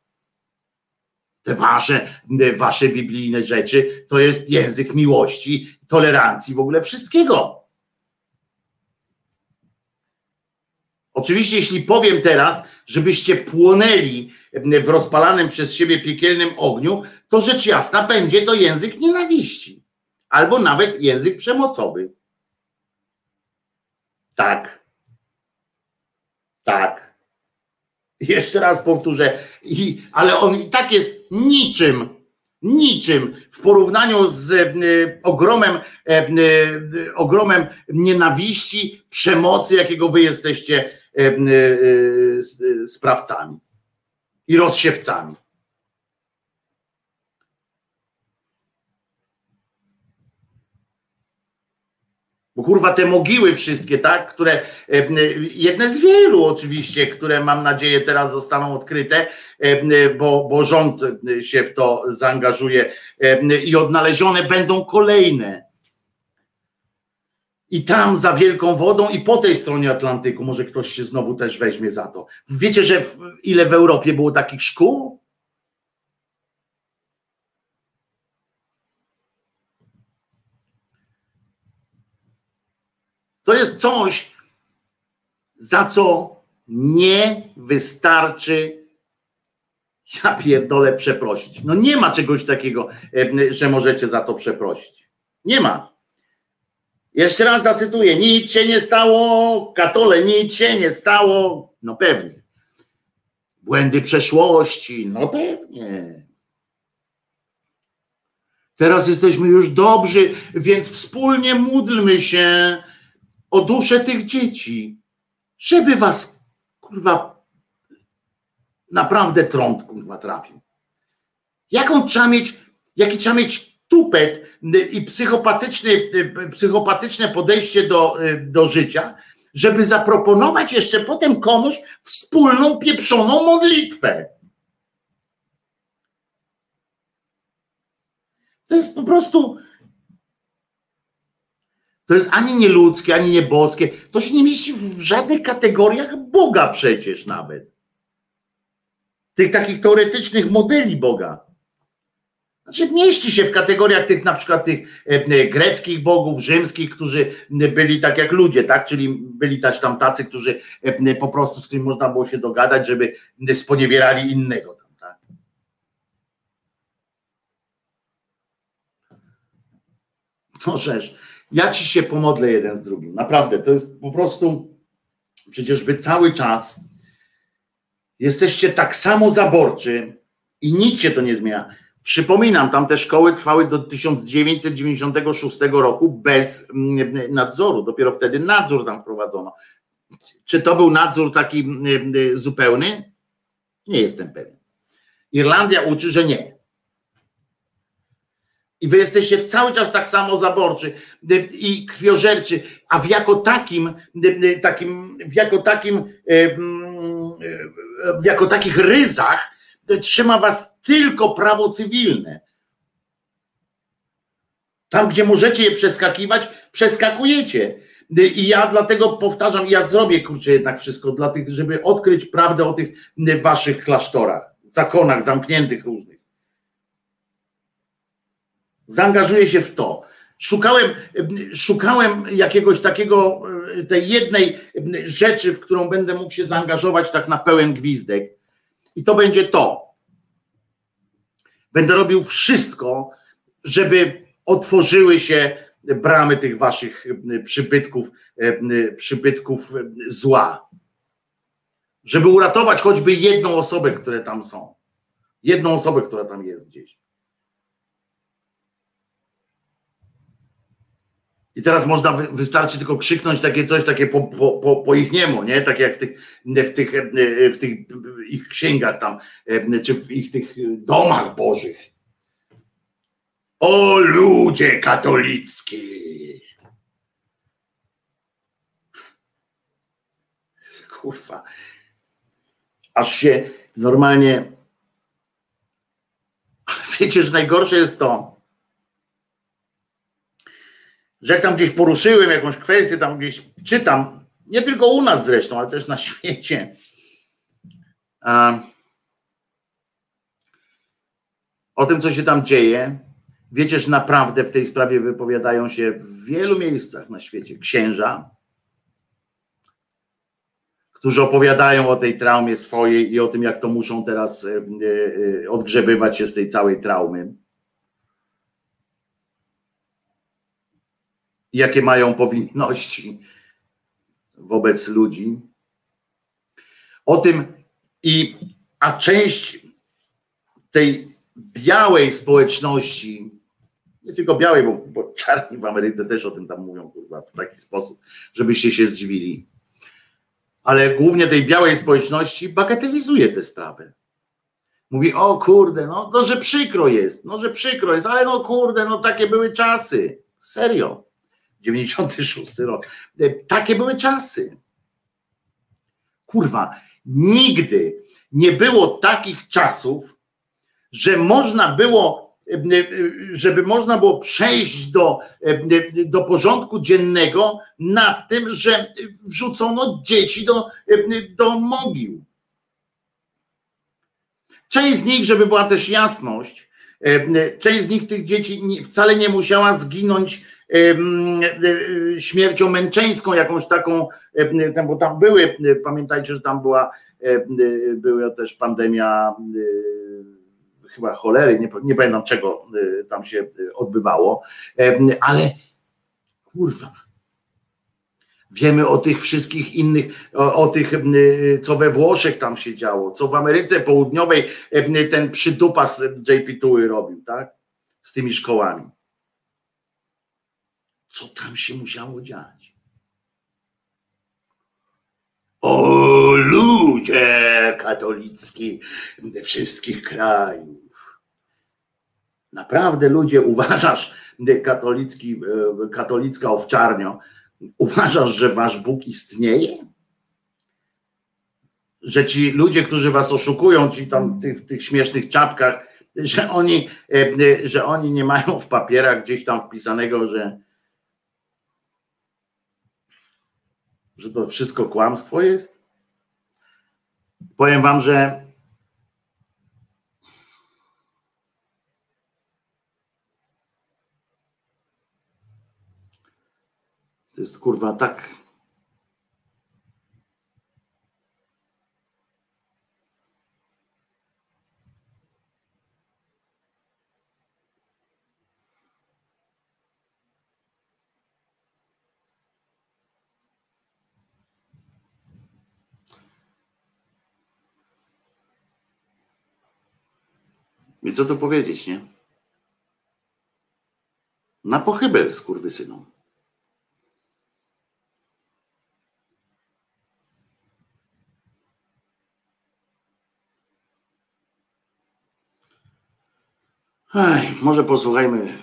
Te wasze, wasze biblijne rzeczy to jest język miłości, tolerancji, w ogóle wszystkiego. Oczywiście, jeśli powiem teraz, żebyście płonęli w rozpalanym przez siebie piekielnym ogniu, to rzecz jasna będzie to język nienawiści albo nawet język przemocowy. Tak. Tak. Jeszcze raz powtórzę, I, ale on i tak jest niczym, niczym w porównaniu z y, ogromem, y, y, ogromem nienawiści, przemocy, jakiego wy jesteście E, e, sprawcami i rozsiewcami. Bo kurwa te mogiły wszystkie, tak, które e, jedne z wielu oczywiście, które mam nadzieję teraz zostaną odkryte, bo, bo rząd się w to zaangażuje i odnalezione będą kolejne i tam za wielką wodą i po tej stronie Atlantyku może ktoś się znowu też weźmie za to. Wiecie, że w, ile w Europie było takich szkół? To jest coś, za co nie wystarczy, ja pierdolę, przeprosić. No nie ma czegoś takiego, że możecie za to przeprosić. Nie ma. Jeszcze raz zacytuję, nic się nie stało, katole, nic się nie stało, no pewnie. Błędy przeszłości, no pewnie. Teraz jesteśmy już dobrzy, więc wspólnie módlmy się o duszę tych dzieci, żeby was, kurwa, naprawdę trąd, kurwa, trafił. Jaką trzeba mieć, jaki trzeba mieć tupet i psychopatyczny, psychopatyczne podejście do, do życia, żeby zaproponować jeszcze potem komuś wspólną pieprzoną modlitwę. To jest po prostu. To jest ani nieludzkie, ani nieboskie. To się nie mieści w żadnych kategoriach Boga przecież nawet. tych takich teoretycznych modeli Boga. Znaczy mieści się w kategoriach tych na przykład tych e, greckich bogów, rzymskich, którzy byli tak jak ludzie, tak? Czyli byli też tam tacy, którzy e, po prostu z którymi można było się dogadać, żeby sponiewierali innego. Tak? No rzecz, ja ci się pomodlę jeden z drugim. Naprawdę, to jest po prostu przecież wy cały czas jesteście tak samo zaborczy i nic się to nie zmienia Przypominam, tam te szkoły trwały do 1996 roku bez mm, nadzoru. Dopiero wtedy nadzór tam wprowadzono. Czy to był nadzór taki mm, mm, zupełny? Nie jestem pewien. Irlandia uczy, że nie. I wy jesteście cały czas tak samo zaborczy i krwiożerczy, a w jako takim, takim w jako takim, w jako takich ryzach trzyma was tylko prawo cywilne. Tam, gdzie możecie je przeskakiwać, przeskakujecie. I ja dlatego powtarzam, ja zrobię kurczę jednak wszystko dla tych, żeby odkryć prawdę o tych waszych klasztorach, zakonach zamkniętych różnych. Zaangażuję się w to. Szukałem, szukałem jakiegoś takiego, tej jednej rzeczy, w którą będę mógł się zaangażować tak na pełen gwizdek. I to będzie to. Będę robił wszystko, żeby otworzyły się bramy tych waszych przybytków, przybytków zła. Żeby uratować choćby jedną osobę, które tam są. Jedną osobę, która tam jest gdzieś. I teraz można, wystarczy tylko krzyknąć takie coś, takie po, po, po, po ich niemu, nie? Tak jak w tych, w tych, w tych ich księgach tam, czy w ich tych domach bożych. O ludzie katolicki! Kurwa. Aż się normalnie. Wiecie, że najgorsze jest to, że jak tam gdzieś poruszyłem jakąś kwestię, tam gdzieś czytam, nie tylko u nas zresztą, ale też na świecie. O tym, co się tam dzieje, wiecie, że naprawdę w tej sprawie wypowiadają się w wielu miejscach na świecie księża, którzy opowiadają o tej traumie swojej i o tym, jak to muszą teraz e, e, odgrzebywać się z tej całej traumy. Jakie mają powinności wobec ludzi. O tym i a część tej białej społeczności, nie tylko białej, bo, bo czarni w Ameryce też o tym tam mówią kurwa, w taki sposób, żebyście się zdziwili. Ale głównie tej białej społeczności bagatelizuje tę sprawę. Mówi, o kurde, no, no że przykro jest, no że przykro jest, ale no kurde, no takie były czasy. Serio. 96 rok. E, takie były czasy. Kurwa, nigdy nie było takich czasów, że można było, e, e, żeby można było przejść do, do porządku dziennego nad tym, że wrzucono dzieci do, do mogił. Część z nich, żeby była też jasność, część z nich tych dzieci wcale nie musiała zginąć śmiercią męczeńską, jakąś taką, bo tam były, pamiętajcie, że tam była, była też pandemia chyba cholery, nie, nie pamiętam czego tam się odbywało, ale kurwa, Wiemy o tych wszystkich innych, o, o, tych, co we Włoszech tam się działo, co w Ameryce Południowej ten przydupas JP Tuły robił, tak? Z tymi szkołami co tam się musiało dziać. O ludzie katolicki wszystkich krajów. Naprawdę ludzie, uważasz, katolicki, e, katolicka owczarnio, uważasz, że wasz Bóg istnieje? Że ci ludzie, którzy was oszukują, ci tam w tych śmiesznych czapkach, że oni, e, że oni nie mają w papierach gdzieś tam wpisanego, że, że to wszystko kłamstwo jest? Powiem wam, że
to jest kurwa tak I co to powiedzieć, nie? Na pochybę z kurwysyną. Ej, może posłuchajmy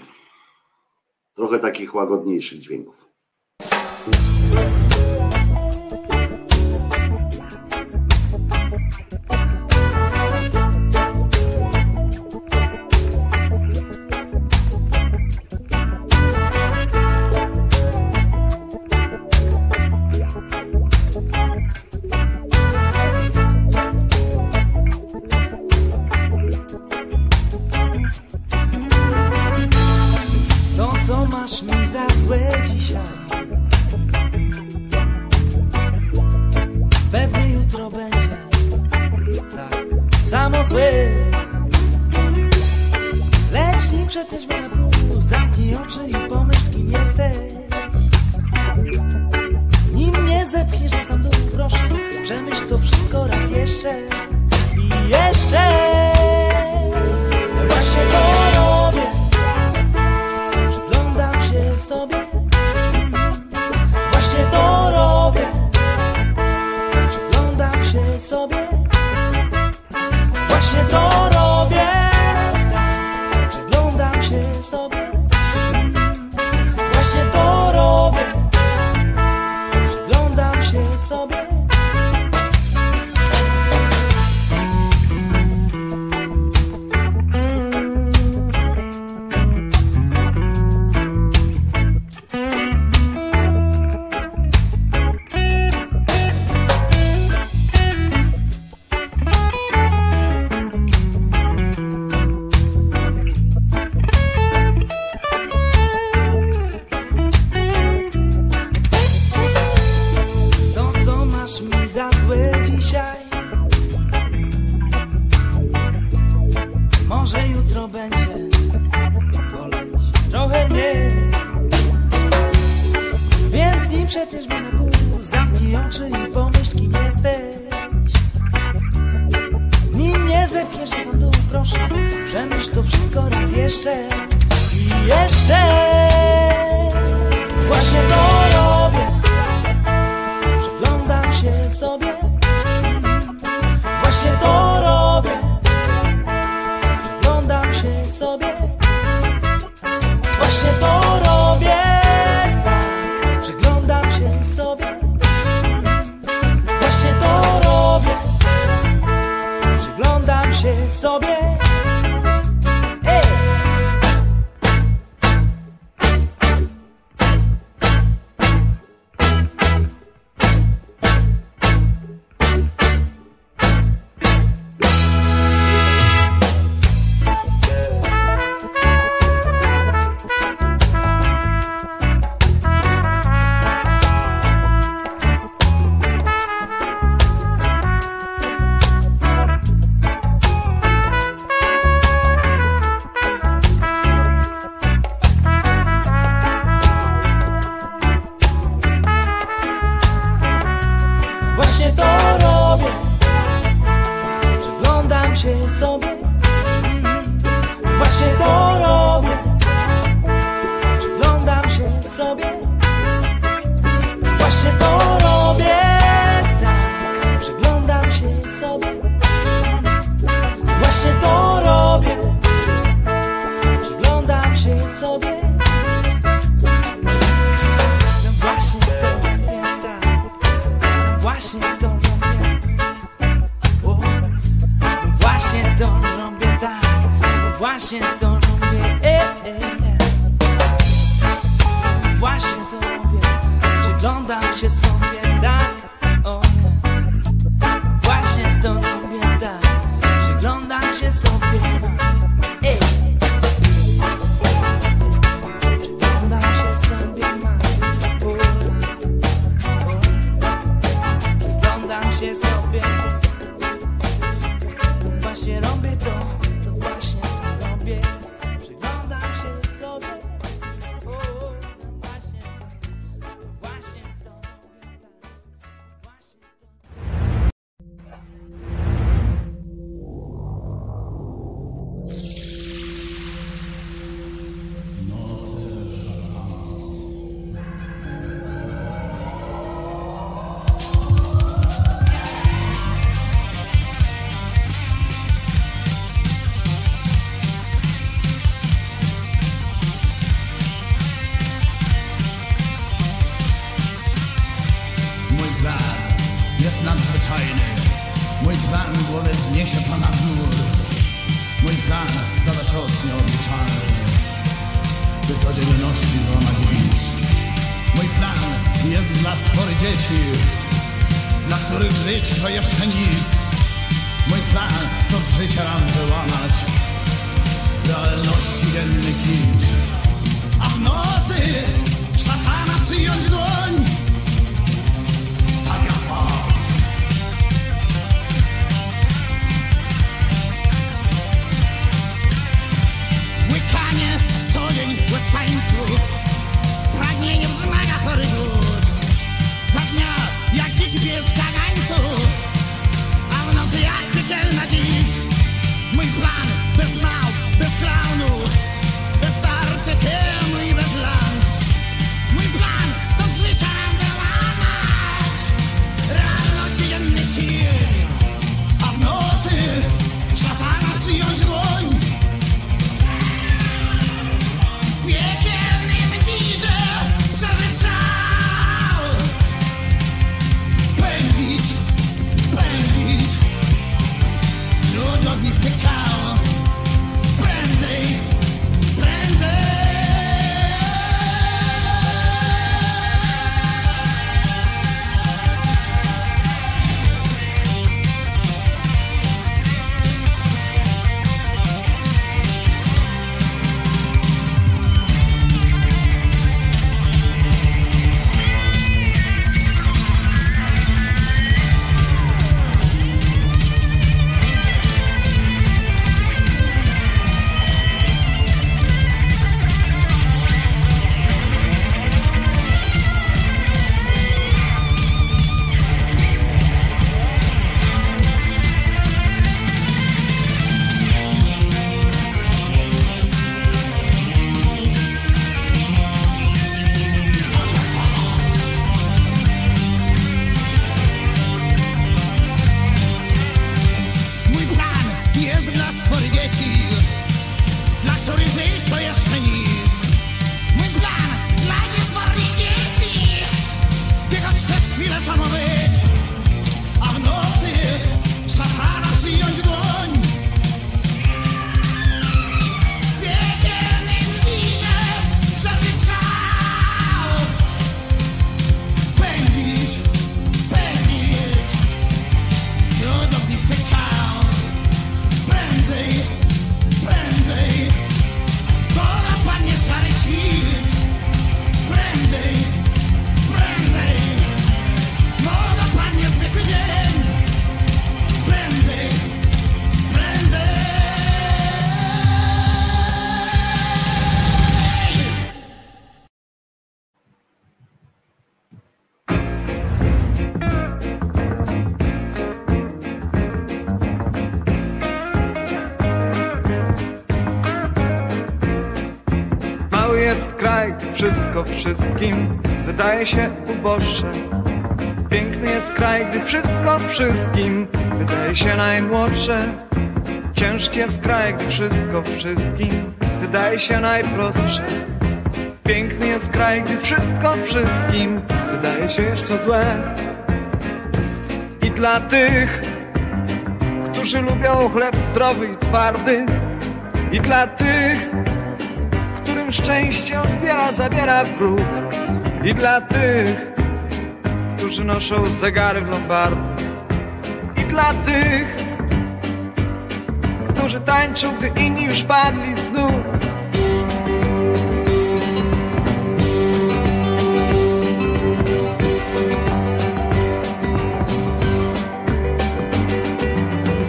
trochę takich łagodniejszych dźwięków.
Wszystkim wydaje się uboższe. Piękny jest kraj, gdy wszystko wszystkim wydaje się najmłodsze. Ciężki jest kraj, gdy wszystko wszystkim wydaje się najprostsze. Piękny jest kraj, gdy wszystko wszystkim wydaje się jeszcze złe. I dla tych, którzy lubią chleb zdrowy i twardy, i dla tych, szczęście odbiera, zabiera wróg. I dla tych, którzy noszą zegary w lombardy. I dla tych, którzy tańczą, gdy inni już padli z nóg.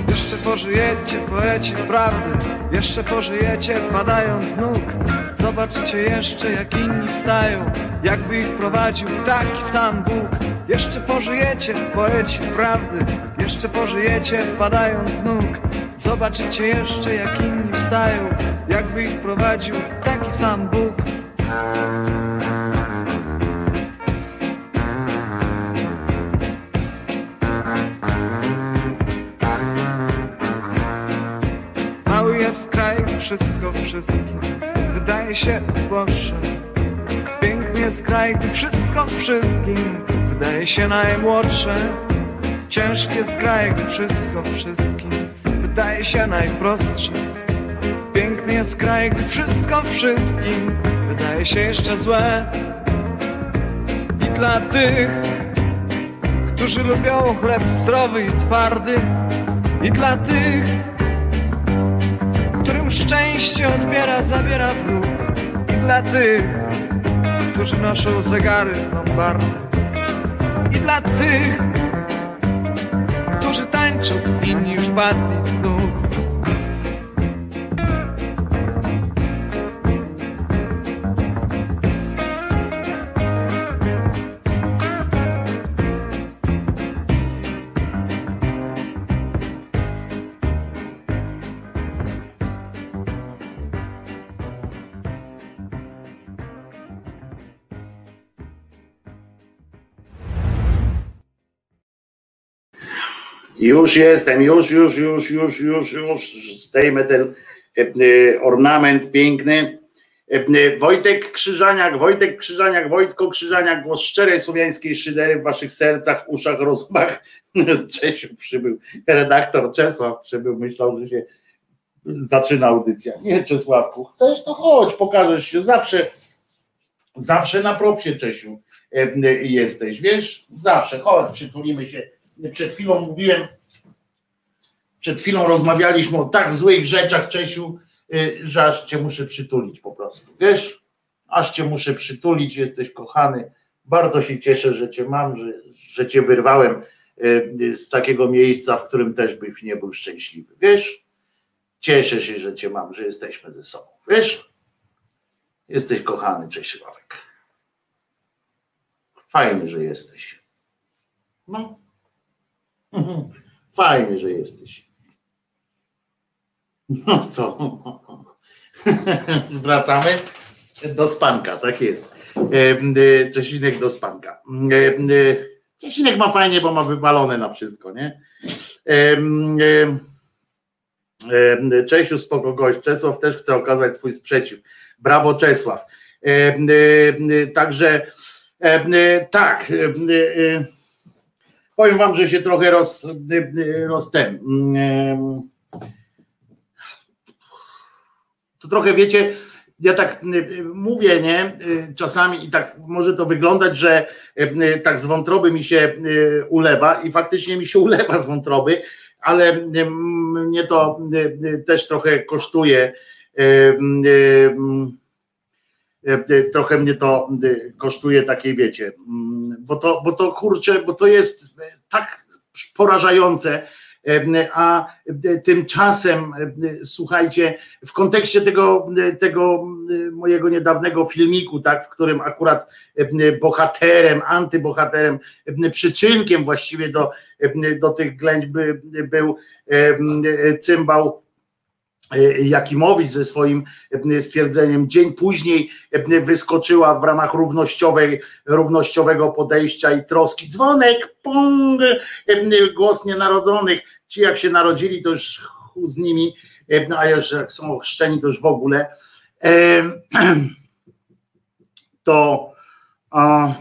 Jeszcze pożyjecie, poecie prawdy Jeszcze pożyjecie, padając z nóg Zobaczycie jeszcze, jak inni wstają. Jakby ich prowadził taki sam Bóg. Jeszcze pożyjecie, poeci prawdy. Jeszcze pożyjecie, padając z nóg. Zobaczycie jeszcze, jak inni wstają. Jakby ich prowadził taki sam Bóg. Mały jest kraj, wszystko wszystkim wydaje się jest kraj, gdy wszystko wszystkim wydaje się najmłodsze. Ciężkie gdy wszystko wszystkim wydaje się najprostsze. Kraj, gdy wszystko wszystkim wydaje się jeszcze złe. I dla tych, którzy lubią chleb zdrowy i twardy, i dla tych, szczęście odbiera, zabiera wróg, i dla tych, którzy noszą zegary lombardy, i dla tych, którzy tańczą, inni już padli z
Już jestem, już, już, już, już, już, już zdejmę ten e, e, ornament piękny. E, Wojtek Krzyżaniak, Wojtek Krzyżaniak, Wojtko Krzyżaniak, głos szczerej słowiańskiej szydery w waszych sercach, uszach, rozumach. Czesiu przybył, redaktor Czesław przybył, myślał, że się zaczyna audycja. Nie, Czesławku, też to chodź, pokażesz się zawsze, zawsze na propsie, Czesiu, jesteś, wiesz? Zawsze, chodź, przytulimy się przed chwilą mówiłem, przed chwilą rozmawialiśmy o tak złych rzeczach, Czesiu, y, że aż cię muszę przytulić po prostu. Wiesz, aż cię muszę przytulić, jesteś kochany. Bardzo się cieszę, że cię mam, że, że cię wyrwałem y, z takiego miejsca, w którym też byś nie był szczęśliwy. Wiesz, cieszę się, że cię mam, że jesteśmy ze sobą. Wiesz, jesteś kochany, Ławek. Fajnie, że jesteś. No. Fajnie, że jesteś. No co? Wracamy do spanka, tak jest. E, Czesinek do spanka. E, Czesinek ma fajnie, bo ma wywalone na wszystko, nie? Czesiu, spoko gość. Czesław też chce okazać swój sprzeciw. Brawo Czesław. Także tak powiem wam, że się trochę roz, roz ten, to trochę wiecie, ja tak mówię, nie, czasami i tak może to wyglądać, że tak z wątroby mi się ulewa i faktycznie mi się ulewa z wątroby, ale mnie to też trochę kosztuje trochę mnie to kosztuje takiej, wiecie, bo to, bo to kurczę, bo to jest tak porażające, a tymczasem, słuchajcie, w kontekście tego, tego mojego niedawnego filmiku, tak, w którym akurat bohaterem, antybohaterem, przyczynkiem właściwie do, do tych ględźby był cymbał Jakimowicz ze swoim stwierdzeniem. Dzień później wyskoczyła w ramach równościowej, równościowego podejścia i troski dzwonek, pong, głos nienarodzonych. Ci jak się narodzili, to już z nimi, a już jak są ochrzczeni, to już w ogóle. To E, e,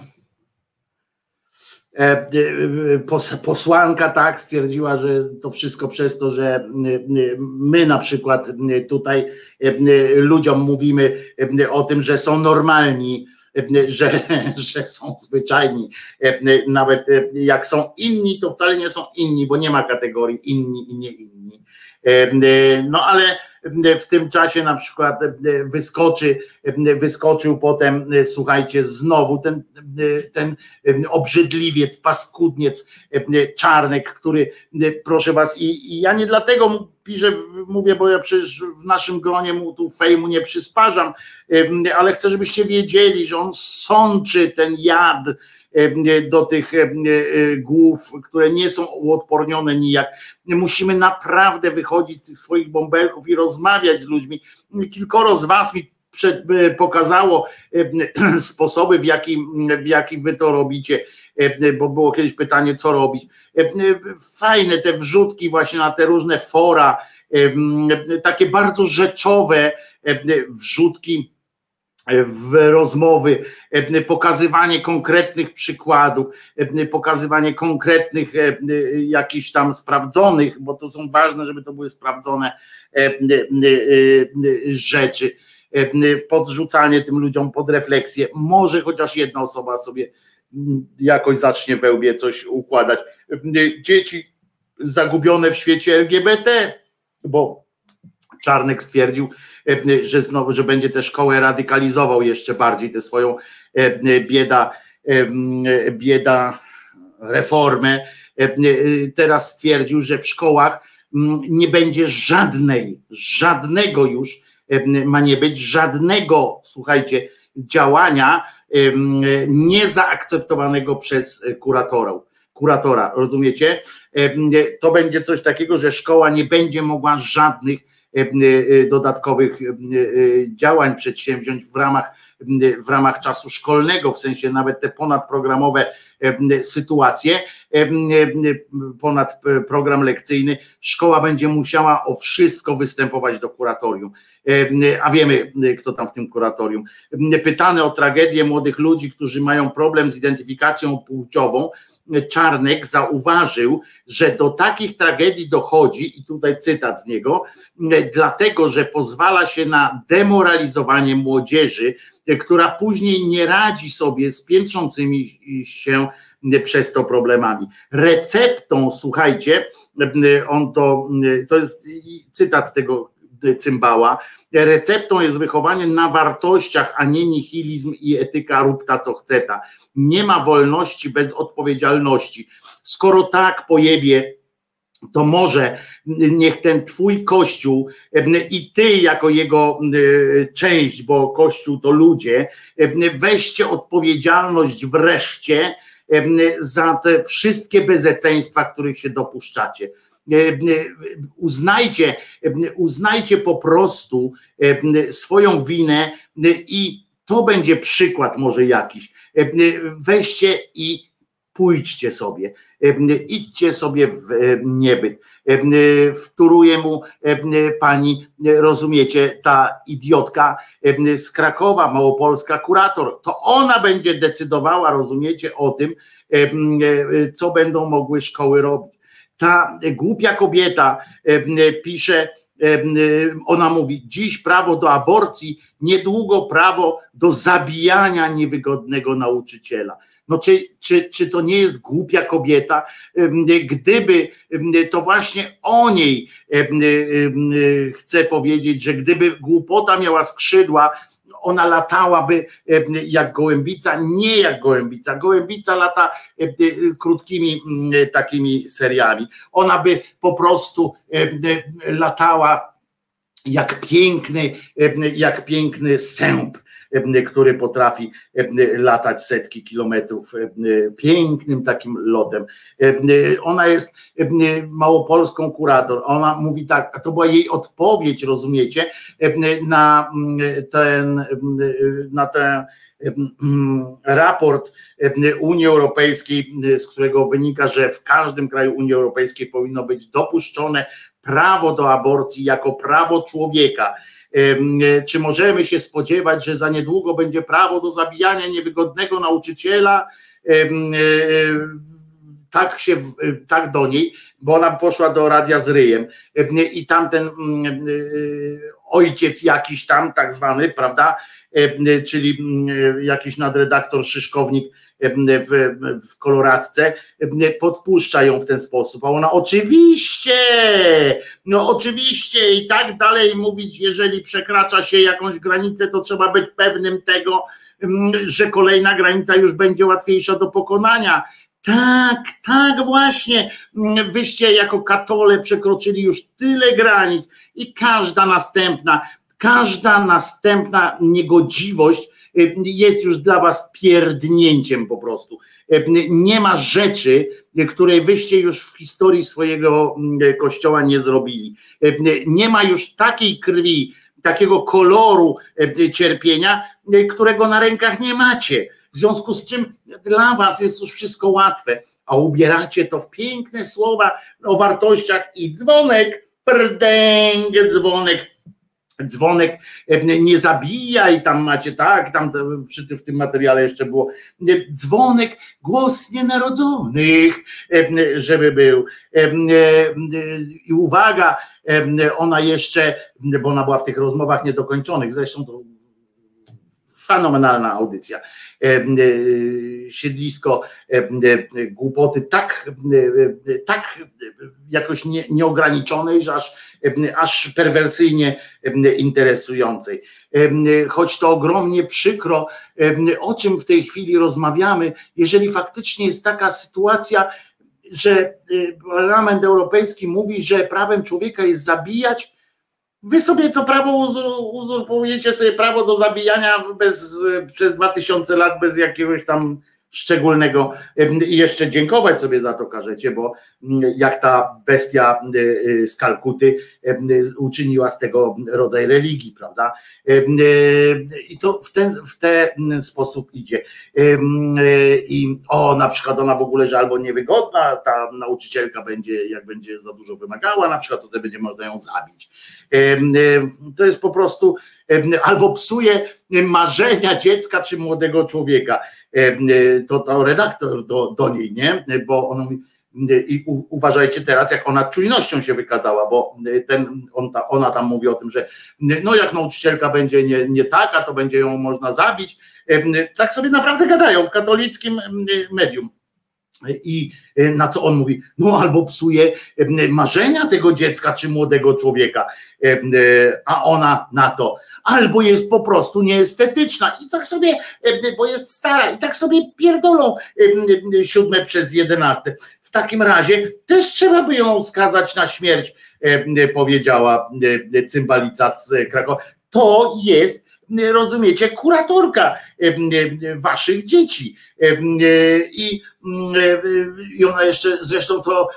posłanka tak stwierdziła, że to wszystko przez to, że my na przykład tutaj ludziom mówimy o tym, że są normalni, że, że są zwyczajni. Nawet jak są inni, to wcale nie są inni, bo nie ma kategorii inni i nie inni. No ale w tym czasie na przykład wyskoczy, wyskoczył potem, słuchajcie, znowu ten, ten obrzydliwiec, paskudniec, czarnek, który, proszę was, i, i ja nie dlatego piszę, mówię, bo ja przecież w naszym gronie mu tu fejmu nie przysparzam, ale chcę, żebyście wiedzieli, że on sączy ten jad, do tych głów, które nie są uodpornione nijak. Musimy naprawdę wychodzić z tych swoich bąbelków i rozmawiać z ludźmi. Kilkoro z Was mi przed, pokazało sposoby, w jaki, w jaki wy to robicie, bo było kiedyś pytanie, co robić. Fajne te wrzutki właśnie na te różne fora, takie bardzo rzeczowe wrzutki w rozmowy, pokazywanie konkretnych przykładów, pokazywanie konkretnych jakichś tam sprawdzonych, bo to są ważne, żeby to były sprawdzone rzeczy, podrzucanie tym ludziom pod refleksję. Może chociaż jedna osoba sobie jakoś zacznie we łbie coś układać. Dzieci zagubione w świecie LGBT, bo Czarnek stwierdził, że znowu, że będzie tę szkołę radykalizował jeszcze bardziej, tę swoją bieda, bieda reformę. Teraz stwierdził, że w szkołach nie będzie żadnej, żadnego już ma nie być, żadnego, słuchajcie, działania niezaakceptowanego przez kuratorów kuratora, rozumiecie? To będzie coś takiego, że szkoła nie będzie mogła żadnych dodatkowych działań przedsięwziąć w ramach, w ramach czasu szkolnego, w sensie nawet te ponadprogramowe sytuacje, ponad program lekcyjny, szkoła będzie musiała o wszystko występować do kuratorium. A wiemy, kto tam w tym kuratorium. Pytany o tragedię młodych ludzi, którzy mają problem z identyfikacją płciową, Czarnek zauważył, że do takich tragedii dochodzi, i tutaj cytat z niego, dlatego, że pozwala się na demoralizowanie młodzieży, która później nie radzi sobie z piętrzącymi się przez to problemami. Receptą, słuchajcie, on to, to jest cytat z tego cymbała, receptą jest wychowanie na wartościach, a nie nihilizm i etyka rób ta co chce. Nie ma wolności bez odpowiedzialności. Skoro tak pojebie to może niech ten twój kościół i ty jako jego część, bo kościół to ludzie, weźcie odpowiedzialność wreszcie za te wszystkie bezeceństwa, których się dopuszczacie. Uznajcie, uznajcie po prostu swoją winę i to będzie przykład może jakiś. Weźcie i pójdźcie sobie, idźcie sobie w niebyt. Wtóruje mu pani, rozumiecie, ta idiotka z Krakowa, małopolska kurator, to ona będzie decydowała, rozumiecie, o tym, co będą mogły szkoły robić. Ta głupia kobieta pisze, ona mówi, dziś prawo do aborcji, niedługo prawo do zabijania niewygodnego nauczyciela. No czy, czy, czy to nie jest głupia kobieta? Gdyby to właśnie o niej chcę powiedzieć, że gdyby głupota miała skrzydła, ona latałaby jak gołębica, nie jak gołębica. Gołębica lata krótkimi takimi seriami. Ona by po prostu latała jak piękny, jak piękny sęp który potrafi latać setki kilometrów pięknym takim lotem. Ona jest małopolską kurator. Ona mówi tak, a to była jej odpowiedź, rozumiecie, na ten, na ten raport Unii Europejskiej, z którego wynika, że w każdym kraju Unii Europejskiej powinno być dopuszczone prawo do aborcji jako prawo człowieka. Czy możemy się spodziewać, że za niedługo będzie prawo do zabijania niewygodnego nauczyciela? Tak się, tak do niej, bo ona poszła do radia z ryjem i tamten ojciec jakiś tam, tak zwany, prawda, czyli jakiś nadredaktor Szyszkownik w, w koloradce, podpuszcza ją w ten sposób, a ona oczywiście, no oczywiście i tak dalej mówić, jeżeli przekracza się jakąś granicę, to trzeba być pewnym tego, że kolejna granica już będzie łatwiejsza do pokonania. Tak, tak właśnie. Wyście jako katole przekroczyli już tyle granic i każda następna, każda następna niegodziwość jest już dla was pierdnięciem po prostu. Nie ma rzeczy, której wyście już w historii swojego kościoła nie zrobili. Nie ma już takiej krwi, takiego koloru cierpienia, którego na rękach nie macie. W związku z czym dla was jest już wszystko łatwe, a ubieracie to w piękne słowa o wartościach i dzwonek, prdęg, dzwonek dzwonek nie zabija i tam macie tak, tam przy tym, w tym materiale jeszcze było dzwonek, głos nienarodzonych, żeby był. I uwaga, ona jeszcze, bo ona była w tych rozmowach niedokończonych, zresztą to fenomenalna audycja. Siedlisko głupoty tak, tak jakoś nie, nieograniczonej, że aż, aż perwersyjnie interesującej. Choć to ogromnie przykro, o czym w tej chwili rozmawiamy, jeżeli faktycznie jest taka sytuacja, że Parlament Europejski mówi, że prawem człowieka jest zabijać, Wy sobie to prawo uzurpujecie sobie prawo do zabijania bez, przez 2000 lat bez jakiegoś tam szczególnego i jeszcze dziękować sobie za to każecie, bo mm, jak ta bestia y, y, z Kalkuty uczyniła z tego rodzaj religii, prawda? Y, I to w ten, w ten sposób idzie. I o, na przykład ona w ogóle, że albo niewygodna, ta nauczycielka będzie, jak będzie za dużo wymagała, na przykład to będzie można ją zabić. To jest po prostu albo psuje marzenia dziecka czy młodego człowieka E, to, to redaktor do, do niej, nie? Bo on mówi, i u, uważajcie teraz, jak ona czujnością się wykazała, bo ten, on ta, ona tam mówi o tym, że no jak nauczycielka będzie nie, nie taka, to będzie ją można zabić. Tak sobie naprawdę gadają w katolickim medium. I na co on mówi? No albo psuje marzenia tego dziecka czy młodego człowieka, a ona na to, albo jest po prostu nieestetyczna i tak sobie, bo jest stara i tak sobie pierdolą siódme przez jedenaste. W takim razie też trzeba by ją skazać na śmierć, powiedziała cymbalica z Krakowa. To jest rozumiecie, kuratorka waszych dzieci. I, I ona jeszcze, zresztą to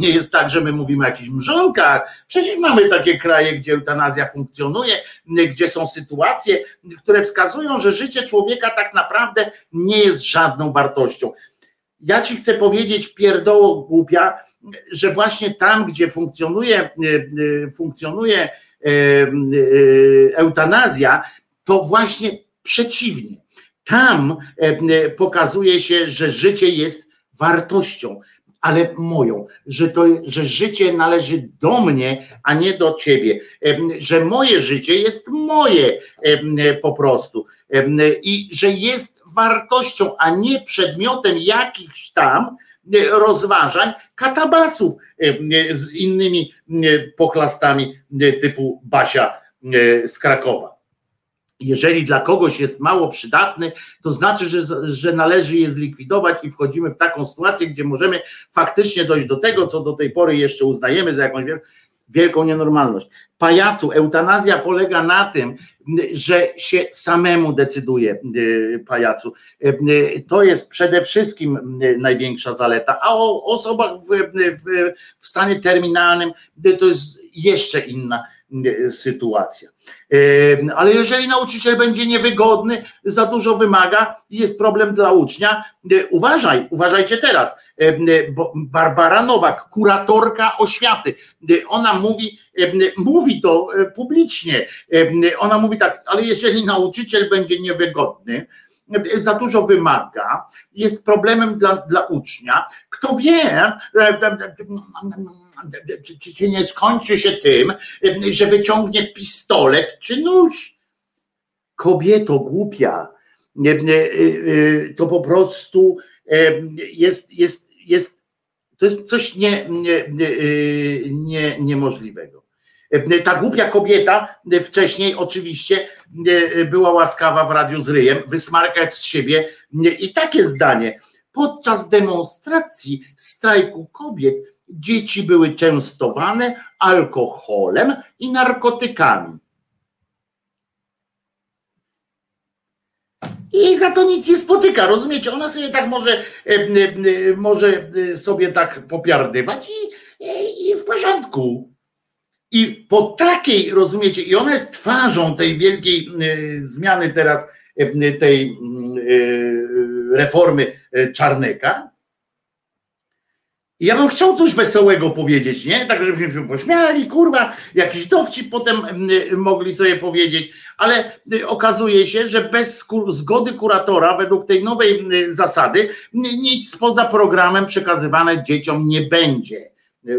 nie jest tak, że my mówimy o jakichś mrzonkach. Przecież mamy takie kraje, gdzie eutanazja funkcjonuje, gdzie są sytuacje, które wskazują, że życie człowieka tak naprawdę nie jest żadną wartością. Ja ci chcę powiedzieć, pierdoło głupia, że właśnie tam, gdzie funkcjonuje, funkcjonuje eutanazja, to właśnie przeciwnie. Tam e, e, pokazuje się, że życie jest wartością, ale moją, że, to, że życie należy do mnie, a nie do ciebie, e, że moje życie jest moje po prostu. I że jest wartością, a nie przedmiotem jakichś tam rozważań katabasów z innymi pochlastami typu Basia z Krakowa jeżeli dla kogoś jest mało przydatny, to znaczy, że, że należy je zlikwidować i wchodzimy w taką sytuację, gdzie możemy faktycznie dojść do tego, co do tej pory jeszcze uznajemy za jakąś wielką nienormalność. Pajacu, eutanazja polega na tym, że się samemu decyduje y, pajacu. Y, to jest przede wszystkim y, największa zaleta, a o osobach w, w, w stanie terminalnym to jest jeszcze inna sytuacja. Ale jeżeli nauczyciel będzie niewygodny, za dużo wymaga, jest problem dla ucznia, uważaj, uważajcie teraz, bo Barbara Nowak, kuratorka oświaty, ona mówi, mówi to publicznie, ona mówi tak, ale jeżeli nauczyciel będzie niewygodny, za dużo wymaga, jest problemem dla, dla ucznia, kto wie, czy, czy, nie skończy się tym, że wyciągnie pistolet czy nóż. Kobieto głupia, to po prostu jest, jest, jest to jest coś nie, nie, nie, niemożliwego. Ta głupia kobieta wcześniej oczywiście była łaskawa w radiu z ryjem, wysmarkać z siebie i takie zdanie. Podczas demonstracji strajku kobiet dzieci były częstowane alkoholem i narkotykami. I za to nic nie spotyka, rozumiecie? Ona sobie tak może, może sobie tak popiardywać i, i w porządku. I po takiej, rozumiecie, i ona jest twarzą tej wielkiej zmiany teraz, tej reformy Czarneka, I ja bym chciał coś wesołego powiedzieć, nie? Tak, żebyśmy się pośmiali, kurwa, jakiś dowcip potem y, mogli sobie powiedzieć, ale y, okazuje się, że bez zgody kuratora, według tej nowej y, zasady, nic poza programem przekazywane dzieciom nie będzie.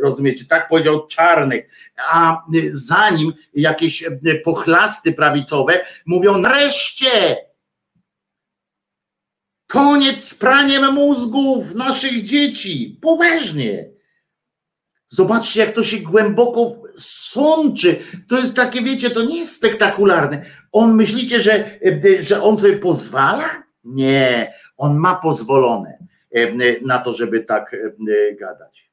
Rozumiecie, tak powiedział Czarnek, a zanim jakieś pochlasty prawicowe mówią nareszcie Koniec z praniem mózgów naszych dzieci. Poważnie. Zobaczcie, jak to się głęboko sączy. To jest takie, wiecie, to nie jest spektakularne. On myślicie, że, że on sobie pozwala? Nie, on ma pozwolone na to, żeby tak gadać.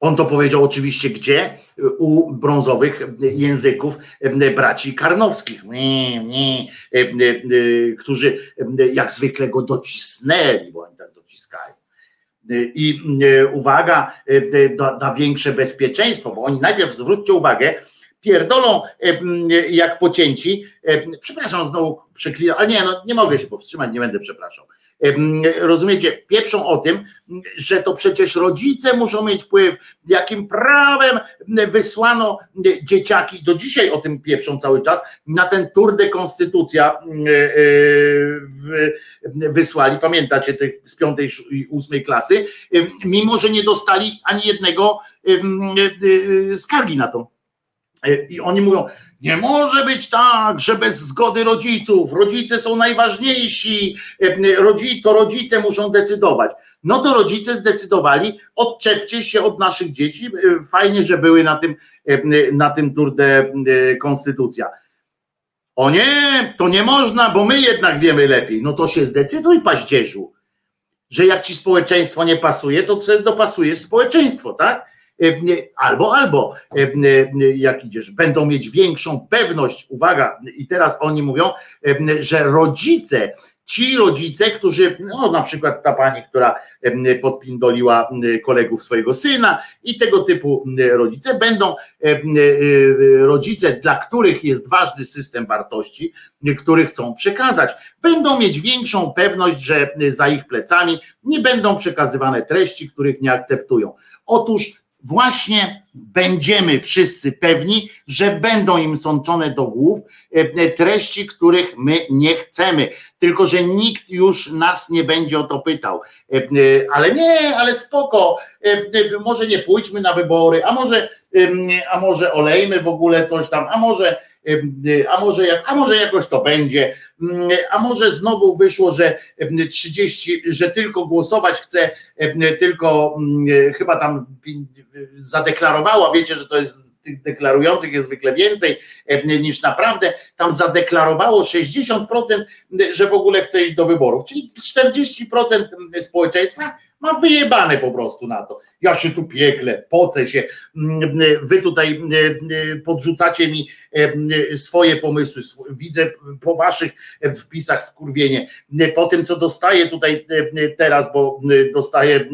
On to powiedział oczywiście gdzie? U brązowych języków braci karnowskich, którzy jak zwykle go docisnęli, bo oni tak dociskają. I uwaga, da, da większe bezpieczeństwo, bo oni najpierw zwróćcie uwagę, pierdolą jak pocięci. Przepraszam, znowu przeklinam, ale nie, no, nie mogę się powstrzymać, nie będę przepraszał rozumiecie, pieprzą o tym, że to przecież rodzice muszą mieć wpływ, jakim prawem wysłano dzieciaki, do dzisiaj o tym pieprzą cały czas, na ten tour de konstytucja e, e, wysłali, pamiętacie tych z piątej i ósmej klasy, mimo że nie dostali ani jednego e, skargi na to. I oni mówią, nie może być tak, że bez zgody rodziców, rodzice są najważniejsi, to rodzice muszą decydować. No to rodzice zdecydowali, odczepcie się od naszych dzieci, fajnie, że były na tym, na tym Tour de Konstytucja. O nie, to nie można, bo my jednak wiemy lepiej. No to się zdecyduj, paździerzu, że jak ci społeczeństwo nie pasuje, to dopasujesz społeczeństwo, tak? E, albo, albo, e, jak idziesz, będą mieć większą pewność, uwaga, i teraz oni mówią, e, że rodzice, ci rodzice, którzy, no na przykład ta pani, która podpindoliła kolegów swojego syna i tego typu rodzice, będą rodzice, dla których jest ważny system wartości, który chcą przekazać, będą mieć większą pewność, że za ich plecami nie będą przekazywane treści, których nie akceptują. Otóż właśnie będziemy wszyscy pewni, że będą im sączone do głów e, e, treści, których my nie chcemy. Tylko, że nikt już nas nie będzie o to pytał. E, ale nie, ale spoko, może nie pójdźmy na wybory, a może, a może olejmy w ogóle coś tam, a może a może, jak, a może jakoś to będzie, a może znowu wyszło, że 30, że tylko głosować chce, tylko chyba tam zadeklarowała, wiecie, że to jest tych deklarujących jest zwykle więcej niż naprawdę, tam zadeklarowało 60%, że w ogóle chce iść do wyborów, czyli 40% społeczeństwa ma wyjebane po prostu na to. Ja się tu piekle, pocę się. Wy tutaj podrzucacie mi swoje pomysły. Widzę po waszych wpisach w kurwienie. Po tym, co dostaję tutaj teraz, bo dostaję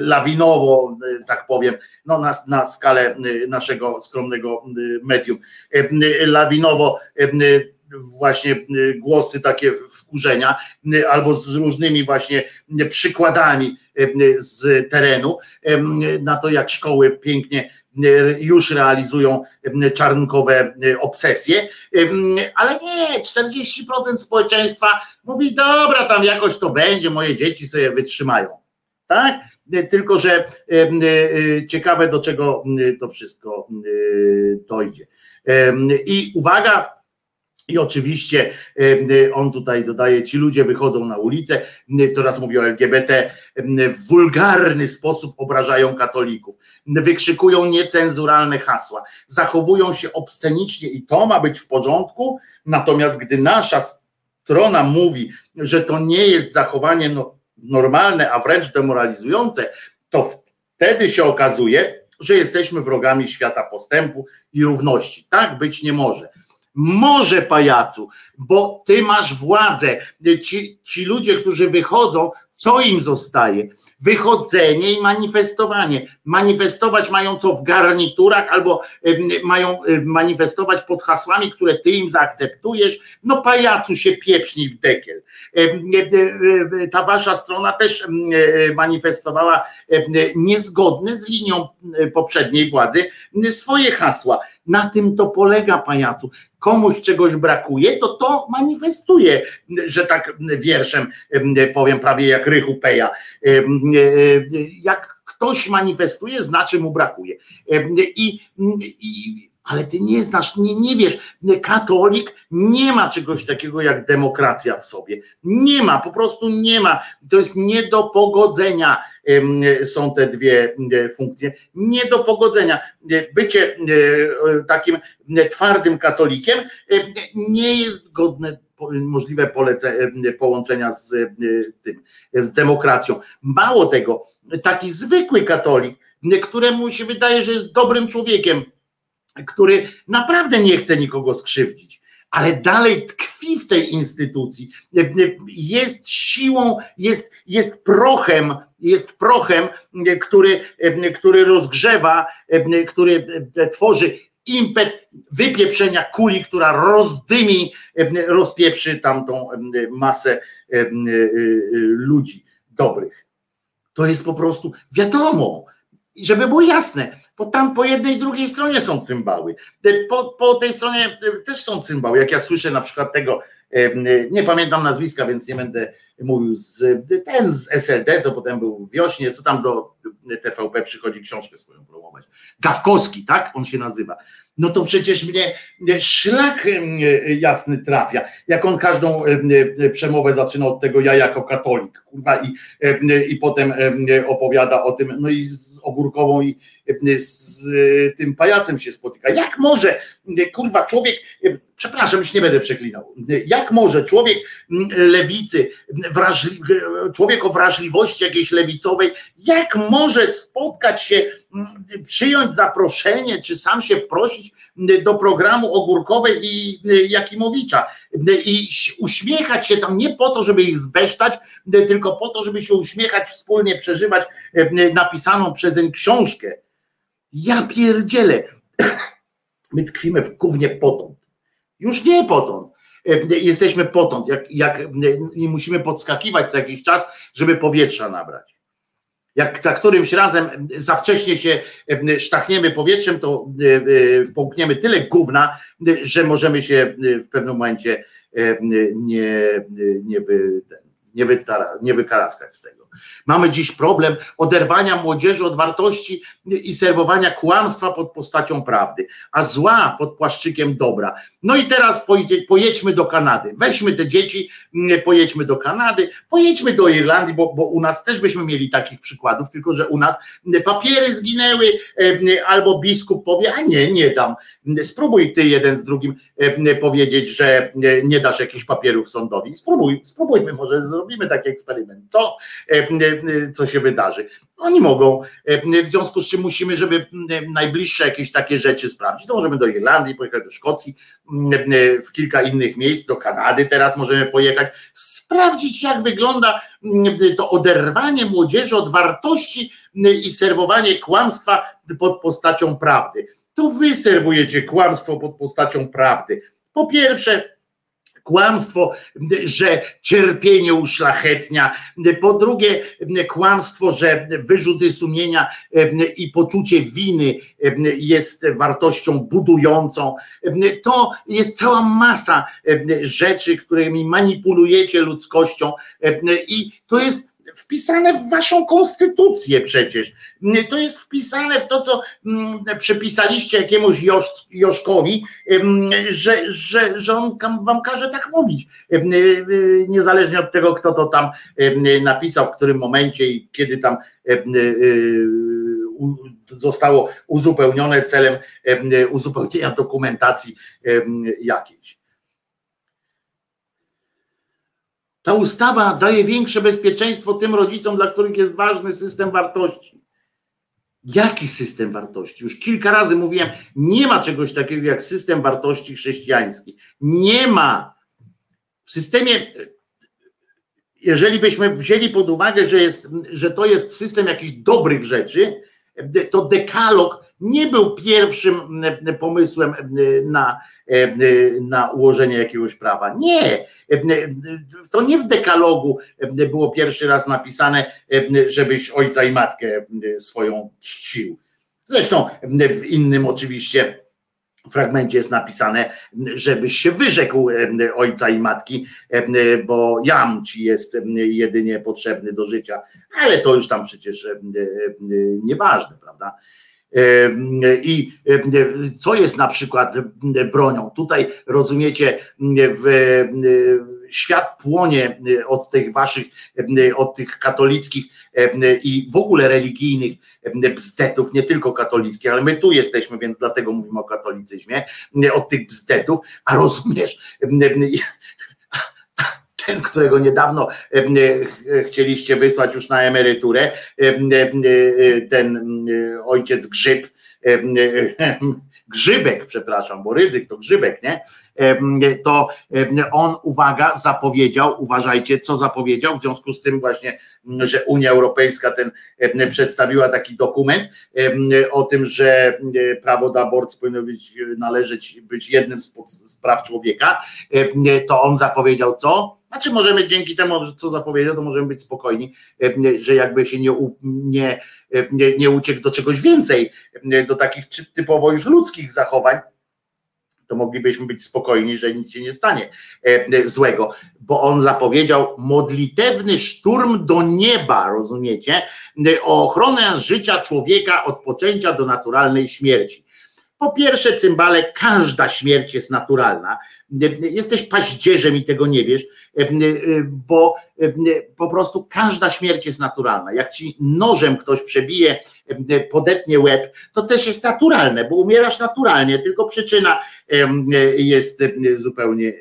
lawinowo, tak powiem, no na, na skalę naszego skromnego medium. Lawinowo właśnie y, głosy takie wkurzenia, y, albo z różnymi właśnie przykładami y, z terenu na to, jak szkoły pięknie już realizują czarnkowe obsesje, ale nie, 40% społeczeństwa mówi, dobra, tam jakoś to będzie, moje dzieci sobie wytrzymają. Tak? Tylko, że ciekawe, do czego to wszystko dojdzie. I uwaga, i oczywiście on tutaj dodaje, ci ludzie wychodzą na ulicę, teraz mówi o LGBT, w wulgarny sposób obrażają katolików, wykrzykują niecenzuralne hasła, zachowują się obscenicznie i to ma być w porządku, natomiast gdy nasza strona mówi, że to nie jest zachowanie no, normalne, a wręcz demoralizujące, to wtedy się okazuje, że jesteśmy wrogami świata postępu i równości. Tak być nie może. Może pajacu, bo ty masz władzę. Ci, ci ludzie, którzy wychodzą, Co im zostaje? Wychodzenie i manifestowanie. Manifestować mają co w garniturach, albo mają manifestować pod hasłami, które ty im zaakceptujesz. No pajacu się pieprznij w dekiel. Ta wasza strona też manifestowała niezgodne z linią poprzedniej władzy swoje hasła. Na tym to polega pajacu komuś czegoś brakuje, to to manifestuje, że tak wierszem powiem, prawie jak Rychu Peja. Jak ktoś manifestuje, znaczy mu brakuje. I, i ale ty nie znasz, nie, nie wiesz, katolik nie ma czegoś takiego jak demokracja w sobie. Nie ma, po prostu nie ma. To jest nie do pogodzenia są te dwie funkcje. Nie do pogodzenia. Bycie takim twardym katolikiem nie jest godne możliwe polece, połączenia z tym, z demokracją. Mało tego, taki zwykły katolik, któremu się wydaje, że jest dobrym człowiekiem, który naprawdę nie chce nikogo skrzywdzić, ale dalej tkwi w tej instytucji, jest siłą, jest, jest prochem, jest prochem, który, który rozgrzewa, który tworzy impet wypieprzenia kuli, która rozdymi, rozpieprzy tamtą masę ludzi dobrych. To jest po prostu wiadomo, i żeby było jasne, bo tam po jednej i drugiej stronie są cymbały. Po, po tej stronie też są cymbały. Jak ja słyszę na przykład tego, nie pamiętam nazwiska, więc nie będę mówił z ten z SLD, co potem był w wiośnie, co tam do TVP przychodzi książkę swoją promować. Gawkowski, tak? On się nazywa no to przecież mnie szlak jasny trafia, jak on każdą przemowę zaczyna od tego ja jako katolik, kurwa, i, i potem opowiada o tym, no i z Ogórkową i z tym pajacem się spotyka. Jak może, kurwa, człowiek, przepraszam, już nie będę przeklinał, jak może człowiek lewicy, wrażli, człowiek o wrażliwości jakiejś lewicowej, jak może spotkać się, przyjąć zaproszenie, czy sam się wprosić do programu Ogórkowej i Jakimowicza i uśmiechać się tam nie po to, żeby ich zbesztać, tylko po to, żeby się uśmiechać, wspólnie przeżywać napisaną przezeń książkę. Ja pierdzielę. My tkwimy w gównie potąd. Już nie potąd. Jesteśmy potąd, jak, jak nie musimy podskakiwać co jakiś czas, żeby powietrza nabrać. Jak za którymś razem za wcześnie się sztachniemy powietrzem, to połkniemy tyle gówna, że możemy się w pewnym momencie nie, nie, wy, nie, wytara, nie wykaraskać z tego. Mamy dziś problem oderwania młodzieży od wartości i serwowania kłamstwa pod postacią prawdy, a zła pod płaszczykiem dobra. No i teraz pojedźmy do Kanady. Weźmy te dzieci, mm, pojedźmy do Kanady, pojedźmy do Irlandii, bo, bo u nas też byśmy mieli takich przykładów, tylko że u nas papiery zginęły, albo biskup powie, a nie, nie dam. Spróbuj ty jeden z drugim powiedzieć, że nie dasz jakichś papierów sądowi. Spróbuj, spróbujmy, może zrobimy taki eksperyment. Co? Co się wydarzy. Oni mogą, w związku z czym musimy, żeby najbliższe jakieś takie rzeczy sprawdzić. To możemy do Irlandii, pojechać do Szkocji, w kilka innych miejsc, do Kanady teraz możemy pojechać, sprawdzić jak wygląda to oderwanie młodzieży od wartości i serwowanie kłamstwa pod postacią prawdy. To wy serwujecie kłamstwo pod postacią prawdy. Po pierwsze, kłamstwo, że cierpienie uszlachetnia, po drugie kłamstwo, że wyrzuty sumienia i poczucie winy jest wartością budującą. To jest cała masa rzeczy, którymi manipulujecie ludzkością i to jest wpisane w waszą konstytucję przecież. To jest wpisane w to, co mm, przepisaliście jakiemuś Joszkowi, że, że, że on wam każe tak mówić. Niezależnie od tego, kto to tam napisał, w którym momencie i kiedy tam zostało uzupełnione celem uzupełnienia dokumentacji jakiejś. Ta ustawa daje większe bezpieczeństwo tym rodzicom, dla których jest ważny system wartości. Jaki system wartości? Już kilka razy mówiłem, nie ma czegoś takiego jak system wartości chrześcijański. Nie ma. W systemie jeżeli byśmy wzięli pod uwagę, że, jest, że to jest system jakichś dobrych rzeczy, to dekalog nie był pierwszym pomysłem na, na ułożenie jakiegoś prawa. Nie. To nie w dekalogu było pierwszy raz napisane, żebyś ojca i matkę swoją czcił. Zresztą w innym oczywiście fragmencie jest napisane, żebyś się wyrzekł ojca i matki, bo jam ci jest jedynie potrzebny do życia, ale to już tam przecież nieważne, prawda? I co jest na przykład bronią? Tutaj rozumiecie, w świat płonie od tych waszych, od tych katolickich i w ogóle religijnych bzdetów, nie tylko katolickich, ale my tu jesteśmy, więc dlatego mówimy o katolicyzmie, od tych bzdetów, a rozumiesz, ten, którego niedawno chcieliście wysłać już na emeryturę, ten ojciec Grzyb, Grzybek, przepraszam, bo ryzyk to Grzybek, nie? To on, uwaga, zapowiedział, uważajcie, co zapowiedział, w związku z tym właśnie, że Unia Europejska ten przedstawiła taki dokument o tym, że prawo do aborcji powinno być, należeć być jednym z, z praw człowieka, to on zapowiedział co? Znaczy możemy dzięki temu, co zapowiedział, to możemy być spokojni, że jakby się nie, nie, nie, nie uciekł do czegoś więcej, do takich typowo już ludzkich zachowań, to moglibyśmy być spokojni, że nic się nie stanie złego, bo on zapowiedział modlitewny szturm do nieba, rozumiecie, o ochronę życia człowieka od poczęcia do naturalnej śmierci. Po pierwsze, cymbale, każda śmierć jest naturalna. Jesteś paździerzem i tego nie wiesz, bo po prostu każda śmierć jest naturalna. Jak ci nożem ktoś przebije, podetnie łeb, to też jest naturalne, bo umierasz naturalnie, tylko przyczyna jest zupełnie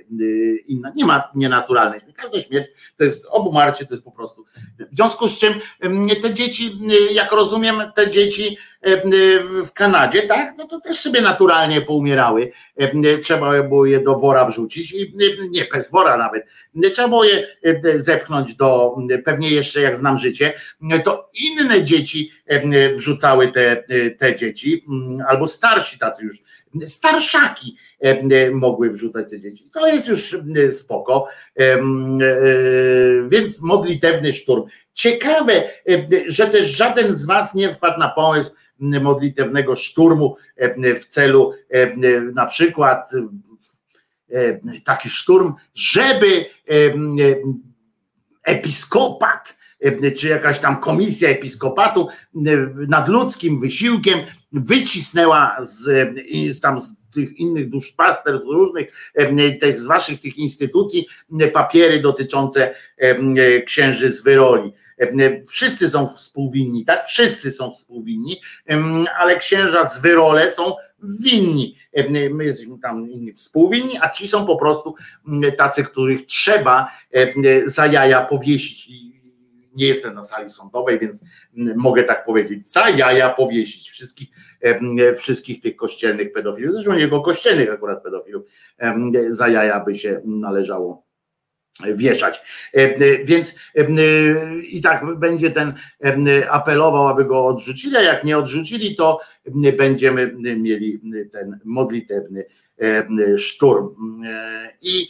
inna. Nie ma nienaturalnej. Każda śmierć to jest obumarcie, to jest po prostu. W związku z czym te dzieci, jak rozumiem, te dzieci w Kanadzie, tak, no to też sobie naturalnie poumierały. Trzeba było je do wora wrzucić i nie bez wora nawet. Trzeba było je zepchnąć do, pewnie jeszcze jak znam życie, to inne dzieci wrzucały te, te dzieci, albo starsi tacy już, starszaki mogły wrzucać te dzieci. To jest już spoko, więc modlitewny szturm. Ciekawe, że też żaden z was nie wpadł na pomysł modlitewnego szturmu w celu na przykład taki szturm, żeby episkopat, czy jakaś tam komisja episkopatu nad ludzkim wysiłkiem wycisnęła z, z tam z tych innych duszpasterstw różnych, tych, z waszych tych instytucji papiery dotyczące księży z wyroli. Wszyscy są współwinni, tak? Wszyscy są współwinni, ale księża z wyrole są winni. My jesteśmy tam inni współwinni, a ci są po prostu tacy, których trzeba za jaja powiesić. Nie jestem na sali sądowej, więc mogę tak powiedzieć, za jaja powiesić wszystkich, wszystkich tych kościelnych pedofilów. Zresztą tylko kościelnych akurat pedofilów, za jaja by się należało wieszać. Więc i tak będzie ten apelował, aby go odrzucili, a jak nie odrzucili, to będziemy mieli ten modlitewny szturm. I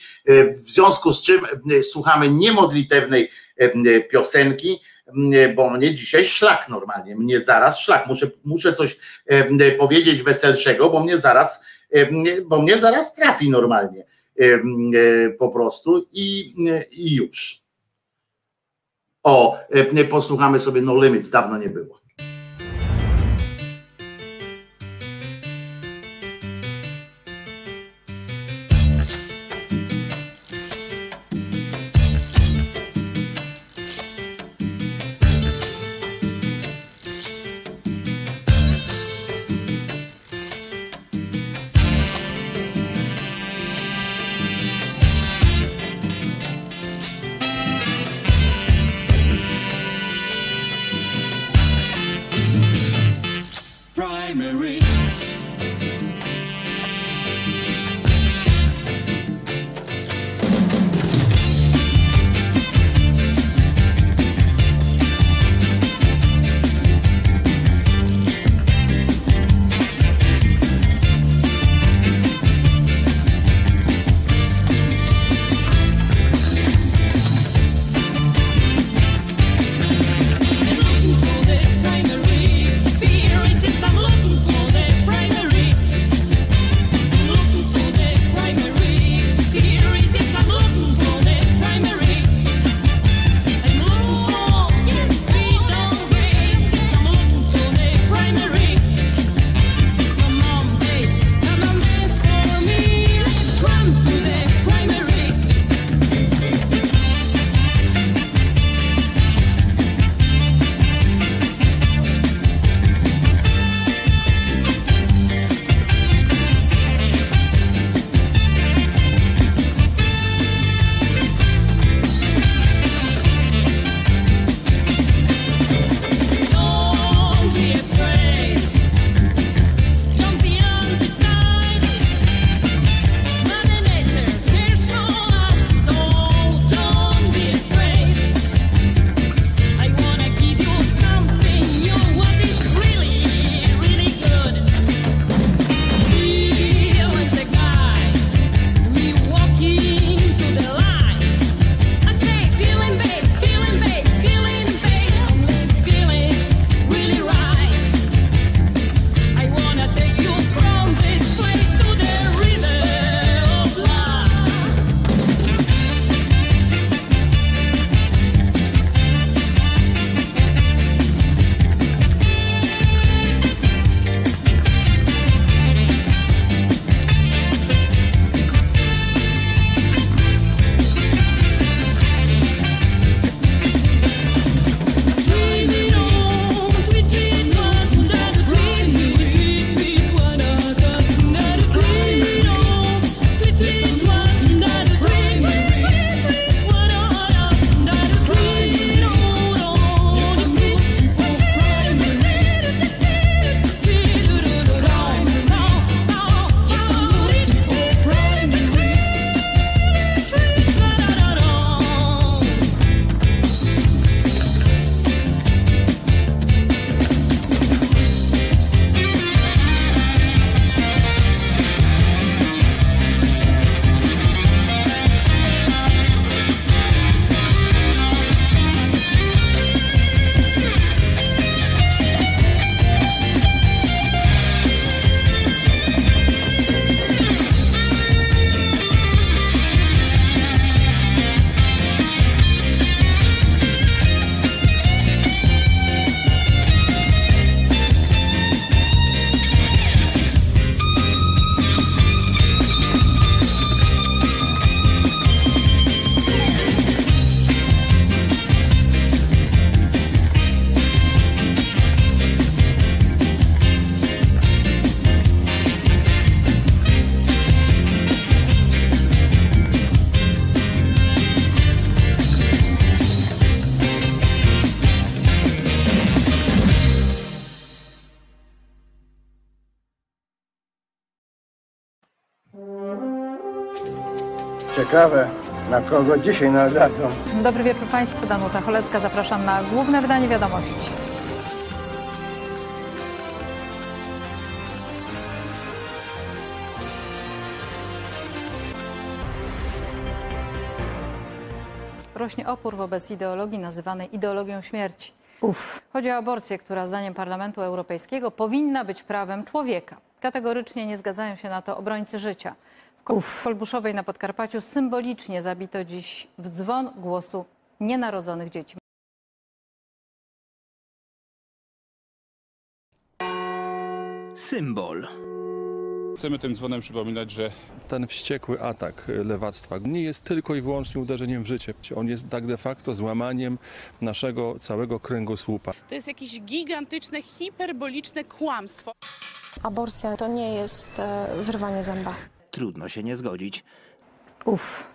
w związku z czym słuchamy niemodlitewnej piosenki, bo mnie dzisiaj szlak normalnie, mnie zaraz szlak, muszę, muszę coś powiedzieć weselszego, bo mnie zaraz, bo mnie zaraz trafi normalnie po prostu i, i już. O, posłuchamy sobie No Limits, dawno nie było.
Ciekawe, na kogo dzisiaj nadadzą.
Dobry wieczór Państwu, Danuta Cholecka. Zapraszam na główne wydanie wiadomości. Rośnie opór wobec ideologii nazywanej ideologią śmierci. Uf. Chodzi o aborcję, która zdaniem Parlamentu Europejskiego powinna być prawem człowieka. Kategorycznie nie zgadzają się na to obrońcy życia. W Kolbuszowej na Podkarpaciu symbolicznie zabito dziś w dzwon głosu nienarodzonych dzieci.
Symbol.
Chcemy tym dzwonem przypominać, że
Ten wściekły atak lewactwa nie jest tylko i wyłącznie uderzeniem w życie. On jest tak de facto złamaniem naszego całego kręgosłupa.
To jest jakieś gigantyczne, hiperboliczne kłamstwo.
Aborcja to nie jest e, wyrwanie zęba.
Trudno się nie zgodzić.
Uf.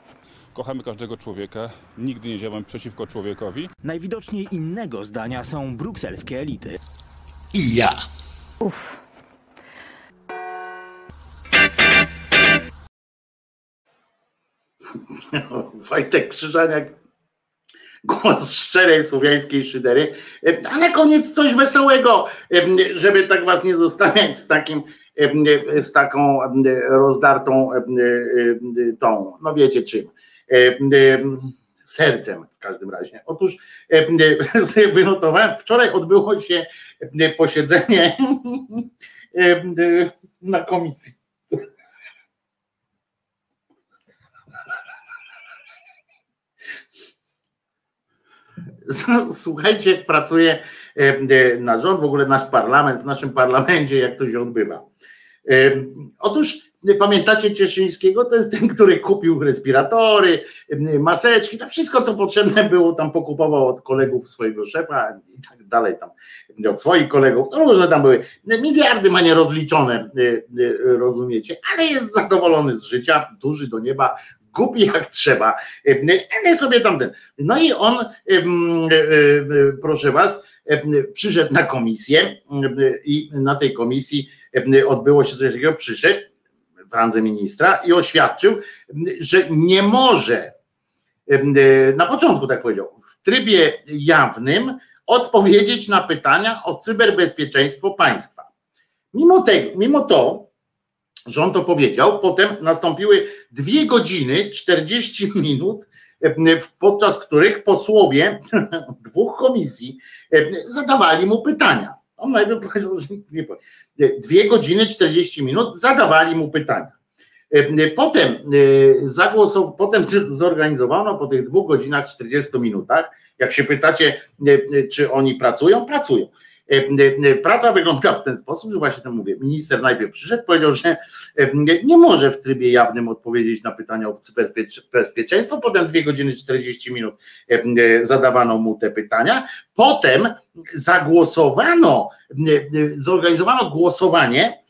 kochamy każdego człowieka, nigdy nie działamy przeciwko człowiekowi.
Najwidoczniej innego zdania są brukselskie elity.
I ja.
Uf.
Wojtek Krzyżaniak, głos szczerej słowiańskiej szydery. A na koniec coś wesołego, żeby tak was nie zostawiać z takim, z taką rozdartą tą, no wiecie czym, sercem w każdym razie. Otóż sobie wynotowałem, wczoraj odbyło się posiedzenie na komisji Słuchajcie, pracuje na rząd, w ogóle nasz parlament, w naszym parlamencie, jak to się odbywa. Otóż pamiętacie Cieszyńskiego? To jest ten, który kupił respiratory, maseczki, to wszystko, co potrzebne było, tam pokupował od kolegów swojego szefa i tak dalej, tam od swoich kolegów. No różne tam były. Miliardy ma nierozliczone, rozumiecie, ale jest zadowolony z życia, duży do nieba, głupi jak trzeba, ale sobie tamten. No i on, proszę was, przyszedł na komisję i na tej komisji odbyło się coś takiego, przyszedł w randze ministra i oświadczył, że nie może, na początku tak powiedział, w trybie jawnym odpowiedzieć na pytania o cyberbezpieczeństwo państwa. Mimo, tego, mimo to, on to powiedział, potem nastąpiły dwie godziny 40 minut, podczas których posłowie dwóch komisji zadawali mu pytania. On najpierw powiedział, że nie powie. Dwie godziny 40 minut zadawali mu pytania. Potem zagłosował, potem zorganizowano po tych dwóch godzinach 40 minutach. Jak się pytacie, czy oni pracują, pracują. Praca wygląda w ten sposób, że właśnie to mówię. Minister najpierw przyszedł, powiedział, że nie może w trybie jawnym odpowiedzieć na pytania o bezpieczeństwo. Potem dwie godziny 40 minut zadawano mu te pytania. Potem zagłosowano, zorganizowano głosowanie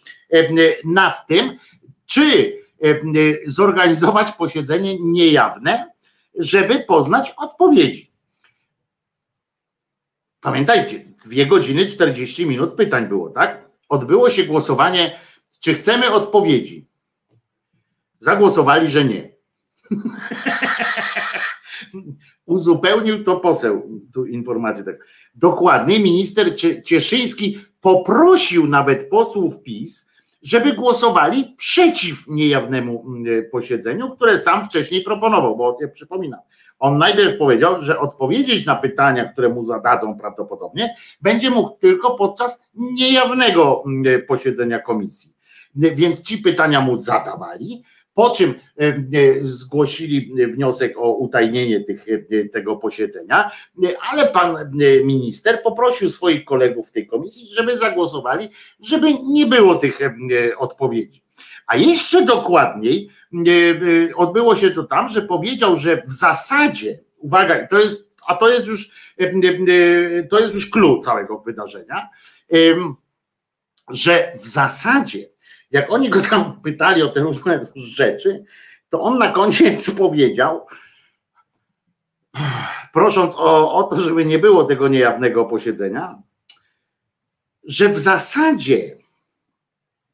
nad tym, czy zorganizować posiedzenie niejawne, żeby poznać odpowiedzi. Pamiętajcie, dwie godziny 40 minut pytań było, tak? Odbyło się głosowanie, czy chcemy odpowiedzi. Zagłosowali, że nie. Uzupełnił to poseł, tu informację tak. Dokładnie minister Cieszyński poprosił nawet posłów PiS, żeby głosowali przeciw niejawnemu posiedzeniu, które sam wcześniej proponował, bo ja przypominam, on najpierw powiedział, że odpowiedzieć na pytania, które mu zadadzą prawdopodobnie, będzie mógł tylko podczas niejawnego posiedzenia komisji. Więc ci pytania mu zadawali, po czym zgłosili wniosek o utajnienie tych, tego posiedzenia, ale pan minister poprosił swoich kolegów w tej komisji, żeby zagłosowali, żeby nie było tych odpowiedzi. A jeszcze dokładniej odbyło się to tam, że powiedział, że w zasadzie, uwaga, to jest, a to jest już to jest już clue całego wydarzenia, że w zasadzie, jak oni go tam pytali o te różne rzeczy, to on na koniec powiedział, prosząc o, o to, żeby nie było tego niejawnego posiedzenia, że w zasadzie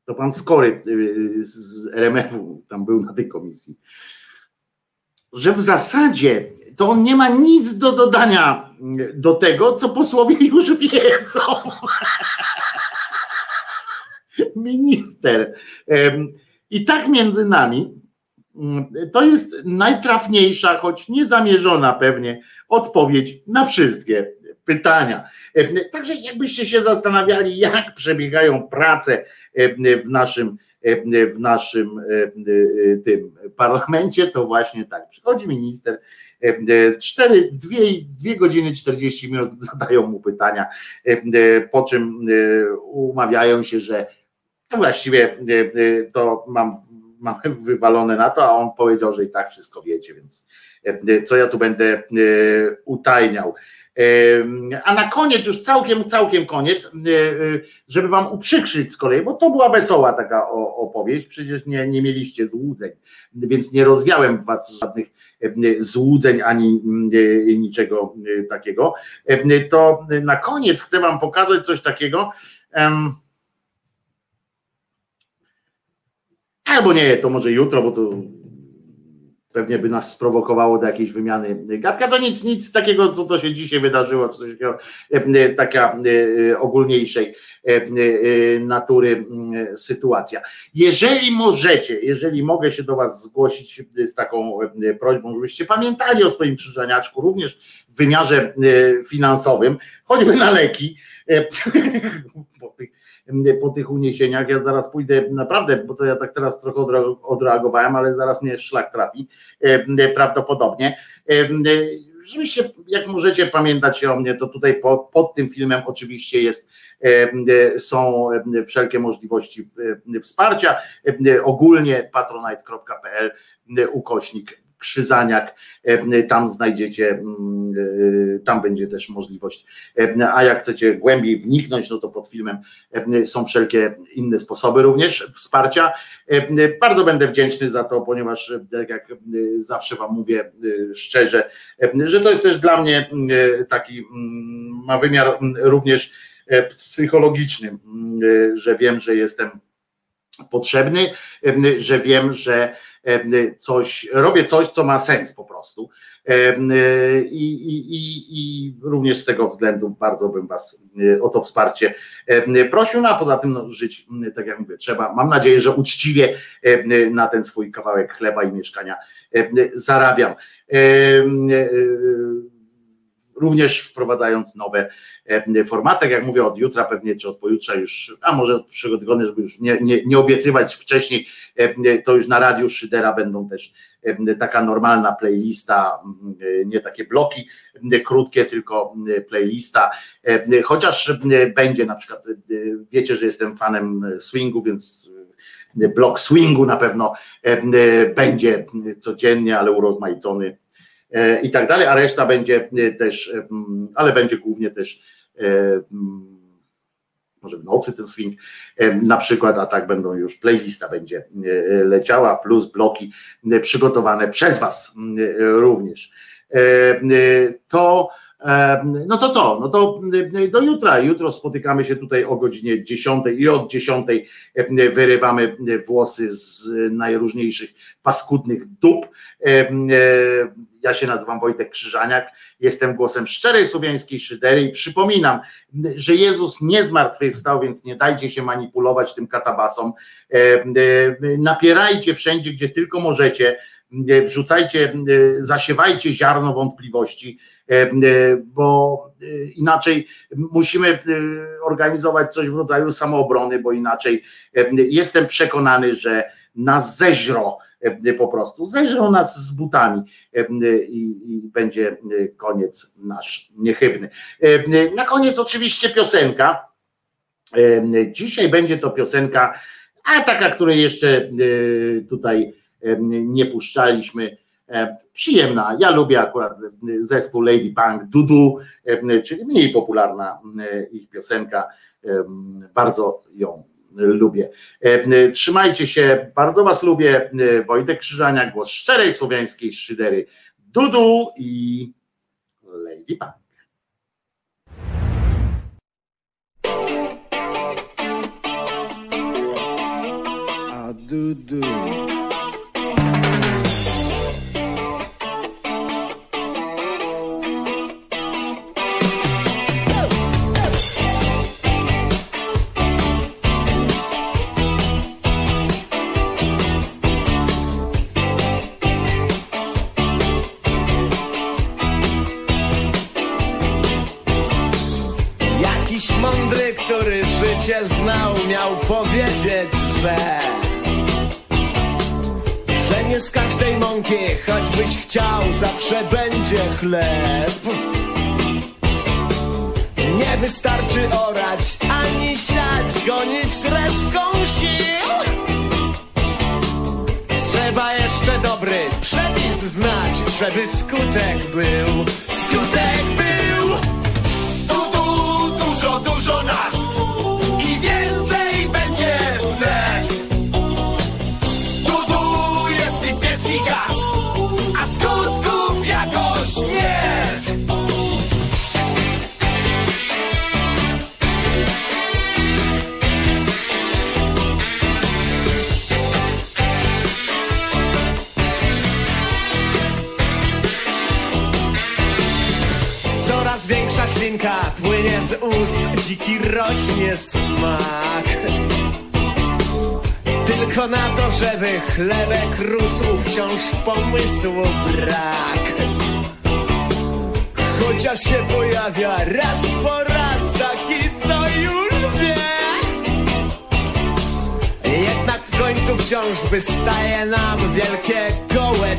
to pan Skory z RMF-u tam był na tej komisji, że w zasadzie to on nie ma nic do dodania do tego, co posłowie już wiedzą. Minister. I tak między nami to jest najtrafniejsza, choć niezamierzona pewnie odpowiedź na wszystkie pytania. Także jakbyście się zastanawiali, jak przebiegają prace w naszym w naszym tym parlamencie, to właśnie tak. Przychodzi minister, 4, 2, 2 godziny 40 minut zadają mu pytania, po czym umawiają się, że właściwie to mam mamy wywalone na to, a on powiedział, że i tak wszystko wiecie, więc co ja tu będę utajniał. A na koniec, już całkiem, całkiem koniec, żeby wam uprzykrzyć z kolei, bo to była wesoła taka opowieść, przecież nie, nie mieliście złudzeń, więc nie rozwiałem w was żadnych złudzeń ani niczego takiego. To na koniec chcę wam pokazać coś takiego. Albo nie, to może jutro, bo to pewnie by nas sprowokowało do jakiejś wymiany gadka. To nic, nic takiego, co to się dzisiaj wydarzyło, coś takiego, e, taka e, ogólniejszej e, natury sytuacja. Jeżeli możecie, jeżeli mogę się do Was zgłosić z taką prośbą, żebyście pamiętali o swoim krzyżaniaczku, również w wymiarze finansowym, choćby na leki, po tych po tych uniesieniach. Ja zaraz pójdę naprawdę, bo to ja tak teraz trochę odreagowałem, ale zaraz mnie szlak trafi prawdopodobnie. Żebyście, jak możecie pamiętać o mnie, to tutaj pod, pod tym filmem oczywiście jest, są wszelkie możliwości wsparcia. Ogólnie patronite.pl ukośnik Krzyzaniak, e, tam znajdziecie, mm, e, tam będzie też możliwość, e, a jak chcecie głębiej wniknąć, no to pod filmem są wszelkie inne sposoby również wsparcia. Bardzo będę wdzięczny za to, ponieważ tak jak zawsze Wam mówię szczerze, że to jest też dla mnie taki, ma wymiar również psychologiczny, że wiem, że jestem potrzebny, że wiem, że coś, robię coś, co ma sens po prostu. I, i, i, również z tego względu bardzo bym Was o to wsparcie prosił. No a poza tym no, żyć, tak jak mówię, trzeba. Mam nadzieję, że uczciwie na ten swój kawałek chleba i mieszkania zarabiam. Również wprowadzając nowe E, formatach. Jak mówię, od jutra pewnie, czy od pojutrze już, a może od przyszłego tygodnia, żeby już nie, nie, nie obiecywać wcześniej, e, to już na radiu Szydera będą też e, taka normalna playlista, nie takie bloki krótkie, tylko playlista. Chociaż będzie na przykład, wiecie, że jestem fanem swingu, więc blok swingu na pewno będzie codziennie, ale urozmaicony i tak dalej, a reszta będzie też, ale będzie głównie też E, może w nocy ten swing e, na przykład, a tak będą już playlista będzie e, leciała, plus bloki przygotowane przez Was również. To no to co? No to do jutra. Jutro spotykamy się tutaj o godzinie 10 i od 10 wyrywamy włosy z najróżniejszych paskudnych dup. Ja się nazywam Wojtek Krzyżaniak, jestem głosem szczerej słowiańskiej szydery i przypominam, że Jezus nie zmartwychwstał, więc nie dajcie się manipulować tym katabasom. Napierajcie wszędzie, gdzie tylko możecie, wrzucajcie, zasiewajcie ziarno wątpliwości, bo inaczej musimy organizować coś w rodzaju samoobrony, bo inaczej jestem przekonany, że nas zeźro E, po prostu. Zeżrą nas z butami e, i, i będzie e, koniec nasz niechybny. Na koniec oczywiście piosenka. Dzisiaj będzie to piosenka, a taka, której jeszcze tutaj nie puszczaliśmy. Przyjemna. Ja lubię akurat zespół Lady Punk, Dudu, czyli mniej popularna ich piosenka. Bardzo ją lubię. E, trzymajcie się, bardzo Was lubię. Wojtek Krzyżania, głos szczerej słowiańskiej szydery. Dudu i Lady Punk.
A Dudu.
Jakiś mądry, który życie znał, miał powiedzieć, że że nie z każdej mąki, choćbyś chciał, zawsze będzie chleb. Nie wystarczy orać, ani siać, gonić resztką sił. Trzeba jeszcze dobry przepis znać, żeby skutek był. Skutek był!
Tu, tu, dużo, dużo
płynie z ust, dziki rośnie smak. Tylko na to, żeby chlebek rósł, wciąż pomysłu brak. Chociaż się pojawia raz po raz taki, co już wie. Jednak w końcu wciąż wystaje nam wielkie gołe.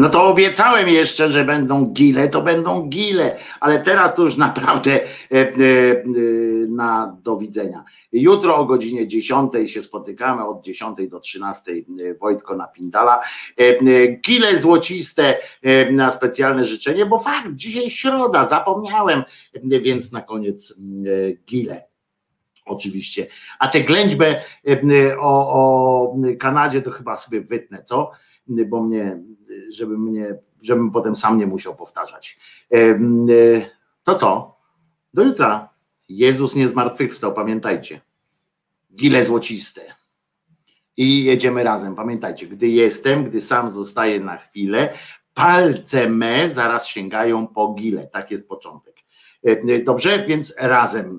No to obiecałem jeszcze, że będą gile, to będą gile, ale teraz to już naprawdę e, e, e, na do widzenia. Jutro o godzinie 10 się spotykamy, od 10 do 13 e, Wojtko na Pindala. Gile złociste na specjalne życzenie, bo fakt, dzisiaj środa, zapomniałem, więc na koniec gile oczywiście. A tę ględźbę o, o Kanadzie to chyba sobie wytnę, co? Bo mnie, żeby mnie, żebym potem sam nie musiał powtarzać. E, e, To co? Do jutra. Jezus nie zmartwychwstał, pamiętajcie. Gile złociste. I jedziemy razem. Pamiętajcie, gdy jestem, gdy sam zostaję na chwilę, palce me zaraz sięgają po gile. Tak jest początek. E, Dobrze, więc razem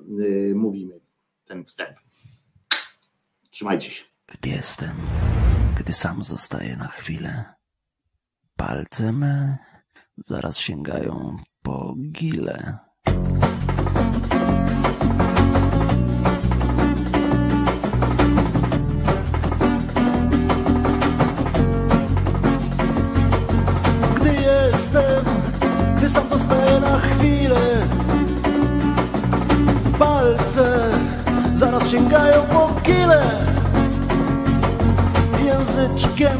mówimy ten wstęp. Trzymajcie się.
Gdy jestem, gdy sam zostaję na chwilę. Palce me zaraz sięgają po gile.
Gdy jestem, gdy sam zostaję na chwilę Palce zaraz sięgają po kile Języczkiem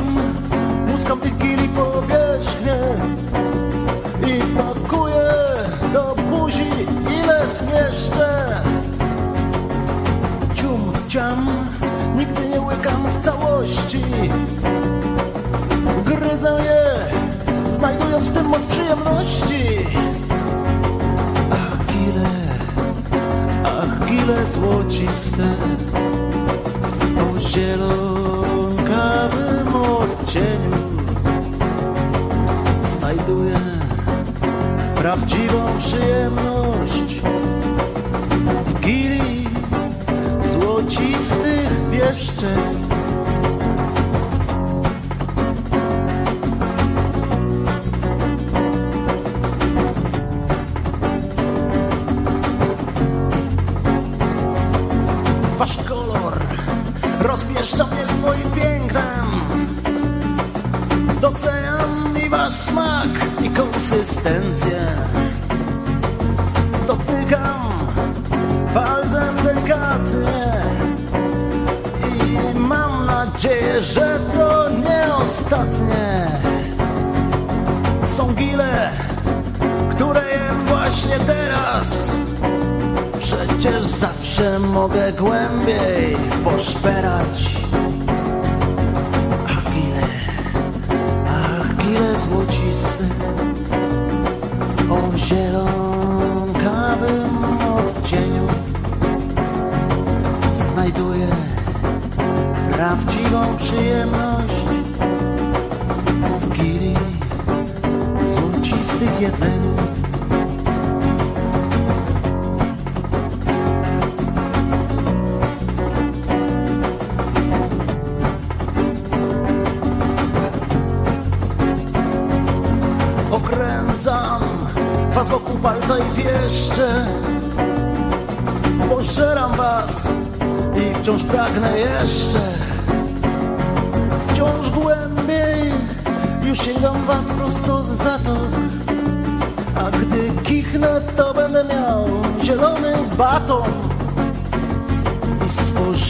Ściskam wigili powierzchnię I pakuję do buzi ile zmieszczę. Cium, ciam, nigdy nie łykam w całości. Gryzę je, znajdując w tym moc przyjemności. Ach, ile, ach, ile złociste o zielonkawy cieniu prawdziwą przyjemność w gili złocistych pieszczeń. I konsystencję. Dotykam palcem delikatnie i mam nadzieję, że to nie ostatnie. Są gile, które jem właśnie teraz. Przecież zawsze mogę głębiej poszperać. Prawdziwą przyjemność w gili złocistych jedzeniu. okręcam was wokół palca i pieszcze. Pożeram was i wciąż pragnę jeszcze.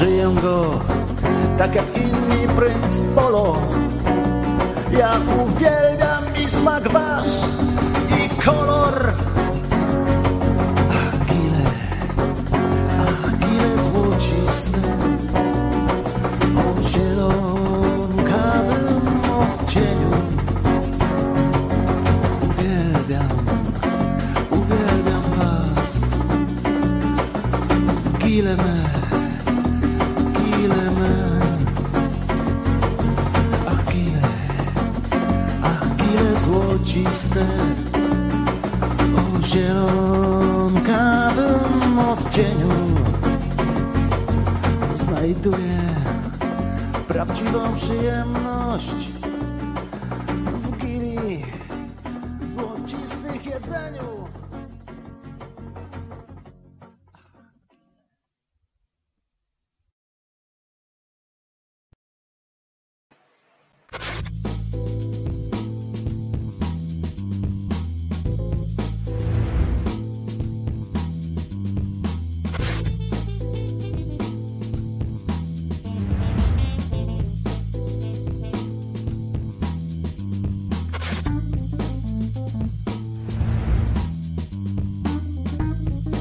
Spożyję go tak jak inni princ Polo. Ja uwielbiam i smak wasz